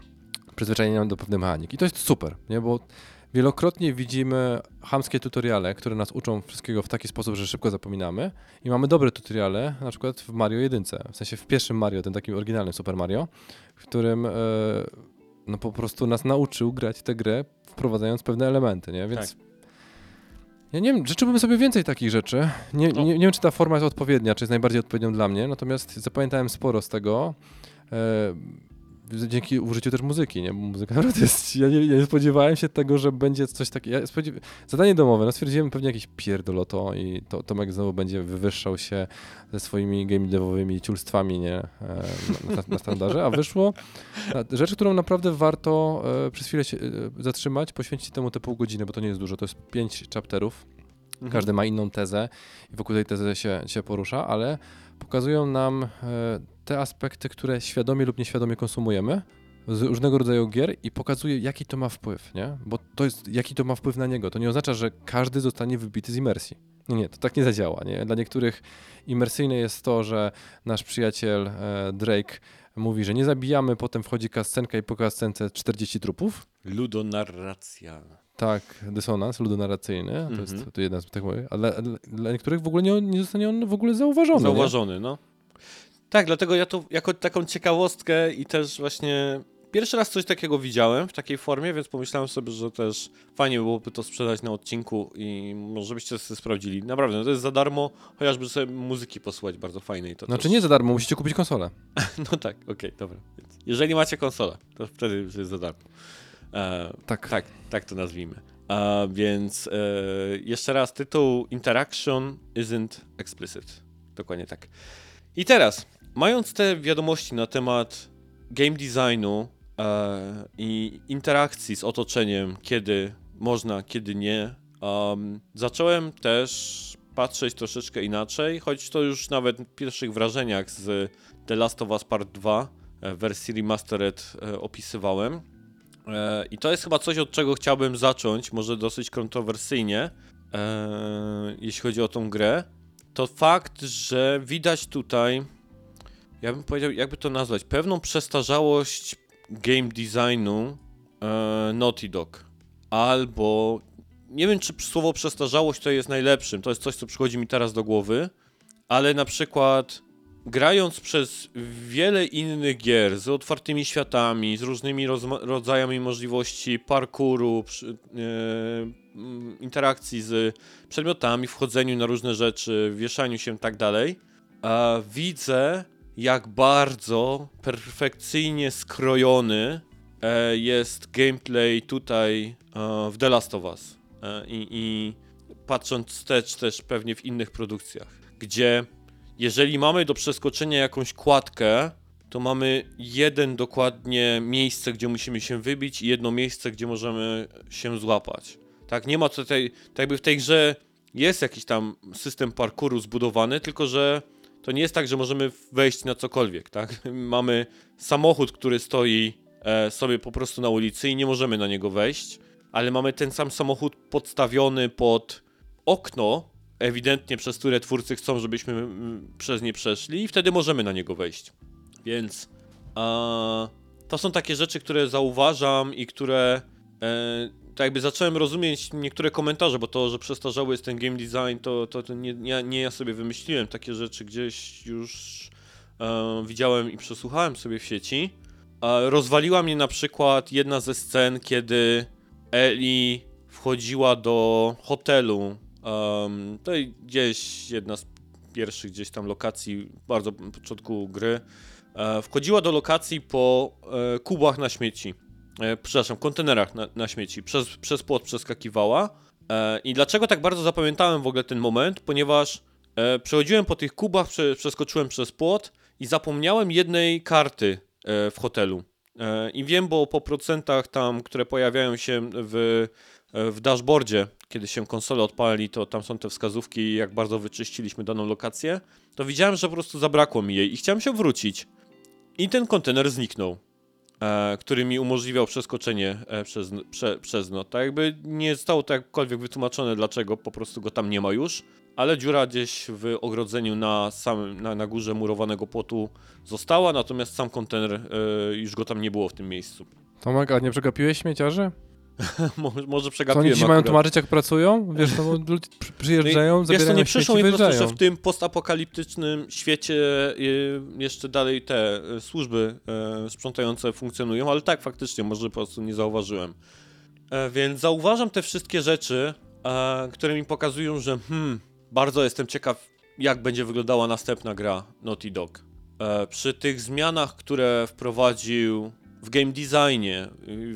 przyzwyczajenia do pewnej mechaniki. I to jest super, nie? Bo wielokrotnie widzimy chamskie tutoriale, które nas uczą wszystkiego w taki sposób, że szybko zapominamy i mamy dobre tutoriale, na przykład w Mario 1, w sensie w pierwszym Mario, tym takim oryginalnym Super Mario, w którym e, no po prostu nas nauczył grać tę grę, wprowadzając pewne elementy, nie? Więc ja nie wiem, życzyłbym sobie więcej takich rzeczy. Nie, No. nie, nie wiem, czy ta forma jest odpowiednia, czy jest najbardziej odpowiednią dla mnie, natomiast zapamiętałem sporo z tego. Dzięki użyciu też muzyki, nie? Bo muzyka naprawdę jest... Ja nie, nie spodziewałem się tego, że będzie coś takiego... Ja spodziew... Zadanie domowe, no stwierdziłem pewnie jakieś pierdoloto i to, Tomek znowu będzie wywyższał się ze swoimi game devowymi ciulstwami, nie? E, na, na standardzie, a wyszło rzecz, którą naprawdę warto e, przez chwilę się e, zatrzymać, poświęcić temu te pół godziny, bo to nie jest dużo, to jest pięć chapterów, Mhm. każdy ma inną tezę i wokół tej tezy się, się porusza, ale pokazują nam e, te aspekty, które świadomie lub nieświadomie konsumujemy z różnego rodzaju gier i pokazuje, jaki to ma wpływ, nie? Bo to jest, jaki to ma wpływ na niego. To nie oznacza, że każdy zostanie wybity z imersji. Nie, nie, to tak nie zadziała, nie? Dla niektórych imersyjne jest to, że nasz przyjaciel e, Drake mówi, że nie zabijamy, potem wchodzi kascenka i po kascence 40 trupów. Ludonarracja. Tak, dysonans ludonarracyjny, to Mhm. jest to jedna z tych moich, ale dla, niektórych w ogóle nie, nie zostanie on w ogóle zauważony. nie? Zauważony, no. Tak, dlatego ja to jako taką ciekawostkę i też właśnie pierwszy raz coś takiego widziałem w takiej formie, więc pomyślałem sobie, że też fajnie byłoby to sprzedać na odcinku i może byście sobie sprawdzili. Naprawdę, no to jest za darmo, chociażby sobie muzyki posłuchać bardzo fajnej. To Znaczy też... nie za darmo, musicie kupić konsolę. No tak, okej, dobra. Więc jeżeli macie konsolę, to wtedy jest za darmo. E, Tak. tak, tak to nazwijmy. A więc e, jeszcze raz tytuł Interaction isn't explicit. Dokładnie tak. I teraz, mając te wiadomości na temat game designu e, i interakcji z otoczeniem, kiedy można, kiedy nie, em, zacząłem też patrzeć troszeczkę inaczej, choć to już nawet w pierwszych wrażeniach z The Last of Us Part 2 e, w wersji remastered e, opisywałem E, I to jest chyba coś, od czego chciałbym zacząć, może dosyć kontrowersyjnie, e, jeśli chodzi o tą grę. To fakt, że widać tutaj, ja bym powiedział, jakby to nazwać, pewną przestarzałość game designu e, Naughty Dog. Albo, nie wiem czy słowo przestarzałość to jest najlepszym, to jest coś, co przychodzi mi teraz do głowy, ale na przykład grając przez wiele innych gier z otwartymi światami, z różnymi rodzajami możliwości parkouru, przy, e, interakcji z przedmiotami, wchodzeniu na różne rzeczy, wieszaniu się i tak dalej, widzę jak bardzo perfekcyjnie skrojony e, jest gameplay tutaj e, w The Last of Us. E, I, I patrząc wstecz też pewnie w innych produkcjach, gdzie jeżeli mamy do przeskoczenia jakąś kładkę, to mamy jeden dokładnie miejsce, gdzie musimy się wybić i jedno miejsce, gdzie możemy się złapać. Tak, nie ma tutaj, tak jakby w tej grze jest jakiś tam system parkouru zbudowany, tylko że to nie jest tak, że możemy wejść na cokolwiek, tak? Mamy samochód, który stoi e, sobie po prostu na ulicy i nie możemy na niego wejść, ale mamy ten sam samochód podstawiony pod okno, ewidentnie przez które twórcy chcą, żebyśmy mm, przez nie przeszli i wtedy możemy na niego wejść. Więc a, to są takie rzeczy, które zauważam i które e, tak jakby zacząłem rozumieć niektóre komentarze, bo to, że przestarzały jest ten game design, to, to, to nie, nie, nie, ja sobie wymyśliłem takie rzeczy, gdzieś już e, widziałem i przesłuchałem sobie w sieci. E, rozwaliła mnie na przykład jedna ze scen, kiedy Eli wchodziła do hotelu Um, to gdzieś jedna z pierwszych gdzieś tam lokacji, bardzo na początku gry. E, wchodziła do lokacji po e, kubach na śmieci. E, przepraszam, kontenerach na, na śmieci. Przez, przez płot przeskakiwała. E, I dlaczego tak bardzo zapamiętałem w ogóle ten moment? Ponieważ e, przechodziłem po tych kubach, prze, przeskoczyłem przez płot i zapomniałem jednej karty e, w hotelu. I wiem, bo po procentach tam, które pojawiają się w E, w dashboardzie, kiedy się konsole odpali, to tam są te wskazówki, jak bardzo wyczyściliśmy daną lokację, to widziałem, że po prostu zabrakło mi jej i chciałem się wrócić. I ten kontener zniknął, e, który mi umożliwiał przeskoczenie e, przez, prze, przez no. Tak jakby nie zostało to jakkolwiek wytłumaczone, dlaczego po prostu go tam nie ma już, ale dziura gdzieś w ogrodzeniu na samym, na, na górze murowanego płotu została, natomiast sam kontener e, już go tam nie było w tym miejscu. Tomek, a nie przegapiłeś śmieciarzy? może przegapiłem To oni ci mają tłumaczyć, jak pracują? Wiesz, no, ludzie przyjeżdżają, no Wiesz, to nie przyszło mi po prostu, że w tym postapokaliptycznym świecie y, jeszcze dalej te y, służby y, sprzątające funkcjonują, ale tak, faktycznie, może po prostu nie zauważyłem. E, więc zauważam te wszystkie rzeczy, e, które mi pokazują, że hmm, bardzo jestem ciekaw, jak będzie wyglądała następna gra Naughty Dog. E, przy tych zmianach, które wprowadził w game designie,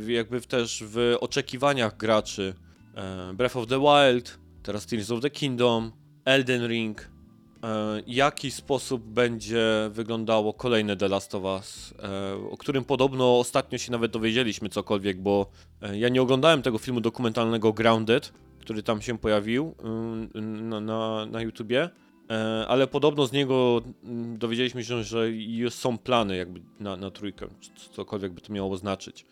jakby też w oczekiwaniach graczy. E, Breath of the Wild, teraz Tears of the Kingdom, Elden Ring. E, jaki sposób będzie wyglądało kolejne The Last of Us, e, o którym podobno ostatnio się nawet dowiedzieliśmy cokolwiek, bo ja nie oglądałem tego filmu dokumentalnego Grounded, który tam się pojawił na, na, na YouTubie. E, ale podobno z niego mm, dowiedzieliśmy się, że są plany jakby na, na trójkę, cokolwiek by to miało oznaczyć.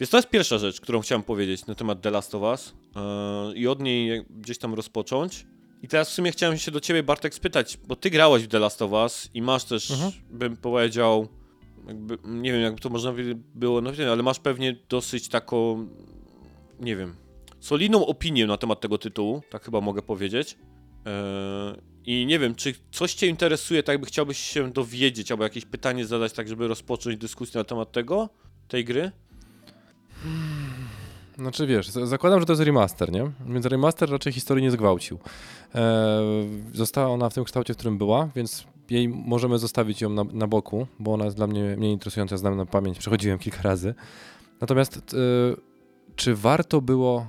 Więc to jest pierwsza rzecz, którą chciałem powiedzieć na temat The Last of Us e, i od niej gdzieś tam rozpocząć. I teraz w sumie chciałem się do ciebie, Bartek, spytać, bo ty grałeś w The Last of Us i masz też, mhm. bym powiedział, jakby, nie wiem, jakby to można było, no wiem, ale masz pewnie dosyć taką, nie wiem, solidną opinię na temat tego tytułu, tak chyba mogę powiedzieć. Eee, I nie wiem, czy coś Cię interesuje, tak jakby chciałbyś się dowiedzieć, albo jakieś pytanie zadać, tak żeby rozpocząć dyskusję na temat tego, tej gry? Znaczy wiesz, zakładam, że to jest remaster, nie? Więc remaster raczej historii nie zgwałcił. Eee, została ona w tym kształcie, w którym była, więc jej możemy zostawić ją na, na boku, bo ona jest dla mnie mniej interesująca, znam na pamięć, przechodziłem kilka razy. Natomiast e, czy warto było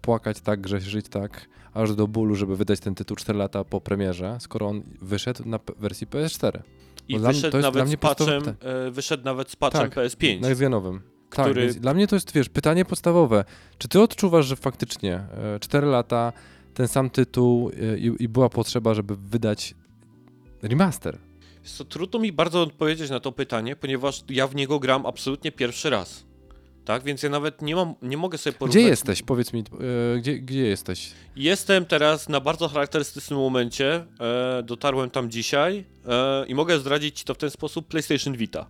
płakać tak, żyć tak? Aż do bólu, żeby wydać ten tytuł 4 lata po premierze, skoro on wyszedł na wersji PS4. I wyszedł nawet, z patchem, e, wyszedł nawet z patchem tak, PS5. Na nowym. Tak, który... Tak, dla mnie to jest, wiesz, pytanie podstawowe. Czy ty odczuwasz, że faktycznie 4 e, lata, ten sam tytuł e, i, i była potrzeba, żeby wydać remaster? To trudno mi bardzo odpowiedzieć na to pytanie, ponieważ ja w niego gram absolutnie pierwszy raz. Tak, więc ja nawet nie mam, nie mogę sobie porównać. Gdzie jesteś? Powiedz mi, e, gdzie, gdzie jesteś? Jestem teraz na bardzo charakterystycznym momencie. E, dotarłem tam dzisiaj e, i mogę zdradzić to w ten sposób PlayStation Vita.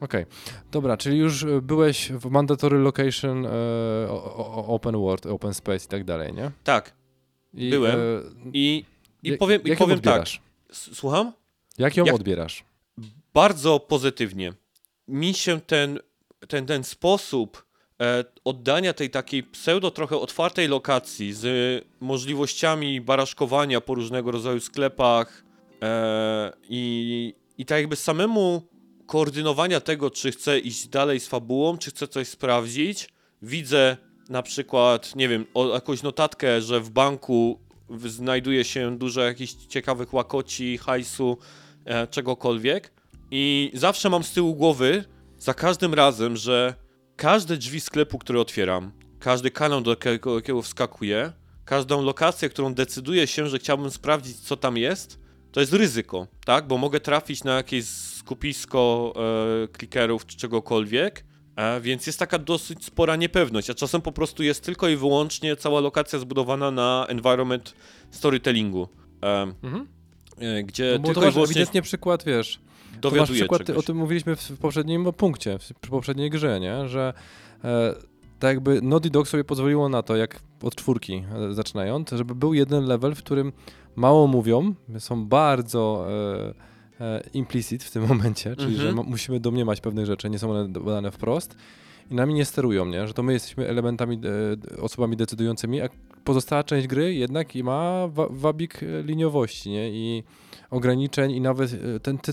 Okej, dobra, czyli już e, byłeś w mandatory location, e, o- o- open world, open space i tak dalej, nie? Tak. I, Byłem. e, I, i powiem, i jak ją powiem tak. Słucham? Jak ją jak- odbierasz? Bardzo pozytywnie. Mi się ten, ten, ten sposób e, oddania tej takiej pseudo trochę otwartej lokacji z możliwościami baraszkowania po różnego rodzaju sklepach e, i, i tak jakby samemu koordynowania tego, czy chcę iść dalej z fabułą, czy chcę coś sprawdzić. Widzę na przykład, nie wiem, o, jakąś notatkę, że w banku znajduje się dużo jakichś ciekawych łakoci, hajsu, e, czegokolwiek. I zawsze mam z tyłu głowy, za każdym razem, że każde drzwi sklepu, które otwieram, każdy kanał, do jakiego, jakiego wskakuję, każdą lokację, którą decyduję się, że chciałbym sprawdzić, co tam jest, to jest ryzyko, tak? Bo mogę trafić na jakieś skupisko e, klikerów czy czegokolwiek, e, więc jest taka dosyć spora niepewność, a czasem po prostu jest tylko i wyłącznie cała lokacja zbudowana na environment storytellingu, e, Mhm. e, gdzie No bo to tylko i masz wyłącznie ewidentnie przykład, wiesz, to masz przykład, czegoś. o tym mówiliśmy w, poprzednim punkcie, w, przy poprzedniej grze, nie? Że e, tak jakby Naughty Dog sobie pozwoliło na to, jak od czwórki e, zaczynając, żeby był jeden level, w którym mało mówią, są bardzo e, e, implicit w tym momencie, czyli Mhm. że musimy domniemać pewnych rzeczy, nie są one podane wprost i nami nie sterują, nie? Że to my jesteśmy elementami, e, osobami decydującymi, a pozostała część gry jednak i ma wa wabik liniowości, nie? I ograniczeń i nawet e, ten ty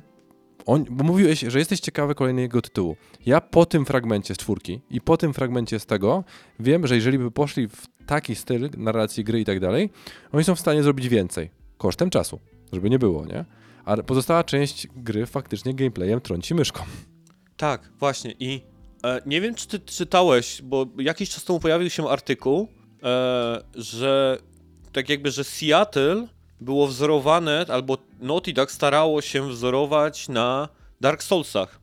on, bo mówiłeś, że jesteś ciekawy kolejnego tytułu. Ja po tym fragmencie z czwórki i po tym fragmencie z tego wiem, że jeżeli by poszli w taki styl narracji gry i tak dalej, oni są w stanie zrobić więcej. Kosztem czasu, żeby nie było, nie? A pozostała część gry faktycznie gameplayem trąci myszką. Tak, właśnie. I e, nie wiem, czy ty czytałeś, bo jakiś czas temu pojawił się artykuł, e, że tak jakby, że Seattle było wzorowane, albo Naughty Dog starało się wzorować na Dark Soulsach.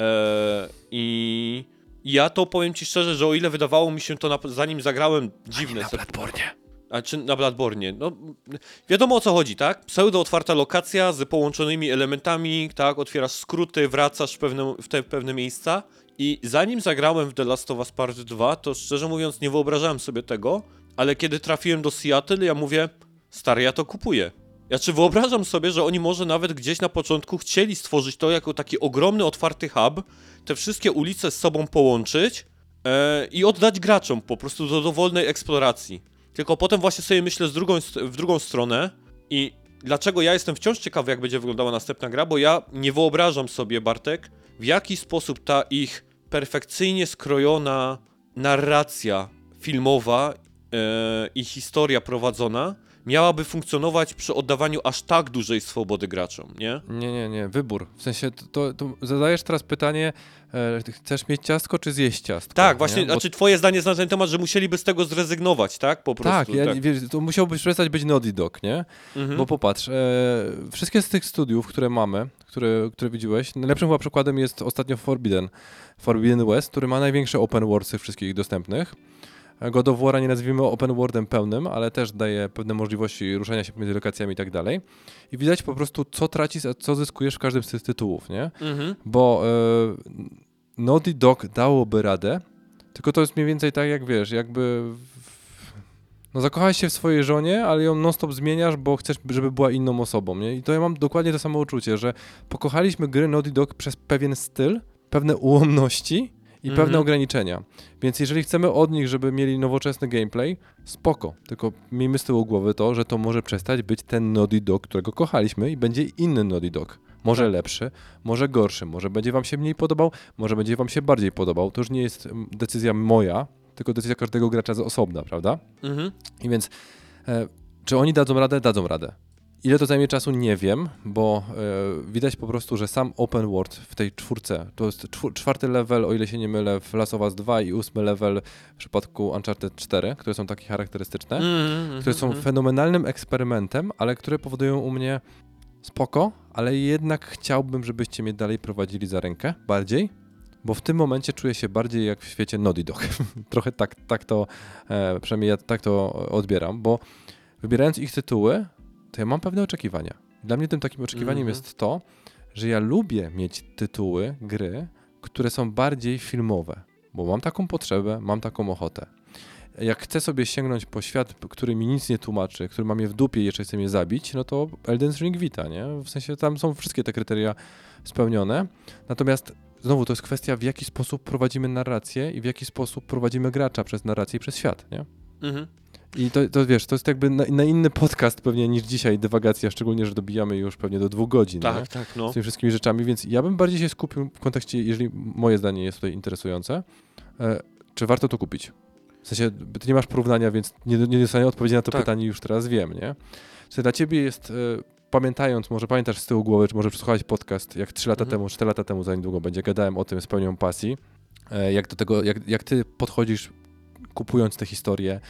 E, I ja to powiem ci szczerze, że o ile wydawało mi się to, na, zanim zagrałem dziwne... Na Bloodborne. A czy na Bladbornie? No, wiadomo o co chodzi, tak? Pseudo otwarta lokacja z połączonymi elementami, tak? Otwierasz skróty, wracasz w pewne, w te pewne miejsca. I zanim zagrałem w The Last of Us Part 2, to szczerze mówiąc nie wyobrażałem sobie tego, ale kiedy trafiłem do Seattle, ja mówię, stary, ja to kupuję. Ja czy wyobrażam sobie, że oni może nawet gdzieś na początku chcieli stworzyć to jako taki ogromny, otwarty hub, te wszystkie ulice z sobą połączyć e, i oddać graczom po prostu do dowolnej eksploracji. Tylko potem właśnie sobie myślę z drugą, w drugą stronę i dlaczego ja jestem wciąż ciekawy, jak będzie wyglądała następna gra, bo ja nie wyobrażam sobie, Bartek, w jaki sposób ta ich perfekcyjnie skrojona narracja filmowa e, i historia prowadzona miałaby funkcjonować przy oddawaniu aż tak dużej swobody graczom, nie? Nie, nie, nie, wybór. W sensie, to, to, zadajesz teraz pytanie, e, chcesz mieć ciastko, czy zjeść ciastko? Tak, właśnie, nie? Bo- znaczy twoje zdanie na ten temat, że musieliby z tego zrezygnować, tak? Po prostu. tak, ja, Wiesz, to musiałbyś przestać być Naughty Dog, nie? Mhm. Bo popatrz, e, wszystkie z tych studiów, które mamy, które, które widziałeś, najlepszym chyba przykładem jest ostatnio Forbidden, Forbidden West, który ma największe open world z tych wszystkich dostępnych. God of War'a nie nazwijmy open worldem pełnym, ale też daje pewne możliwości ruszania się pomiędzy lokacjami i tak dalej. I widać po prostu, co tracisz, a co zyskujesz w każdym z tych tytułów, nie? Mhm. Bo e, Naughty Dog dałoby radę, tylko to jest mniej więcej tak, jak wiesz, jakby... W, no zakochałeś się w swojej żonie, ale ją non-stop zmieniasz, bo chcesz, żeby była inną osobą, nie? I to ja mam dokładnie to samo uczucie, że pokochaliśmy gry Naughty Dog przez pewien styl, pewne ułomności i Mhm. pewne ograniczenia. Więc jeżeli chcemy od nich, żeby mieli nowoczesny gameplay, spoko. Tylko miejmy z tyłu głowy to, że to może przestać być ten Naughty Dog, którego kochaliśmy i będzie inny Naughty Dog. Może Tak. lepszy, może gorszy, może będzie wam się mniej podobał, może będzie wam się bardziej podobał. To już nie jest mm, decyzja moja, tylko decyzja każdego gracza z osobna, prawda? Mhm. I więc e, czy oni dadzą radę? Dadzą radę. Ile to zajmie czasu? Nie wiem, bo e, widać po prostu, że sam open world w tej czwórce, to jest czwór, czwarty level, o ile się nie mylę, w Last of Us 2 i ósmy level w przypadku Uncharted 4, które są takie charakterystyczne, Mhm. które są Mhm. fenomenalnym eksperymentem, ale które powodują u mnie spoko, ale jednak chciałbym, żebyście mnie dalej prowadzili za rękę bardziej, bo w tym momencie czuję się bardziej jak w świecie Naughty Dog. Trochę tak, tak to, e, przynajmniej ja tak to odbieram, bo wybierając ich tytuły, to ja mam pewne oczekiwania. Dla mnie tym takim oczekiwaniem Mhm. jest to, że ja lubię mieć tytuły, gry, które są bardziej filmowe, bo mam taką potrzebę, mam taką ochotę. Jak chcę sobie sięgnąć po świat, który mi nic nie tłumaczy, który mam je w dupie i jeszcze chce mnie zabić, no to Elden Ring Vita, nie? W sensie tam są wszystkie te kryteria spełnione. Natomiast znowu to jest kwestia, w jaki sposób prowadzimy narrację i w jaki sposób prowadzimy gracza przez narrację i przez świat, nie? Mhm. I to, to wiesz, to jest jakby na, na inny podcast pewnie niż dzisiaj dywagacja, szczególnie, że dobijamy już pewnie do dwóch godzin, nie? Tak, tak, no. z tymi wszystkimi rzeczami, więc ja bym bardziej się skupił w kontekście, jeżeli moje zdanie jest tutaj interesujące, e, czy warto to kupić? W sensie, ty nie masz porównania, więc nie, nie odpowiedzi na to Tak. pytanie już teraz wiem, nie? Co dla ciebie jest, e, pamiętając, może pamiętasz z tyłu głowy, czy może przesłuchałeś podcast, jak 3 lata Mhm. temu, 4 lata temu, za niedługo będzie, gadałem o tym z pełnią pasji, e, jak do tego, jak, jak ty podchodzisz kupując te historie,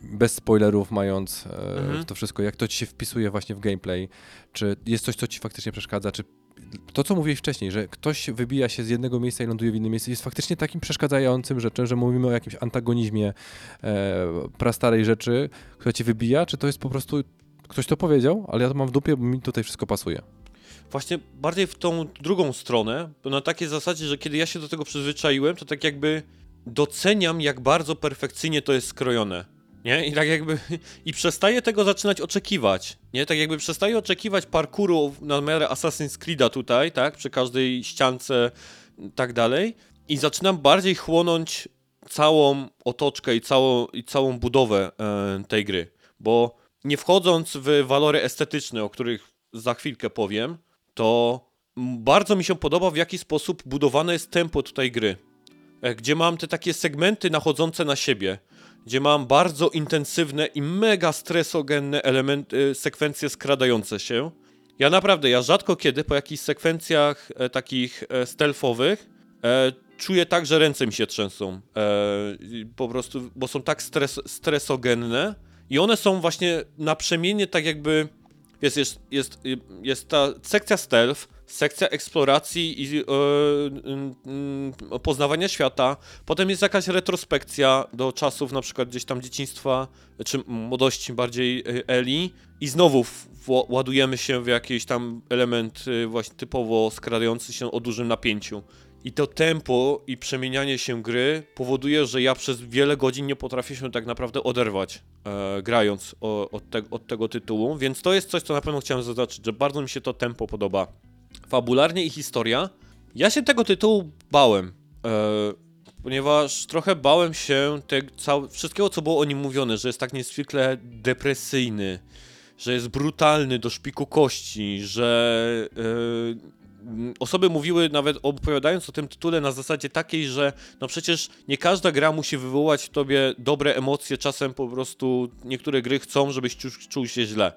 bez spoilerów, mając e, Mhm. to wszystko, jak to ci się wpisuje właśnie w gameplay, czy jest coś, co ci faktycznie przeszkadza, czy to, co mówiłeś wcześniej, że ktoś wybija się z jednego miejsca i ląduje w innym miejscu, jest faktycznie takim przeszkadzającym rzeczem, że mówimy o jakimś antagonizmie e, prastarej rzeczy, która cię wybija, czy to jest po prostu ktoś to powiedział, ale ja to mam w dupie, bo mi tutaj wszystko pasuje. Właśnie bardziej w tą drugą stronę, bo na takiej zasadzie, że kiedy ja się do tego przyzwyczaiłem, to tak jakby doceniam, jak bardzo perfekcyjnie to jest skrojone. Nie? I tak jakby. I przestaję tego zaczynać oczekiwać. Nie? Tak jakby przestaję oczekiwać parkouru na miarę Assassin's Creed'a tutaj, tak? Przy każdej ściance tak dalej. I zaczynam bardziej chłonąć całą otoczkę i całą, i całą budowę e, tej gry. Bo nie wchodząc w walory estetyczne, o których za chwilkę powiem, to bardzo mi się podoba, w jaki sposób budowane jest tempo tutaj gry. E, Gdzie mam te takie segmenty nachodzące na siebie, gdzie mam bardzo intensywne i mega stresogenne elementy, sekwencje skradające się. Ja naprawdę, ja rzadko kiedy po jakichś sekwencjach e, takich e, stealthowych e, czuję tak, że ręce mi się trzęsą. E, po prostu, bo są tak stres, stresogenne i one są właśnie naprzemiennie tak jakby jest, jest, jest, jest ta sekcja stealth, sekcja eksploracji i mm, mm, poznawania świata. Potem jest jakaś retrospekcja do czasów na przykład gdzieś tam dzieciństwa, czy młodości bardziej e, Eli. I znowu ładujemy się w jakiś tam element e, właśnie typowo skradający się o dużym napięciu. I to tempo i przemienianie się gry powoduje, że ja przez wiele godzin nie potrafię się tak naprawdę oderwać, e, grając o, od, te, od tego tytułu, więc to jest coś, co na pewno chciałem zaznaczyć, że bardzo mi się to tempo podoba. Fabularnie i historia. Ja się tego tytułu bałem, e, ponieważ trochę bałem się te, cał, wszystkiego, co było o nim mówione, że jest tak niezwykle depresyjny, że jest brutalny do szpiku kości, że e, osoby mówiły nawet opowiadając o tym tytule na zasadzie takiej, że no przecież nie każda gra musi wywołać w tobie dobre emocje, czasem po prostu niektóre gry chcą, żebyś czuł się źle.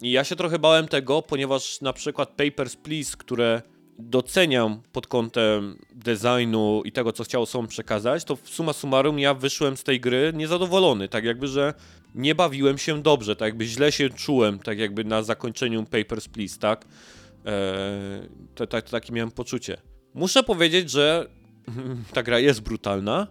Ja się trochę bałem tego, ponieważ na przykład Papers, Please, które doceniam pod kątem designu i tego, co chciało sobą przekazać, to w summa summarum ja wyszłem z tej gry niezadowolony, tak jakby, że nie bawiłem się dobrze, tak jakby źle się czułem, tak jakby na zakończeniu Papers, Please, tak? Eee, to, to, to takie miałem poczucie. Muszę powiedzieć, że ta gra jest brutalna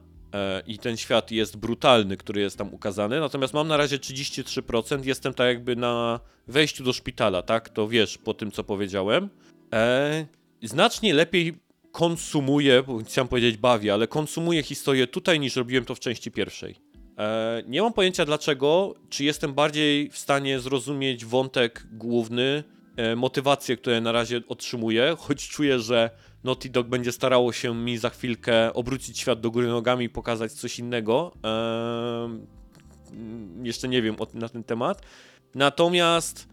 i ten świat jest brutalny, który jest tam ukazany, natomiast mam na razie 33%, jestem tak jakby na wejściu do szpitala, tak? To wiesz po tym, co powiedziałem. E, znacznie lepiej konsumuję, chciałem powiedzieć bawię, ale konsumuję historię tutaj niż robiłem to w części pierwszej. E, nie mam pojęcia dlaczego, czy jestem bardziej w stanie zrozumieć wątek główny, e, motywacje, które na razie otrzymuję, choć czuję, że Naughty Dog będzie starało się mi za chwilkę obrócić świat do góry nogami i pokazać coś innego. Ehm, jeszcze nie wiem na ten temat. Natomiast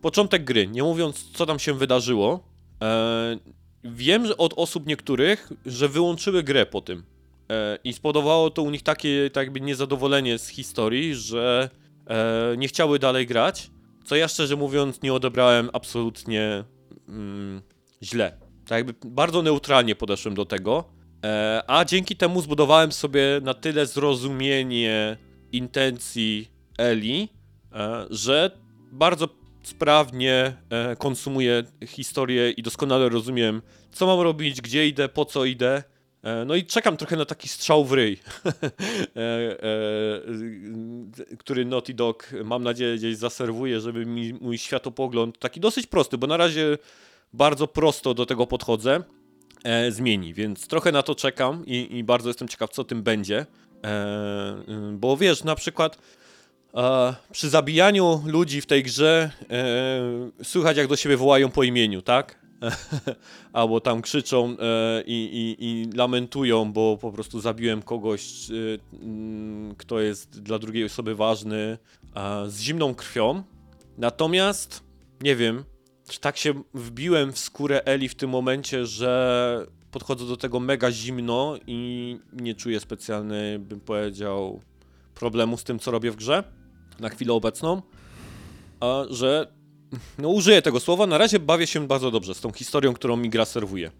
początek gry, nie mówiąc co tam się wydarzyło, e, wiem od osób niektórych, że wyłączyły grę po tym. E, I spowodowało to u nich takie tak jakby niezadowolenie z historii, że e, nie chciały dalej grać. Co ja szczerze mówiąc nie odebrałem absolutnie mm, źle. Tak jakby bardzo neutralnie podeszłem do tego. E, a dzięki temu zbudowałem sobie na tyle zrozumienie intencji Eli, e, że bardzo sprawnie e, konsumuję historię i doskonale rozumiem, co mam robić, gdzie idę, po co idę. No i czekam trochę na taki strzał w ryj, który Naughty Dog mam nadzieję gdzieś zaserwuje, żeby mi mój światopogląd, taki dosyć prosty, bo na razie bardzo prosto do tego podchodzę, e, zmieni, więc trochę na to czekam i, i bardzo jestem ciekaw, co tym będzie. E, y, bo wiesz, na przykład e, przy zabijaniu ludzi w tej grze e, słychać jak do siebie wołają po imieniu, tak? Albo tam krzyczą e, i, i, i lamentują, bo po prostu zabiłem kogoś, e, mm, kto jest dla drugiej osoby ważny, z zimną krwią. Natomiast, nie wiem, tak się wbiłem w skórę Eli w tym momencie, że podchodzę do tego mega zimno i nie czuję specjalny, bym powiedział, problemu z tym, co robię w grze na chwilę obecną, a że no użyję tego słowa, na razie bawię się bardzo dobrze z tą historią, którą mi gra serwuje.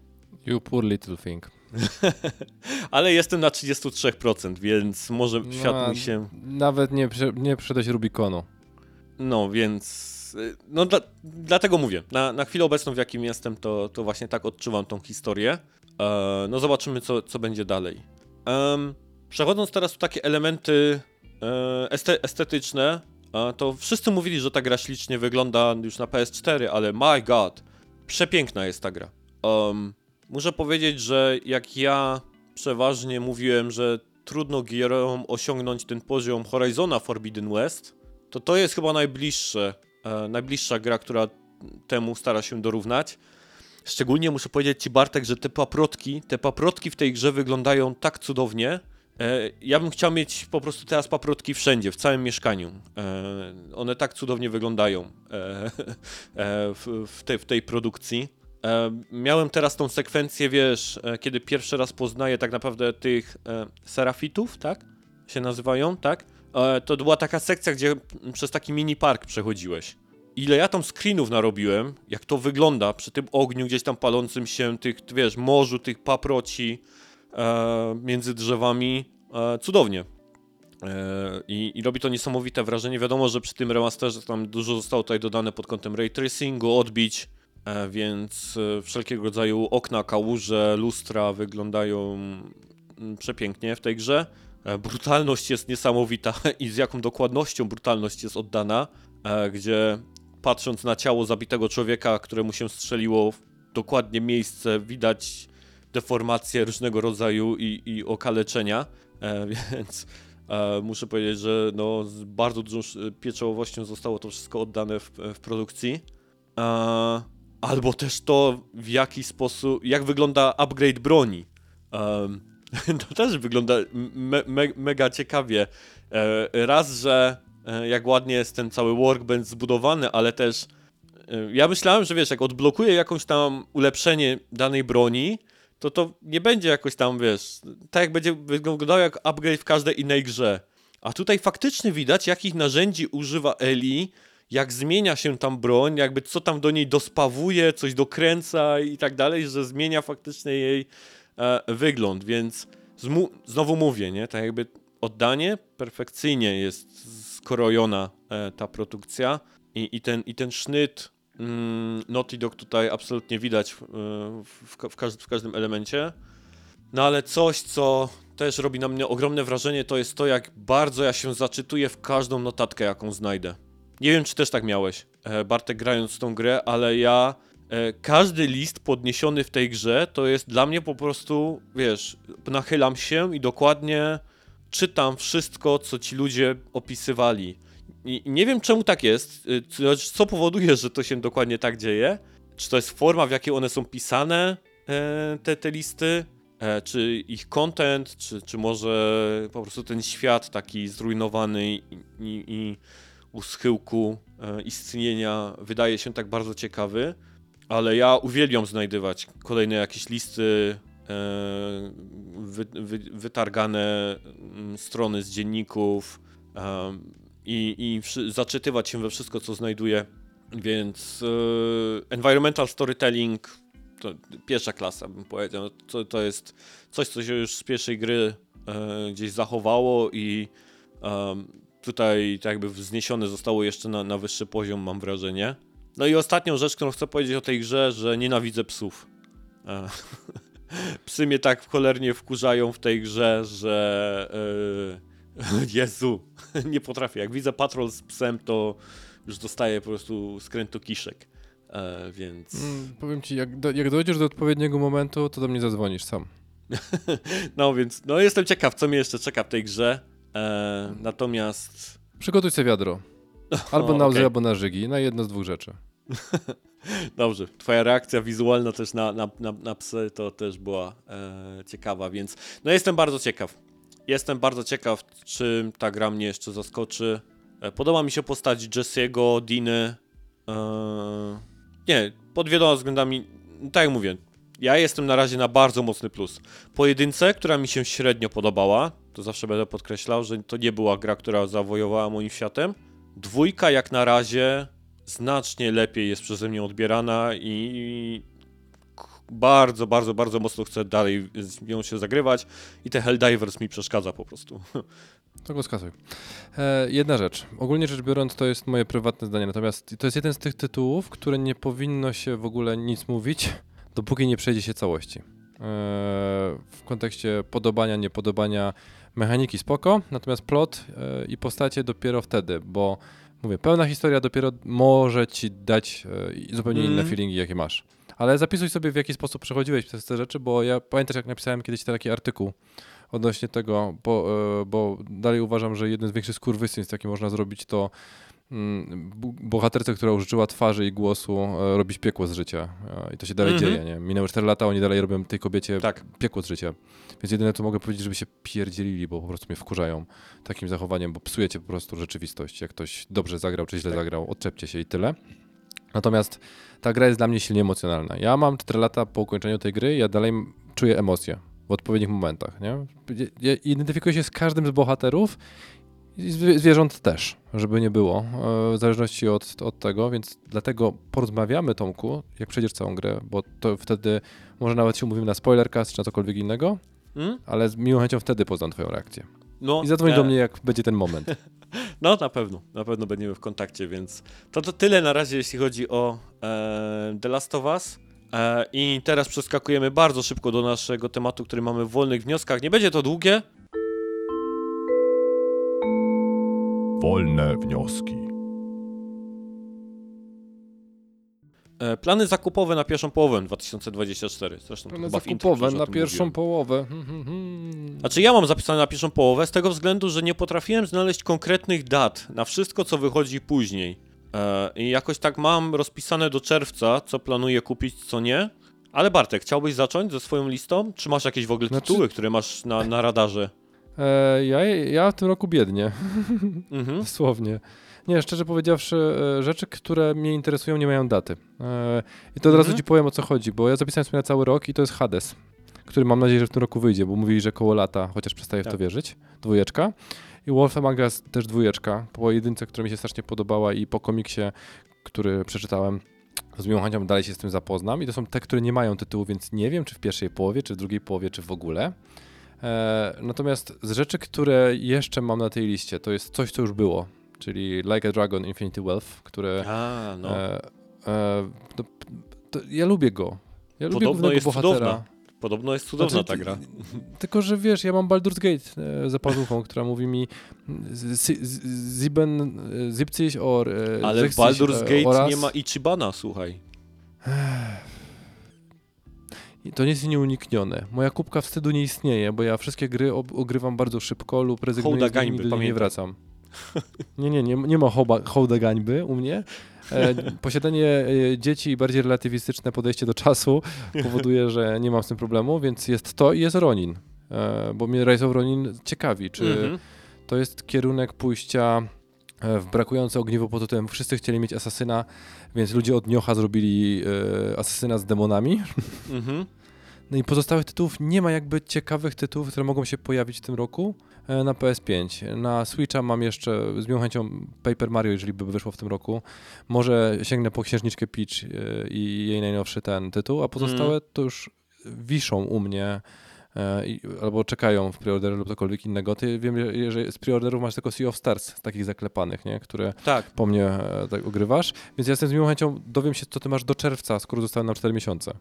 You poor little thing. Ale jestem na 33%, więc może No, świat mój się... Nawet nie, nie przeszedłeś Rubikonu. No, więc... y, No, dla, dlatego mówię. Na, na chwilę obecną, w jakim jestem, to, to właśnie tak odczuwam tą historię. E, no, zobaczymy, co, co będzie dalej. Em, przechodząc teraz w takie elementy e, este, estetyczne, e, to wszyscy mówili, że ta gra ślicznie wygląda już na PS4, ale my god, przepiękna jest ta gra. Muszę powiedzieć, że jak ja przeważnie mówiłem, że trudno gierom osiągnąć ten poziom Horizona Forbidden West, to to jest chyba najbliższe, e, najbliższa gra, która temu stara się dorównać. Szczególnie muszę powiedzieć Ci, Bartek, że te paprotki, te paprotki w tej grze wyglądają tak cudownie. E, ja bym chciał mieć po prostu teraz paprotki wszędzie, w całym mieszkaniu. E, one tak cudownie wyglądają w, tej, w tej produkcji. Miałem teraz tą sekwencję, wiesz, kiedy pierwszy raz poznaję tak naprawdę tych serafitów, tak? Się nazywają, tak? E, to była taka sekcja, gdzie przez taki mini park przechodziłeś. Ile ja tam screenów narobiłem, jak to wygląda przy tym ogniu gdzieś tam palącym się, tych, wiesz, morzu, tych paproci e, między drzewami, e, cudownie. E, i, I robi to niesamowite wrażenie. Wiadomo, że przy tym remasterze tam dużo zostało tutaj dodane pod kątem ray tracingu, odbić, e, więc e, wszelkiego rodzaju okna, kałuże, lustra wyglądają mm, przepięknie w tej grze. E, Brutalność jest niesamowita i z jaką dokładnością brutalność jest oddana, e, gdzie patrząc na ciało zabitego człowieka, któremu się strzeliło w dokładnie miejsce, widać deformacje różnego rodzaju i, i okaleczenia, e, więc muszę powiedzieć, że no, z bardzo dużą pieczołowością zostało to wszystko oddane w, w produkcji. Albo też to, w jaki sposób, jak wygląda upgrade broni. To też wygląda me, me, mega ciekawie. E, raz, że e, jak ładnie jest ten cały workbench zbudowany, ale też e, ja myślałem, że wiesz, jak odblokuję jakąś tam ulepszenie danej broni, to to nie będzie jakoś tam, wiesz, tak jak będzie wyglądało jak upgrade w każdej innej grze. A tutaj faktycznie widać, jakich narzędzi używa Eli, jak zmienia się tam broń, jakby co tam do niej dospawuje, coś dokręca i tak dalej, że zmienia faktycznie jej e, wygląd, więc znowu mówię, nie, tak jakby oddanie perfekcyjnie jest skrojona e, ta produkcja i, i, ten, i ten sznyt mm, Naughty Dog tutaj absolutnie widać w, w, w, każd- w każdym elemencie. No ale coś, co też robi na mnie ogromne wrażenie, to jest to, jak bardzo ja się zaczytuję w każdą notatkę, jaką znajdę. Nie wiem, czy też tak miałeś, e, Bartek, grając w tą grę, ale ja e, każdy list podniesiony w tej grze to jest dla mnie po prostu, wiesz, nachylam się i dokładnie czytam wszystko, co ci ludzie opisywali. I nie wiem, czemu tak jest, y, co- powoduje, że to się dokładnie tak dzieje. Czy to jest forma, w jakiej one są pisane, e, te, te listy, e, czy ich content, czy, czy może po prostu ten świat taki zrujnowany i, i, i u schyłku e, istnienia wydaje się tak bardzo ciekawy. Ale ja uwielbiam znajdywać kolejne jakieś listy, e, wy, wy, wytargane mm, strony z dzienników em, i, i zaczytywać się we wszystko, co znajduję. Więc e, environmental storytelling to pierwsza klasa, bym powiedział. To, to jest coś, co się już z pierwszej gry e, gdzieś zachowało i tutaj tak jakby wzniesione zostało jeszcze na, na wyższy poziom, mam wrażenie. No i ostatnią rzecz, którą chcę powiedzieć o tej grze, że nienawidzę psów. E, Psy mnie tak cholernie wkurzają w tej grze, że e, Jezu, nie potrafię. Jak widzę patrol z psem, to już dostaję po prostu skrętu kiszek. E, więc Mm, powiem ci, jak, do, jak dojdziesz do odpowiedniego momentu, to do mnie zadzwonisz sam. no więc no jestem ciekaw, co mnie jeszcze czeka w tej grze. E, natomiast Przygotuj sobie wiadro. Albo O, na łzy, okej. albo na żygi. Na jedno z dwóch rzeczy. Dobrze, twoja reakcja wizualna też na, na, na, na psy to też była e, ciekawa, więc no jestem bardzo ciekaw. Jestem bardzo ciekaw, czym ta gra mnie jeszcze zaskoczy. E, podoba mi się postać Jesse'ego, Diny. E, nie, pod wieloma względami, tak jak mówię, ja jestem na razie na bardzo mocny plus. Pojedynce, która mi się średnio podobała, to zawsze będę podkreślał, że to nie była gra, która zawojowała moim światem. Dwójka jak na razie znacznie lepiej jest przeze mnie odbierana i bardzo, bardzo, bardzo mocno chcę dalej z nią się zagrywać i te Helldivers mi przeszkadza po prostu. To go skasuj. E, jedna rzecz. Ogólnie rzecz biorąc, to jest moje prywatne zdanie. Natomiast to jest jeden z tych tytułów, które nie powinno się w ogóle nic mówić, dopóki nie przejdzie się całości. E, w kontekście podobania, niepodobania mechaniki spoko, natomiast plot e, i postacie dopiero wtedy, bo mówię, pełna historia dopiero może ci dać e, zupełnie inne Mhm. feelingi, jakie masz. Ale zapisuj sobie, w jaki sposób przechodziłeś przez te rzeczy, bo ja pamiętasz, jak napisałem kiedyś taki artykuł odnośnie tego, bo, e, bo dalej uważam, że jeden z większych skurwysyństw, jaki można zrobić, to mm, bohaterce, która użyczyła twarzy i głosu, e, robić piekło z życia. E, I to się dalej Mhm. dzieje, nie? Minęły 4 lata, oni dalej robią tej kobiecie Tak. piekło z życia. Więc jedyne, co mogę powiedzieć, żeby się pierdzielili, bo po prostu mnie wkurzają takim zachowaniem, bo psujecie po prostu rzeczywistość. Jak ktoś dobrze zagrał, czy źle Tak. zagrał, odczepcie się i tyle. Natomiast ta gra jest dla mnie silnie emocjonalna. Ja mam 4 lata po ukończeniu tej gry, ja dalej czuję emocje w odpowiednich momentach. Nie? Identyfikuję się z każdym z bohaterów i zwierząt też, żeby nie było, e, w zależności od, od tego, więc dlatego porozmawiamy, Tomku, jak przejdziesz całą grę, bo to wtedy może nawet się umówimy na spoilercast czy na cokolwiek innego, Mm? ale z miłą chęcią wtedy poznam twoją reakcję. No, I zadzwoń e, do mnie, jak będzie ten moment. No na pewno, na pewno będziemy w kontakcie, więc to, to tyle na razie, jeśli chodzi o e, The Last of Us. E, I teraz przeskakujemy bardzo szybko do naszego tematu, który mamy w wolnych wnioskach. Nie będzie to długie, Wolne wnioski. E, Plany zakupowe na pierwszą połowę 2024. Zresztą intro zakupowe na pierwszą mówiłem. połowę. Hmm, hmm, hmm. Znaczy ja mam zapisane na pierwszą połowę z tego względu, że nie potrafiłem znaleźć konkretnych dat na wszystko, co wychodzi później. E, I jakoś tak mam rozpisane do czerwca, co planuję kupić, co nie. Ale Bartek, chciałbyś zacząć ze swoją listą? Czy masz jakieś w ogóle Znaczy- tytuły, które masz na, na radarze? E, ja, ja w tym roku biednie. Mhm. Dosłownie. Nie, szczerze powiedziawszy, e, rzeczy, które mnie interesują, nie mają daty. E, I to od razu Mhm. ci powiem o co chodzi, bo ja zapisałem sobie na cały rok i to jest Hades, który mam nadzieję, że w tym roku wyjdzie, bo mówili, że koło lata, chociaż przestaję w to Tak. wierzyć. Dwójeczka. I Wolf Among Us też dwójeczka, po jedynce, która mi się strasznie podobała i po komiksie, który przeczytałem. Z miłą chęcią dalej się z tym zapoznam i to są te, które nie mają tytułu, więc nie wiem, czy w pierwszej połowie, czy w drugiej połowie, czy w ogóle. E, natomiast z rzeczy, które jeszcze mam na tej liście, to jest coś, co już było, czyli Like a Dragon Infinity Wealth, które. A, no. E, e, to, to ja lubię go. Ja lubię Podobno jest bohatera. cudowna. Podobno jest cudowna Znaczy, ta gra. Tylko, że wiesz, ja mam Baldur's Gate e, za pazuchą, która mówi mi z- z- Sieben, e, siebzig or e, Ale w 60, Baldur's Gate nie ma Ichibana, słuchaj. I To nie jest nieuniknione. Moja kubka wstydu nie istnieje, bo ja wszystkie gry ogrywam bardzo szybko lub rezygnuję Hołda z gańby, nigdy nie wracam. Nie, nie, nie, nie ma hołba, hołda gańby u mnie. E, posiadanie e, dzieci i bardziej relatywistyczne podejście do czasu powoduje, że nie mam z tym problemu, więc jest to i jest Ronin. E, bo mnie Rise of Ronin ciekawi, czy Mhm. to jest kierunek pójścia e, w brakujące ogniwo pod tytułem wszyscy chcieli mieć asasyna, więc ludzie od Niocha zrobili e, asasyna z demonami. Mhm. No i pozostałych tytułów nie ma jakby ciekawych tytułów, które mogą się pojawić w tym roku e, na PS5. Na Switcha mam jeszcze z miłą chęcią Paper Mario, jeżeli by wyszło w tym roku. Może sięgnę po Księżniczkę Peach e, i jej najnowszy ten tytuł, a pozostałe to już wiszą u mnie albo czekają w preorderze lub cokolwiek innego. Ty wiem, że- z preorderów masz tylko Sea of Stars, takich zaklepanych, nie? które Tak, po mnie e, tak ogrywasz, więc ja jestem z miłą chęcią, dowiem się, co ty masz do czerwca, skoro zostały nam 4 miesiące.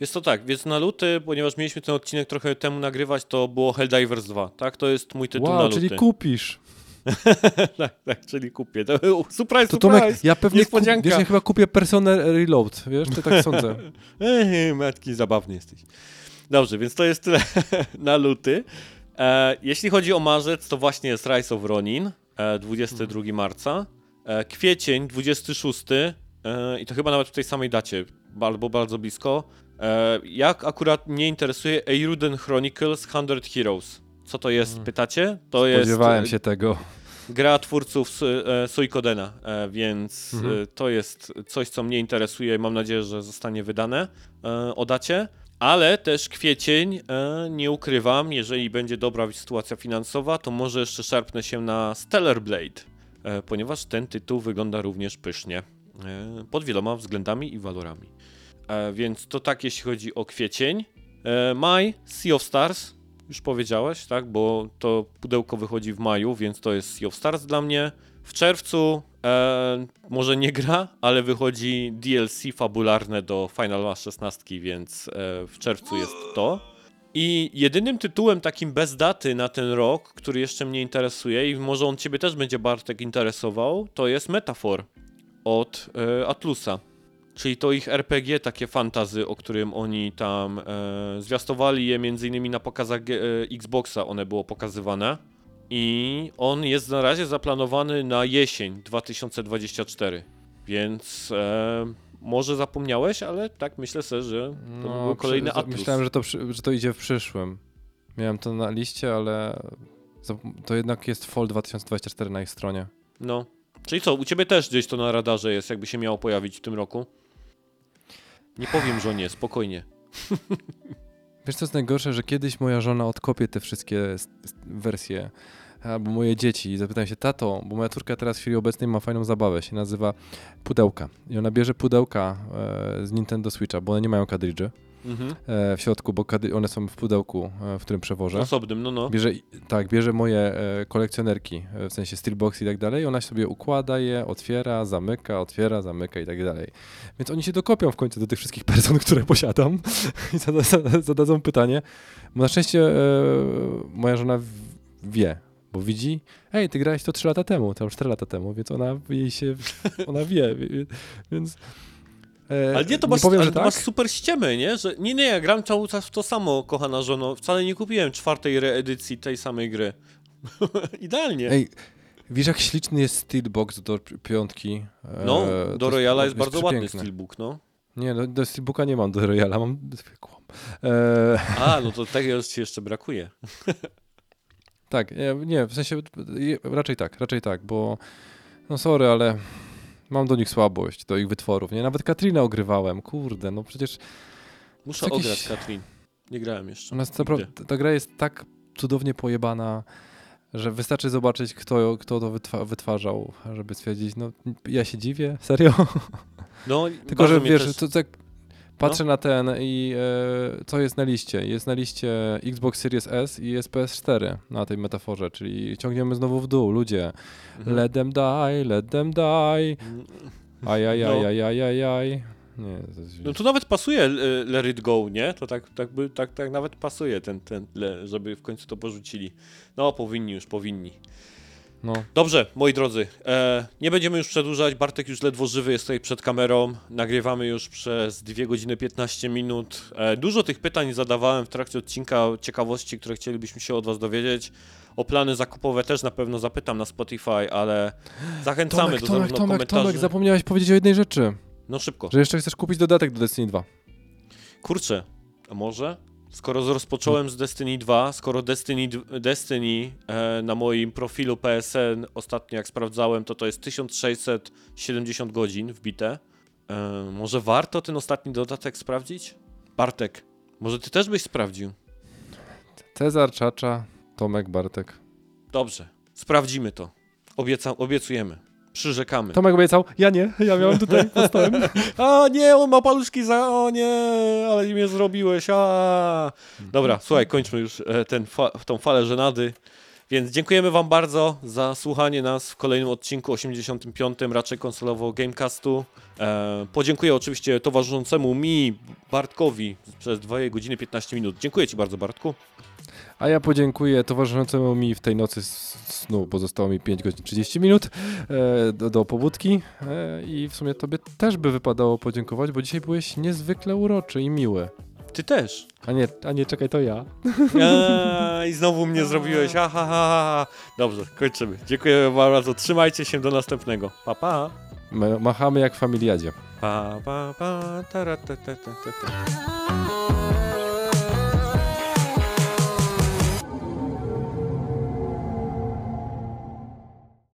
jest to tak, więc na luty, ponieważ mieliśmy ten odcinek trochę temu nagrywać, to było Helldivers 2, tak? To jest mój tytuł na Wow, luty. czyli kupisz. tak, tak, czyli kupię. To, surprise, To Tomek, surprise! ja pewnie kup, wiesz, ja chyba kupię Persona Reload, wiesz, ty tak sądzę. Matki, zabawny jesteś. Dobrze, więc to jest tyle na luty. E, jeśli chodzi o marzec, to właśnie jest Rise of Ronin, e, 22 marca. E, kwiecień, 26. E, I to chyba nawet w tej samej dacie, albo bardzo blisko. E, jak akurat mnie interesuje Eiruden Chronicles 100 Heroes. Co to jest, pytacie? To jest Spodziewałem e, się tego. gra twórców e, Suikodena, więc Mhm. to jest coś, co mnie interesuje i mam nadzieję, że zostanie wydane o dacie. Ale też kwiecień, e, nie ukrywam, jeżeli będzie dobra sytuacja finansowa, to może jeszcze szarpnę się na Stellar Blade, e, ponieważ ten tytuł wygląda również pysznie, e, pod wieloma względami i walorami. Więc to tak, jeśli chodzi o kwiecień. Maj, Sea of Stars, już powiedziałeś, tak? Bo to pudełko wychodzi w maju, więc to jest Sea of Stars dla mnie. W czerwcu e, może nie gra, ale wychodzi DLC fabularne do Final 16, więc e, w czerwcu jest to. I jedynym tytułem takim bez daty na ten rok, który jeszcze mnie interesuje i może on ciebie też będzie Bartek interesował, to jest Metafor od e, Atlusa. Czyli to ich RPG, takie fantazy, o którym oni tam e, zwiastowali je między innymi na pokazach e, Xboxa, one było pokazywane. I on jest na razie zaplanowany na jesień 2024. Więc e, może zapomniałeś, ale tak myślę sobie, że to by był kolejny przy-. No, Myślałem, że to, że to idzie w przyszłym. Miałem to na liście, ale to jednak jest Fall 2024 na ich stronie. No. Czyli co, u ciebie też gdzieś to na radarze jest, jakby się miało pojawić w tym roku? Nie powiem, że nie, spokojnie. Wiesz co jest najgorsze, że kiedyś moja żona odkopie te wszystkie wersje, albo moje dzieci i zapytają się, tato, bo moja córka teraz w chwili obecnej ma fajną zabawę, się nazywa pudełka. I ona bierze pudełka e, z Nintendo Switcha, bo one nie mają kadridży Mhm. e, w środku, bo one są w pudełku, e, w którym przewożę. Osobnym, no no. Bierze, tak, bierze moje e, kolekcjonerki, w sensie steelbox i tak dalej, ona sobie układa je, otwiera, zamyka, otwiera, zamyka i tak dalej. Więc oni się dokopią w końcu do tych wszystkich person, które posiadam i zada, zada, zadadzą pytanie. Bo na szczęście e, moja żona wie, bo widzi, ej, ty grałeś to 3 lata temu, tam 4 lata temu, więc ona jej się, ona wie- więc... e, Ale nie, to masz, powiem, że tak. masz super ściemy, nie? Że, nie, nie, ja gram cały czas w to samo, kochana żono. Wcale nie kupiłem czwartej reedycji tej samej gry. Idealnie. Ej, wiesz jak śliczny jest steelbox do pi- piątki? E, no, to do Royala jest, bardzo ładny steelbook, no. Nie, no, do Steelbooka nie mam, do Royala mam zwykłą. E, A, no to tego już ci jeszcze brakuje. tak, nie, nie, w sensie raczej tak, raczej tak, bo no sorry, ale mam do nich słabość, do ich wytworów, nie? Nawet Katrinę ogrywałem, kurde, no przecież Muszę To jakiś- ograć Katrin. Nie grałem jeszcze. ona jest Nigdy. naprawdę, ta gra jest tak cudownie pojebana, że wystarczy zobaczyć, kto, kto to wytwa wytwarzał, żeby stwierdzić, no ja się dziwię, serio? No, Tylko, że wiesz, też- to tak patrzę na ten i e, co jest na liście? Jest na liście Xbox Series S i jest PS4 na tej metaforze, czyli ciągniemy znowu w dół, ludzie. Mhm. Let them die, let them die. Ajajajajajajaj. Nie, to jest... No to nawet pasuje e, Let It Go, nie? To tak, tak, by, tak, tak nawet pasuje, ten, ten, żeby w końcu to porzucili. No, powinni już, powinni. No. Dobrze, moi drodzy, e, nie będziemy już przedłużać. Bartek już ledwo żywy jest tutaj przed kamerą. Nagrywamy już przez 2 godziny 15 minut. E, dużo tych pytań zadawałem w trakcie odcinka, ciekawości, które chcielibyśmy się od Was dowiedzieć. O plany zakupowe też na pewno zapytam na Spotify, ale zachęcamy Tomek, do Tomek, Tomek, komentarzy. Tomek, zapomniałeś powiedzieć o jednej rzeczy, No szybko. że jeszcze chcesz kupić dodatek do Destiny 2. Kurczę, a może? Skoro rozpocząłem z Destiny 2, skoro Destiny, Destiny e, na moim profilu PSN ostatnio jak sprawdzałem, to to jest 1670 godzin wbite. E, może warto ten ostatni dodatek sprawdzić? Bartek, może ty też byś sprawdził? Cezar, Czacza, Tomek, Bartek. Dobrze, sprawdzimy to. Obieca, obiecujemy. Przyrzekamy. Tomek obiecał, ja nie, ja miałem tutaj pod stołem. A nie, on ma paluszki za... O nie, ale mnie zrobiłeś, a. Dobra, słuchaj, kończmy już e, ten fa tą falę żenady. Więc dziękujemy wam bardzo za słuchanie nas w kolejnym odcinku 85. raczej konsolowo Gamecastu. E, podziękuję oczywiście towarzyszącemu mi, Bartkowi, przez 2 godziny 15 minut. Dziękuję ci bardzo, Bartku. A ja podziękuję towarzyszącemu mi w tej nocy snu, bo zostało mi 5 godzin 30 minut e, do, do pobudki e, i w sumie tobie też by wypadało podziękować, bo dzisiaj byłeś niezwykle uroczy i miły. Ty też. A nie, a nie, czekaj, to ja. A, I znowu mnie zrobiłeś. Ha, ha, ha, ha. Dobrze, kończymy. Dziękuję bardzo. Trzymajcie się do następnego. Pa, pa. Ma- Machamy jak w familiadzie. Pa, pa, pa, tara, ta, ta, ta, ta, ta.